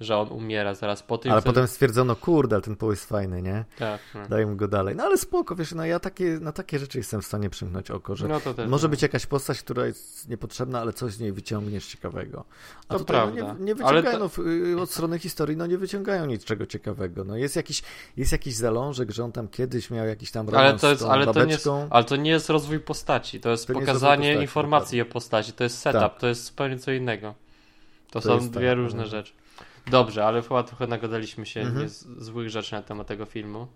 Speaker 2: że on umiera zaraz po tym.
Speaker 1: Ale potem stwierdzono, kurde, ale ten poł jest fajny, nie?
Speaker 2: Tak. No.
Speaker 1: Dajmy go dalej. No ale spoko, wiesz, no ja takie, na takie rzeczy jestem w stanie przymknąć oko, że
Speaker 2: no
Speaker 1: może no. być jakaś postać, która jest niepotrzebna, ale coś z niej wyciągniesz ciekawego. A
Speaker 2: to
Speaker 1: tutaj
Speaker 2: prawda.
Speaker 1: No, nie, nie wyciągają, to... no, od strony historii, no nie wyciągają niczego ciekawego. No jest jakiś, jest jakiś zalążek, że on tam kiedyś miał jakiś tam
Speaker 2: ale to jest, ale to, nie jest, ale to nie jest rozwój postaci, to jest to pokazanie postaci, informacji o postaci, to jest setup, tak. to jest zupełnie co innego. To, to są dwie tak, różne no. rzeczy. Dobrze, ale chyba trochę nagadaliśmy się mhm. z, złych rzeczy na temat tego filmu.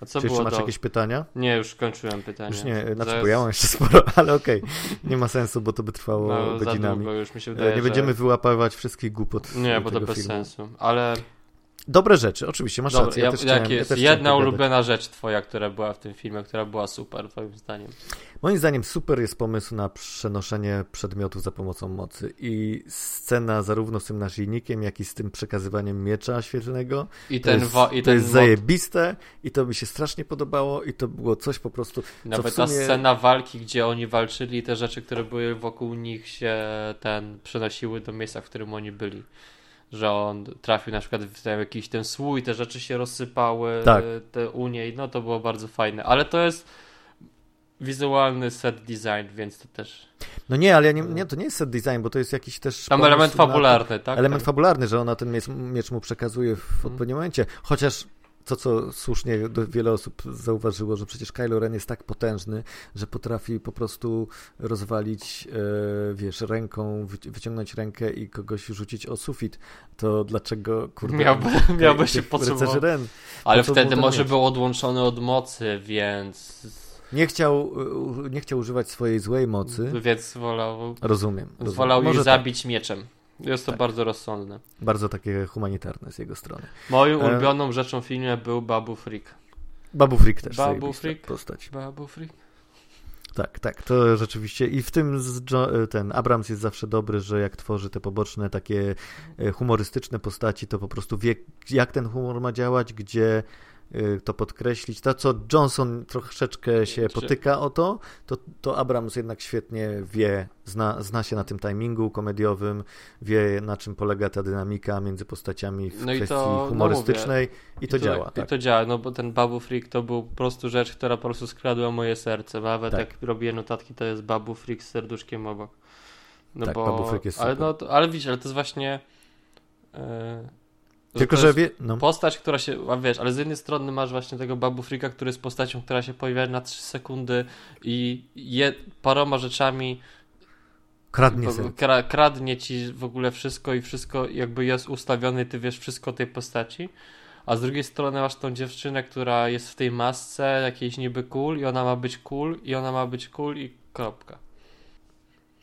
Speaker 1: A co Czy było masz do... jakieś pytania?
Speaker 2: Nie, już kończyłem pytania.
Speaker 1: Już nie, znaczy, Zaraz... bo ja mam jeszcze sporo, ale okej. Okay. Nie ma sensu, bo to by trwało
Speaker 2: no,
Speaker 1: godzinami.
Speaker 2: Długo, już mi się wydaje,
Speaker 1: nie
Speaker 2: że...
Speaker 1: będziemy wyłapywać wszystkich głupot.
Speaker 2: Nie, bo to bez
Speaker 1: filmu.
Speaker 2: sensu, ale
Speaker 1: Dobre rzeczy, oczywiście, masz Dobra, rację. Ja, ja
Speaker 2: jak jest ja jedna ulubiona rzecz twoja, która była w tym filmie, która była super, twoim zdaniem?
Speaker 1: Moim zdaniem super jest pomysł na przenoszenie przedmiotów za pomocą mocy i scena zarówno z tym naszyjnikiem, jak i z tym przekazywaniem miecza świetlnego.
Speaker 2: I ten,
Speaker 1: jest,
Speaker 2: i
Speaker 1: to jest zajebiste i to mi się strasznie podobało i to było coś po prostu...
Speaker 2: Nawet
Speaker 1: sumie...
Speaker 2: ta scena walki, gdzie oni walczyli, te rzeczy, które były wokół nich się ten przenosiły do miejsca, w którym oni byli że on trafił na przykład w jakiś ten słój, te rzeczy się rozsypały
Speaker 1: tak.
Speaker 2: te u niej, no to było bardzo fajne, ale to jest wizualny set design, więc to też...
Speaker 1: No nie, ale ja nie, nie, to nie jest set design, bo to jest jakiś też...
Speaker 2: Tam element fabularny, tak?
Speaker 1: Element fabularny, że ona ten miecz, miecz mu przekazuje w mhm. odpowiednim momencie, chociaż to, co słusznie wiele osób zauważyło, że przecież Kylo Ren jest tak potężny, że potrafi po prostu rozwalić, e, wiesz, ręką, wyciągnąć rękę i kogoś rzucić o sufit. To dlaczego, kurde...
Speaker 2: Miałby, miałby się potrzebować.
Speaker 1: Ren.
Speaker 2: Ale wtedy może miecz? był odłączony od mocy, więc...
Speaker 1: Nie chciał, nie chciał używać swojej złej mocy.
Speaker 2: Więc wolał...
Speaker 1: Rozumiem. rozumiem.
Speaker 2: Wolał Może zabić tak. mieczem. Jest to tak. bardzo rozsądne.
Speaker 1: Bardzo takie humanitarne z jego strony.
Speaker 2: Moją e, ulubioną rzeczą w filmie był Babu Freak.
Speaker 1: Babu Freak też.
Speaker 2: Babu Freak.
Speaker 1: Postać.
Speaker 2: Babu Freak.
Speaker 1: Tak, tak, to rzeczywiście. I w tym e, ten Abrams jest zawsze dobry, że jak tworzy te poboczne, takie e, humorystyczne postaci, to po prostu wie, jak ten humor ma działać, gdzie to podkreślić. To, co Johnson troszeczkę się potyka o to, to, to Abrams jednak świetnie wie, zna, zna się na tym timingu komediowym, wie na czym polega ta dynamika między postaciami w no kwestii to, humorystycznej no i to, I to działa.
Speaker 2: Tak. I to działa, no bo ten Babu Freak to był po prostu rzecz, która po prostu skradła moje serce. Nawet tak. jak robię notatki, to jest Babu Freak z serduszkiem obok. No
Speaker 1: tak,
Speaker 2: bo,
Speaker 1: Babu Freak jest
Speaker 2: ale, no, ale widzisz, ale to jest właśnie... Yy
Speaker 1: tylko, że wie, no.
Speaker 2: postać, która się, a wiesz, ale z jednej strony masz właśnie tego Babu Freaka, który jest postacią, która się pojawia na 3 sekundy i je paroma rzeczami
Speaker 1: kradnie,
Speaker 2: kra, kradnie ci w ogóle wszystko i wszystko jakby jest ustawiony, ty wiesz wszystko tej postaci. A z drugiej strony masz tą dziewczynę, która jest w tej masce jakiejś niby cool i ona ma być cool i ona ma być cool i kropka.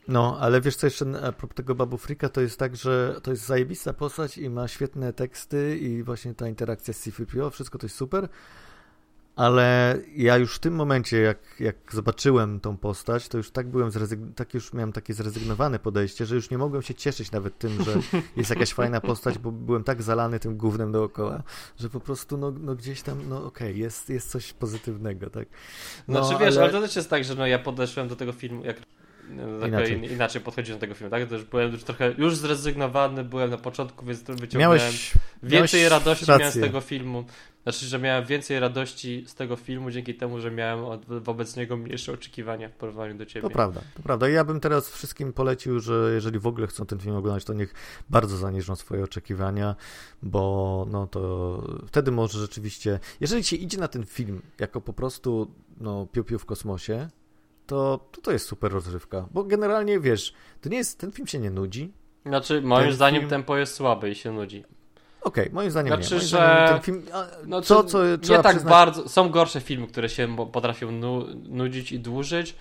Speaker 1: No, ale wiesz co jeszcze a propos tego Babu Frika, to jest tak, że to jest zajebista postać i ma świetne teksty i właśnie ta interakcja z C-3PO, wszystko to jest super, ale ja już w tym momencie, jak, jak zobaczyłem tą postać, to już tak byłem zrezygn- tak już miałem takie zrezygnowane podejście, że już nie mogłem się cieszyć nawet tym, że jest jakaś fajna postać, bo byłem tak zalany tym głównym dookoła, że po prostu no, no gdzieś tam, no okej, okay, jest, jest coś pozytywnego, tak.
Speaker 2: No, znaczy wiesz, ale... ale to też jest tak, że no ja podeszłem do tego filmu, jak tak inaczej. inaczej podchodzić do tego filmu, tak? Już byłem już trochę już zrezygnowany, byłem na początku, więc wyciągnąłem miałeś, więcej miałeś radości rację. miałem z tego filmu. Znaczy, że miałem więcej radości z tego filmu dzięki temu, że miałem od, wobec niego mniejsze oczekiwania w porównaniu do ciebie.
Speaker 1: To prawda, to prawda. I ja bym teraz wszystkim polecił, że jeżeli w ogóle chcą ten film oglądać, to niech bardzo zaniżą swoje oczekiwania, bo no to wtedy może rzeczywiście, jeżeli się idzie na ten film jako po prostu no, piu-piu w kosmosie, to, to to jest super rozrywka. Bo generalnie wiesz, to nie jest, ten film się nie nudzi.
Speaker 2: Znaczy, moim ten zdaniem film... tempo jest słabe i się nudzi.
Speaker 1: Okej, okay, moim zdaniem
Speaker 2: znaczy,
Speaker 1: nie. Moim
Speaker 2: że... zdaniem
Speaker 1: ten film, no, co, co
Speaker 2: nie tak przyznać... bardzo. Są gorsze filmy, które się potrafią nu nudzić i dłużyć.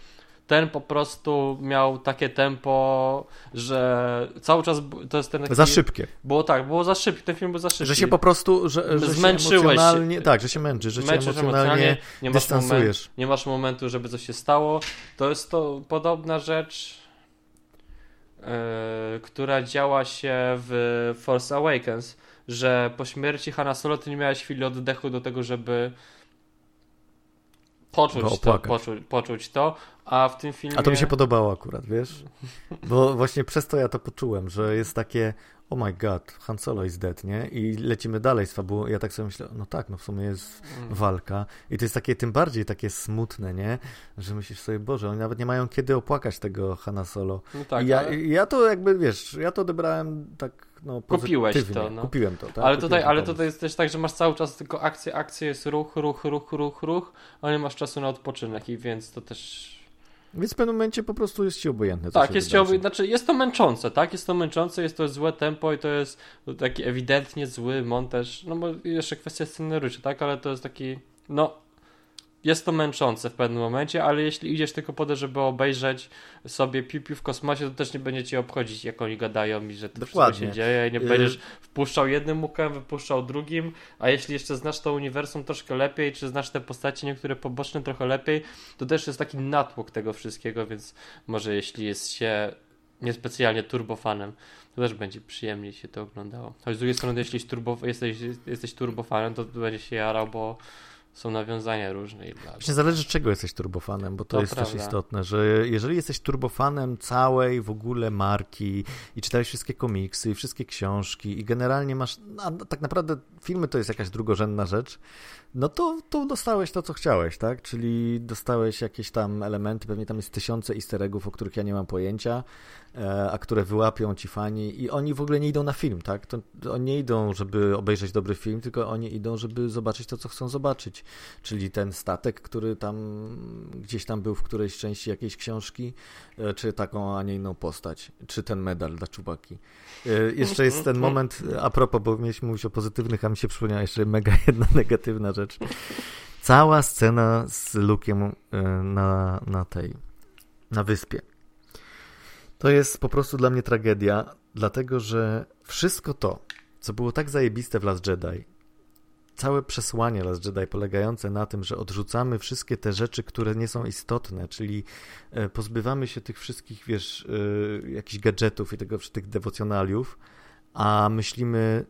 Speaker 2: Ten po prostu miał takie tempo, że cały czas to jest ten taki...
Speaker 1: Za szybkie.
Speaker 2: Było tak, było za szybkie, ten film był za szybki.
Speaker 1: Że się po prostu, że, że
Speaker 2: Zmęczyłeś
Speaker 1: się emocjonalnie, tak, że się męczy, że się emocjonalnie
Speaker 2: nie masz, moment, nie masz momentu, żeby coś się stało. To jest to podobna rzecz, yy, która działa się w Force Awakens, że po śmierci Hanna Solo ty nie miałeś chwili oddechu do tego, żeby poczuć to, poczuć, poczuć to, a w tym filmie...
Speaker 1: A to mi się podobało akurat, wiesz? Bo właśnie przez to ja to poczułem, że jest takie oh my god, Han Solo is dead, nie? I lecimy dalej z fabułą. Ja tak sobie myślę, no tak, no w sumie jest mm. walka. I to jest takie tym bardziej takie smutne, nie? Że myślisz sobie, Boże, oni nawet nie mają kiedy opłakać tego Hana Solo. No tak, I ja, ale... ja to jakby, wiesz, ja to odebrałem tak no,
Speaker 2: Kupiłeś to, no.
Speaker 1: Kupiłem to, tak?
Speaker 2: Ale tutaj, ale tutaj jest też tak, że masz cały czas tylko akcję, akcję, jest ruch, ruch, ruch, ruch, ruch, a nie masz czasu na odpoczynek i więc to też
Speaker 1: więc w pewnym momencie po prostu jest ci obojętne.
Speaker 2: tak, jest ci obojętne. Znaczy, jest to męczące, tak? Jest to męczące, jest to złe tempo i to jest taki ewidentnie zły montaż. No bo jeszcze kwestia scenariusza, tak? Ale to jest taki, no, jest to męczące w pewnym momencie, ale jeśli idziesz tylko po to, żeby obejrzeć sobie piu-piu w kosmosie, to też nie będzie ci obchodzić, jak oni gadają i że to Dokładnie. wszystko się dzieje i nie y- będziesz wpuszczał jednym łukiem, wypuszczał drugim, a jeśli jeszcze znasz to uniwersum troszkę lepiej, czy znasz te postacie niektóre poboczne trochę lepiej, to też jest taki natłok tego wszystkiego, więc może jeśli jest się niespecjalnie turbofanem, to też będzie przyjemnie się to oglądało. Choć z drugiej strony, jeśli jesteś, turbo, jesteś, jesteś turbofanem, to będzie się jarał, bo są nawiązania różne. I bla,
Speaker 1: Właśnie zależy czego jesteś turbofanem, bo to, to jest prawda. też istotne, że jeżeli jesteś turbofanem całej w ogóle marki i czytałeś wszystkie komiksy i wszystkie książki i generalnie masz, a tak naprawdę filmy to jest jakaś drugorzędna rzecz, no to, to dostałeś to, co chciałeś, tak? Czyli dostałeś jakieś tam elementy, pewnie tam jest tysiące easter eggów, o których ja nie mam pojęcia, e, a które wyłapią ci fani i oni w ogóle nie idą na film, tak? To, oni nie idą, żeby obejrzeć dobry film, tylko oni idą, żeby zobaczyć to, co chcą zobaczyć. Czyli ten statek, który tam gdzieś tam był w którejś części jakiejś książki, e, czy taką, a nie inną postać, czy ten medal dla czubaki. E, jeszcze jest ten moment, a propos, bo mieliśmy mówić o pozytywnych, a mi się przypomniała jeszcze mega jedna negatywna rzecz. Cała scena z Lukiem e, na, na tej, na wyspie. To jest po prostu dla mnie tragedia, dlatego że wszystko to, co było tak zajebiste w Last Jedi, całe przesłanie Last Jedi polegające na tym, że odrzucamy wszystkie te rzeczy, które nie są istotne, czyli e, pozbywamy się tych wszystkich, wiesz, e, jakichś gadżetów i tego, tych dewocjonaliów, a myślimy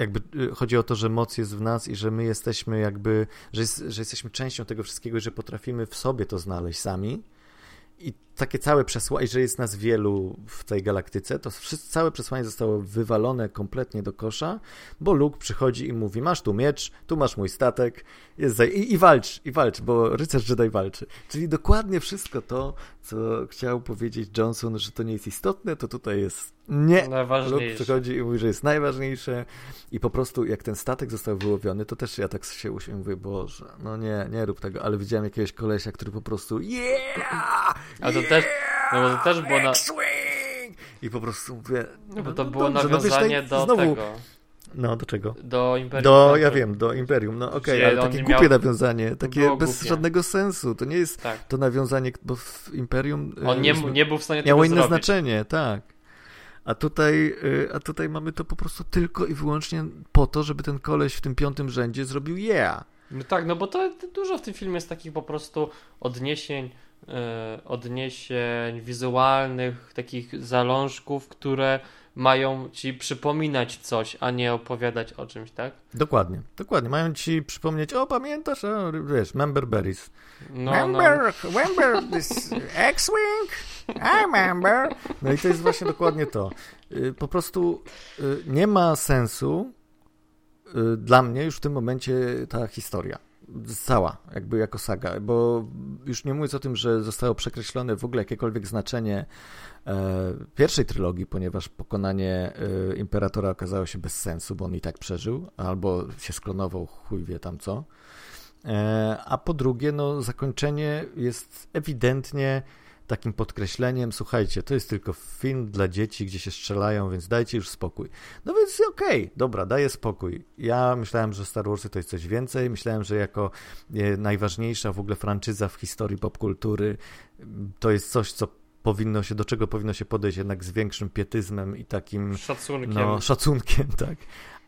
Speaker 1: jakby y, chodzi o to, że moc jest w nas i że my jesteśmy jakby, że, jest, że jesteśmy częścią tego wszystkiego i że potrafimy w sobie to znaleźć sami. I takie całe przesłanie, że jest nas wielu w tej galaktyce, to wszystko, całe przesłanie zostało wywalone kompletnie do kosza, bo Luke przychodzi i mówi, masz tu miecz, tu masz mój statek, jest. I, i walcz, i walcz, bo rycerz Jedi walczy. Czyli dokładnie wszystko to, co chciał powiedzieć Johnson, że to nie jest istotne, to tutaj jest nie. Luke przychodzi i mówi, że jest najważniejsze i po prostu jak ten statek został wyłowiony, to też ja tak się usiłem mówię, boże, no nie, nie rób tego, ale widziałem jakiegoś kolesia, który po prostu yeah!
Speaker 2: To też, no bo to też było na...
Speaker 1: I po prostu mówię...
Speaker 2: No bo to no było dobrze, nawiązanie no, do znowu... tego...
Speaker 1: No, do czego?
Speaker 2: Do Imperium.
Speaker 1: Do, ja wiem, do Imperium. No okej, okay, ale takie głupie miał... nawiązanie, takie bez głupie. żadnego sensu. To nie jest tak. to nawiązanie, bo w Imperium...
Speaker 2: On nie, nie był w stanie
Speaker 1: Miało inne
Speaker 2: zrobić.
Speaker 1: znaczenie, tak. A tutaj, y, a tutaj mamy to po prostu tylko i wyłącznie po to, żeby ten koleś w tym piątym rzędzie zrobił yeah.
Speaker 2: No tak, no bo to dużo w tym filmie jest takich po prostu odniesień odniesień wizualnych, takich zalążków, które mają ci przypominać coś, a nie opowiadać o czymś, tak?
Speaker 1: Dokładnie, dokładnie. Mają ci przypomnieć, o pamiętasz, o, wiesz, Member Berries. No, member, no. remember this X-Wing? I remember. No i to jest właśnie dokładnie to. Y, po prostu y, nie ma sensu y, dla mnie już w tym momencie ta historia cała, jakby jako saga, bo już nie mówiąc o tym, że zostało przekreślone w ogóle jakiekolwiek znaczenie e, pierwszej trylogii, ponieważ pokonanie e, Imperatora okazało się bez sensu, bo on i tak przeżył, albo się sklonował, chuj wie tam co. E, a po drugie, no zakończenie jest ewidentnie takim podkreśleniem, słuchajcie, to jest tylko film dla dzieci, gdzie się strzelają, więc dajcie już spokój. No więc okej, okay, dobra, daję spokój. Ja myślałem, że Star Warsy to jest coś więcej, myślałem, że jako e, najważniejsza w ogóle franczyza w historii popkultury to jest coś, co powinno się, do czego powinno się podejść jednak z większym pietyzmem i takim
Speaker 2: szacunkiem.
Speaker 1: No, szacunkiem, tak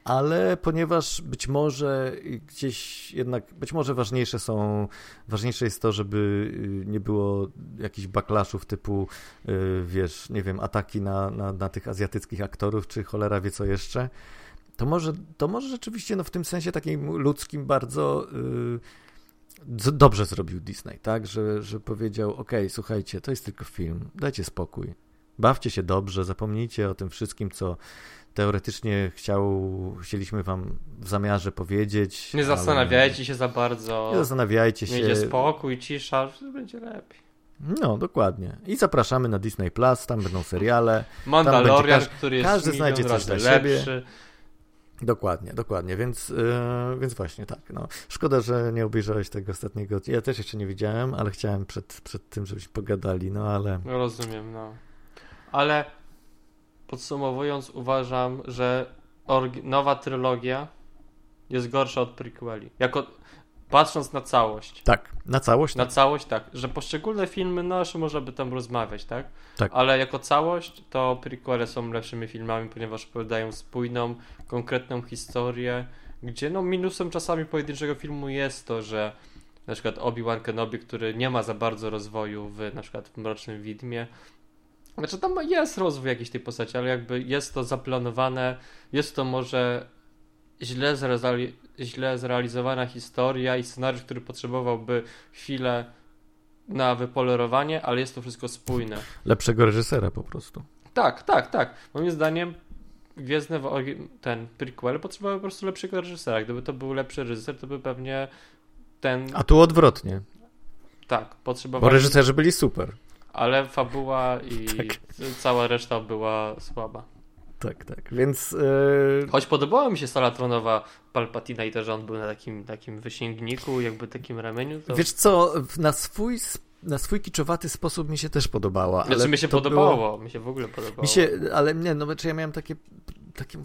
Speaker 1: ale ponieważ być może gdzieś jednak, być może ważniejsze są, ważniejsze jest to, żeby y, nie było jakichś backlashów typu, y, wiesz, nie wiem, ataki na, na, na tych azjatyckich aktorów, czy cholera wie co jeszcze, to może, to może rzeczywiście no, w tym sensie takim ludzkim bardzo yy, dobrze zrobił Disney, tak, że, że powiedział, ok, słuchajcie, to jest tylko film, dajcie spokój, bawcie się dobrze, zapomnijcie o tym wszystkim, co teoretycznie chciał, chcieliśmy wam w zamiarze powiedzieć.
Speaker 2: Nie zastanawiajcie się za bardzo.
Speaker 1: Nie zastanawiajcie się.
Speaker 2: Miejcie spokój, cisza, będzie lepiej.
Speaker 1: No, dokładnie. I zapraszamy na Disney Plus, tam będą seriale.
Speaker 2: Mandalorian, każdy, który jest
Speaker 1: każdy znajdzie coś dla
Speaker 2: lepszy.
Speaker 1: siebie. Dokładnie, dokładnie, więc, yy, więc właśnie tak. No. Szkoda, że nie obejrzałeś tego ostatniego. Ja też jeszcze nie widziałem, ale chciałem przed, przed tym, żebyśmy pogadali, no ale.
Speaker 2: No, rozumiem, no. Ale Podsumowując, uważam, że nowa trylogia jest gorsza od prequeli. Jako patrząc na całość.
Speaker 1: Tak, na całość.
Speaker 2: Na tak. całość, tak. Że poszczególne filmy, no jeszcze można by tam rozmawiać, tak?
Speaker 1: Tak.
Speaker 2: Ale jako całość, to prequele są lepszymi filmami, ponieważ opowiadają spójną, konkretną historię, gdzie no minusem czasami pojedynczego filmu jest to, że na przykład Obi-Wan Kenobi, który nie ma za bardzo rozwoju w na przykład w Mrocznym Widmie, znaczy tam jest rozwój jakiejś tej postaci, ale jakby jest to zaplanowane, jest to może źle, zreali źle zrealizowana historia i scenariusz, który potrzebowałby chwilę na wypolerowanie, ale jest to wszystko spójne.
Speaker 1: Lepszego reżysera po prostu.
Speaker 2: Tak, tak, tak. Moim zdaniem Gwiezdne ten prequel potrzebował po prostu lepszego reżysera. Gdyby to był lepszy reżyser, to by pewnie ten...
Speaker 1: A tu odwrotnie.
Speaker 2: Tak, potrzebował.
Speaker 1: Bo reżyserzy byli super
Speaker 2: ale fabuła i tak. cała reszta była słaba.
Speaker 1: Tak, tak, więc... Yy...
Speaker 2: Choć podobała mi się sala tronowa Palpatina i to, że on był na takim, takim wysięgniku, jakby takim ramieniu. To...
Speaker 1: Wiesz co, na swój na swój kiczowaty sposób mi się też podobała.
Speaker 2: Znaczy mi się podobało, było... mi się w ogóle podobało.
Speaker 1: Mi się, ale nie, no czy ja miałem takie takie,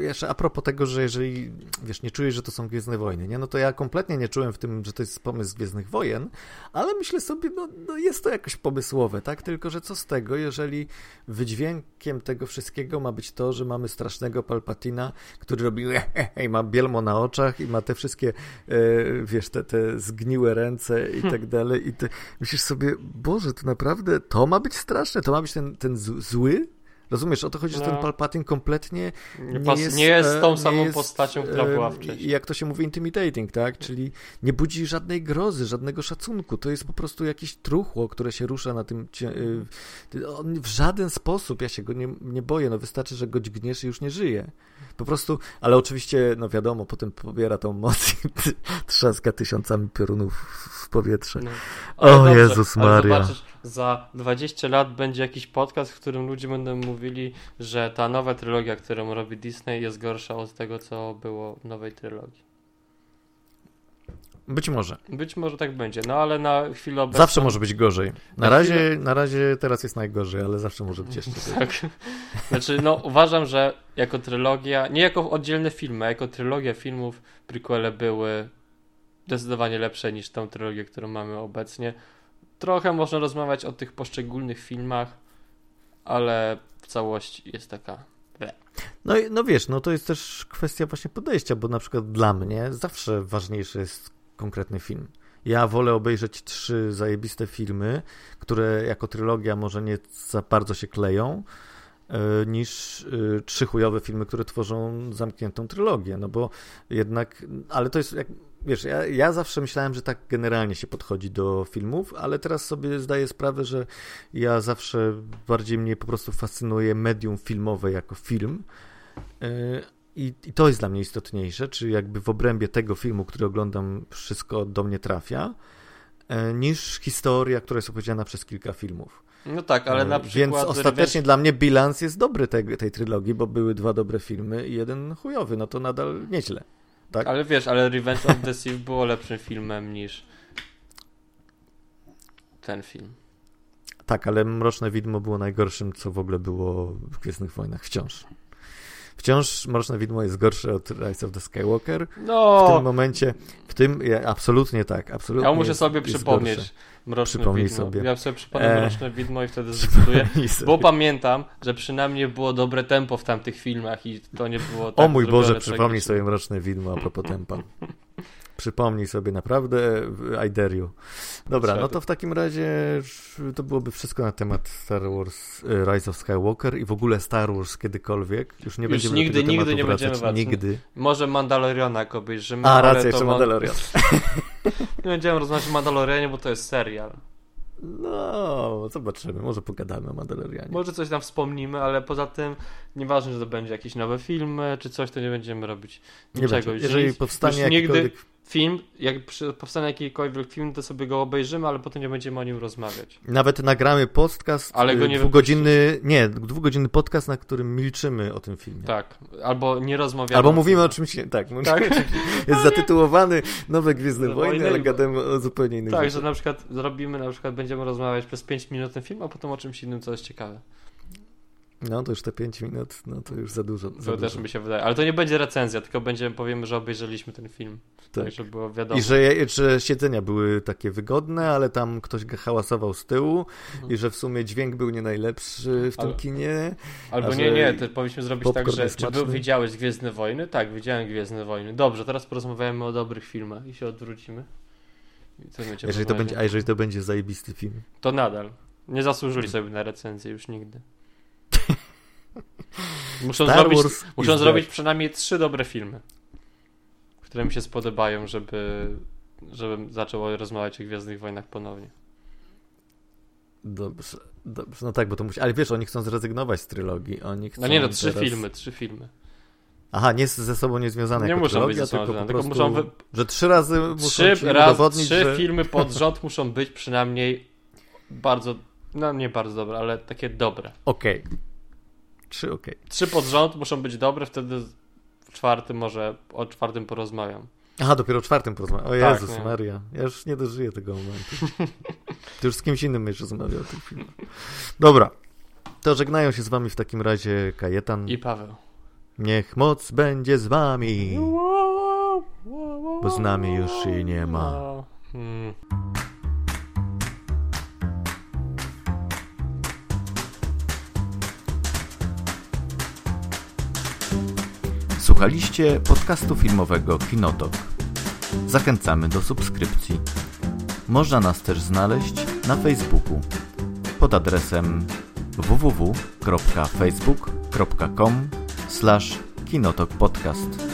Speaker 1: jeszcze a propos tego, że jeżeli, wiesz, nie czujesz, że to są Gwiezdne Wojny, nie? No to ja kompletnie nie czułem w tym, że to jest pomysł Gwiezdnych Wojen, ale myślę sobie, no, no jest to jakoś pomysłowe, tak? Tylko, że co z tego, jeżeli wydźwiękiem tego wszystkiego ma być to, że mamy strasznego Palpatina, który robi i ma bielmo na oczach i ma te wszystkie, e, wiesz, te, te zgniłe ręce i tak dalej i te, myślisz sobie, Boże, to naprawdę, to ma być straszne, to ma być ten, ten zły, Rozumiesz, o to chodzi, no. że ten no. Palpatine kompletnie nie,
Speaker 2: nie, jest, nie jest tą samą jest, postacią, która była wcześniej.
Speaker 1: Jak to się mówi, intimidating, tak? Czyli nie budzi żadnej grozy, żadnego szacunku. To jest po prostu jakieś truchło, które się rusza na tym... Y, on w żaden sposób, ja się go nie, nie boję, no wystarczy, że go dźgniesz i już nie żyje. Po prostu, ale oczywiście, no wiadomo, potem pobiera tą moc i trzaska tysiącami piorunów w powietrze. No. O dobrze, Jezus Maria.
Speaker 2: Za 20 lat będzie jakiś podcast, w którym ludzie będą mówili, że ta nowa trylogia, którą robi Disney jest gorsza od tego, co było w nowej trylogii.
Speaker 1: Być może.
Speaker 2: Być może tak będzie, no ale na chwilę obecną...
Speaker 1: Zawsze może być gorzej. Na, na razie, chwilę... na razie teraz jest najgorzej, ale zawsze może być jeszcze
Speaker 2: tak. Znaczy, no uważam, że jako trylogia, nie jako oddzielne filmy, a jako trylogia filmów prequele były zdecydowanie lepsze niż tą trylogię, którą mamy obecnie. Trochę można rozmawiać o tych poszczególnych filmach, ale w całości jest taka
Speaker 1: no, no wiesz, no to jest też kwestia właśnie podejścia, bo na przykład dla mnie zawsze ważniejszy jest konkretny film. Ja wolę obejrzeć trzy zajebiste filmy, które jako trylogia może nie za bardzo się kleją, e, niż e, trzy chujowe filmy, które tworzą zamkniętą trylogię, no bo jednak, ale to jest jak, wiesz, ja, ja zawsze myślałem, że tak generalnie się podchodzi do filmów, ale teraz sobie zdaję sprawę, że ja zawsze bardziej mnie po prostu fascynuje medium filmowe jako film, e, i, I, to jest dla mnie istotniejsze, czy jakby w obrębie tego filmu, który oglądam, wszystko do mnie trafia, e, niż historia, która jest opowiedziana przez kilka filmów.
Speaker 2: No tak, ale na przykład...
Speaker 1: Więc ostatecznie dla mnie bilans jest dobry tej, tej trylogii, bo były dwa dobre filmy i jeden chujowy, no to nadal nieźle. Tak?
Speaker 2: Ale wiesz, ale Revenge of the Sith było lepszym filmem niż ten film.
Speaker 1: Tak, ale Mroczne Widmo było najgorszym, co w ogóle było w Gwiezdnych Wojnach wciąż. Wciąż Mroczne Widmo jest gorsze od Rise of the Skywalker.
Speaker 2: No,
Speaker 1: W tym momencie, w tym, ja, absolutnie tak, absolutnie
Speaker 2: ja muszę
Speaker 1: jest-
Speaker 2: sobie przypomnieć
Speaker 1: gorsze.
Speaker 2: Mroczne
Speaker 1: Przypomnij
Speaker 2: Widmo.
Speaker 1: sobie.
Speaker 2: Ja sobie przypomnę
Speaker 1: E.
Speaker 2: Mroczne Widmo i wtedy zdecyduję.
Speaker 1: Przypomnij.
Speaker 2: Bo pamiętam, że przynajmniej było dobre tempo w tamtych filmach i to nie było tak
Speaker 1: O mój Boże, przypomnij
Speaker 2: tragicznie.
Speaker 1: sobie Mroczne Widmo a propos tempa. Przypomnij sobie naprawdę I dare you. Dobra, no to w takim razie to byłoby wszystko na temat Star Wars e, Rise of Skywalker i w ogóle Star Wars kiedykolwiek. Już nie
Speaker 2: Już
Speaker 1: będziemy
Speaker 2: nigdy,
Speaker 1: do
Speaker 2: nigdy nie
Speaker 1: wracać.
Speaker 2: będziemy wracać.
Speaker 1: Nigdy.
Speaker 2: Może Mandaloriana jak obejrzymy,
Speaker 1: A, racja, jeszcze
Speaker 2: ma-
Speaker 1: Mandalorian.
Speaker 2: Nie będziemy rozmawiać o Mandalorianie, bo to jest serial.
Speaker 1: No, zobaczymy. Może pogadamy o Mandalorianie.
Speaker 2: Może coś tam wspomnimy, ale poza tym nieważne, że to będzie jakieś nowe filmy czy coś, to nie będziemy robić
Speaker 1: Nie
Speaker 2: niczego.
Speaker 1: będzie.
Speaker 2: Już
Speaker 1: Jeżeli powstanie
Speaker 2: już nigdy
Speaker 1: jakikolwiek...
Speaker 2: film, jak przy, powstanie jakikolwiek film, to sobie go obejrzymy, ale potem nie będziemy o nim rozmawiać.
Speaker 1: Nawet nagramy podcast,
Speaker 2: Ale go
Speaker 1: y,
Speaker 2: nie
Speaker 1: dwugodzinny, nie, dwugodzinny podcast, na którym milczymy o tym filmie.
Speaker 2: Tak, albo nie rozmawiamy.
Speaker 1: Albo mówimy o czymś, tak,
Speaker 2: Tak.
Speaker 1: jest zatytułowany Nowe Gwiezdne
Speaker 2: No,
Speaker 1: Wojny, ale gadamy o zupełnie innych
Speaker 2: Tak,
Speaker 1: rzeczach.
Speaker 2: że na przykład zrobimy, na przykład będziemy rozmawiać przez 5 minut ten film, a potem o czymś innym, co jest ciekawe.
Speaker 1: No to już te 5 minut, no to już za dużo. Za
Speaker 2: To też
Speaker 1: dużo.
Speaker 2: mi się wydaje. Ale to nie będzie recenzja, tylko będziemy, powiemy, że obejrzeliśmy ten film. Tak,
Speaker 1: Tak.
Speaker 2: żeby było wiadomo.
Speaker 1: I że, że siedzenia były takie wygodne, ale tam ktoś hałasował z tyłu
Speaker 2: Mhm.
Speaker 1: i że w sumie dźwięk był nie najlepszy w tym kinie.
Speaker 2: Albo nie, nie, to powinniśmy zrobić tak, że czy był, widziałeś Gwiezdne Wojny? Tak, widziałem Gwiezdne Wojny. Dobrze, teraz porozmawiamy o dobrych filmach i się odwrócimy.
Speaker 1: Jeżeli to będzie, a jeżeli to będzie zajebisty film.
Speaker 2: To nadal. Nie zasłużyli sobie na recenzję już nigdy. Muszą
Speaker 1: Star
Speaker 2: zrobić,
Speaker 1: Wars
Speaker 2: muszą zrobić przynajmniej trzy dobre filmy, które mi się spodobają, żeby, żebym zaczął rozmawiać o Gwiezdnych Wojnach ponownie.
Speaker 1: Dobrze, dobrze. No tak, bo to musi. Ale wiesz, oni chcą zrezygnować z trylogii. Oni chcą
Speaker 2: No nie no, trzy
Speaker 1: teraz...
Speaker 2: filmy, trzy filmy.
Speaker 1: Aha, nie ze sobą niezwiązane
Speaker 2: Nie muszą być ze sobą
Speaker 1: tylko
Speaker 2: tylko muszą wy-
Speaker 1: że trzy razy muszą
Speaker 2: Trzy, raz,
Speaker 1: udowodnić,
Speaker 2: trzy
Speaker 1: że...
Speaker 2: filmy pod rząd muszą być przynajmniej bardzo, no nie bardzo dobre, ale takie dobre.
Speaker 1: Okej. Trzy okej.
Speaker 2: Trzy pod rząd muszą być dobre, wtedy w czwartym może, o czwartym porozmawiam.
Speaker 1: Aha, dopiero o czwartym porozmawiam. O
Speaker 2: Tak,
Speaker 1: Jezus
Speaker 2: nie.
Speaker 1: Maria. Ja już nie dożyję tego momentu. Ty już z kimś innym będziesz rozmawiał o tym filmie. Dobra. To żegnają się z wami w takim razie Kajetan.
Speaker 2: I Paweł.
Speaker 1: Niech moc będzie z wami. Bo z nami już jej nie ma.
Speaker 2: Hmm.
Speaker 3: Słuchaliście podcastu filmowego Kinotok. Zachęcamy do subskrypcji. Można nas też znaleźć na Facebooku pod adresem www.facebook.com/kinotokpodcast.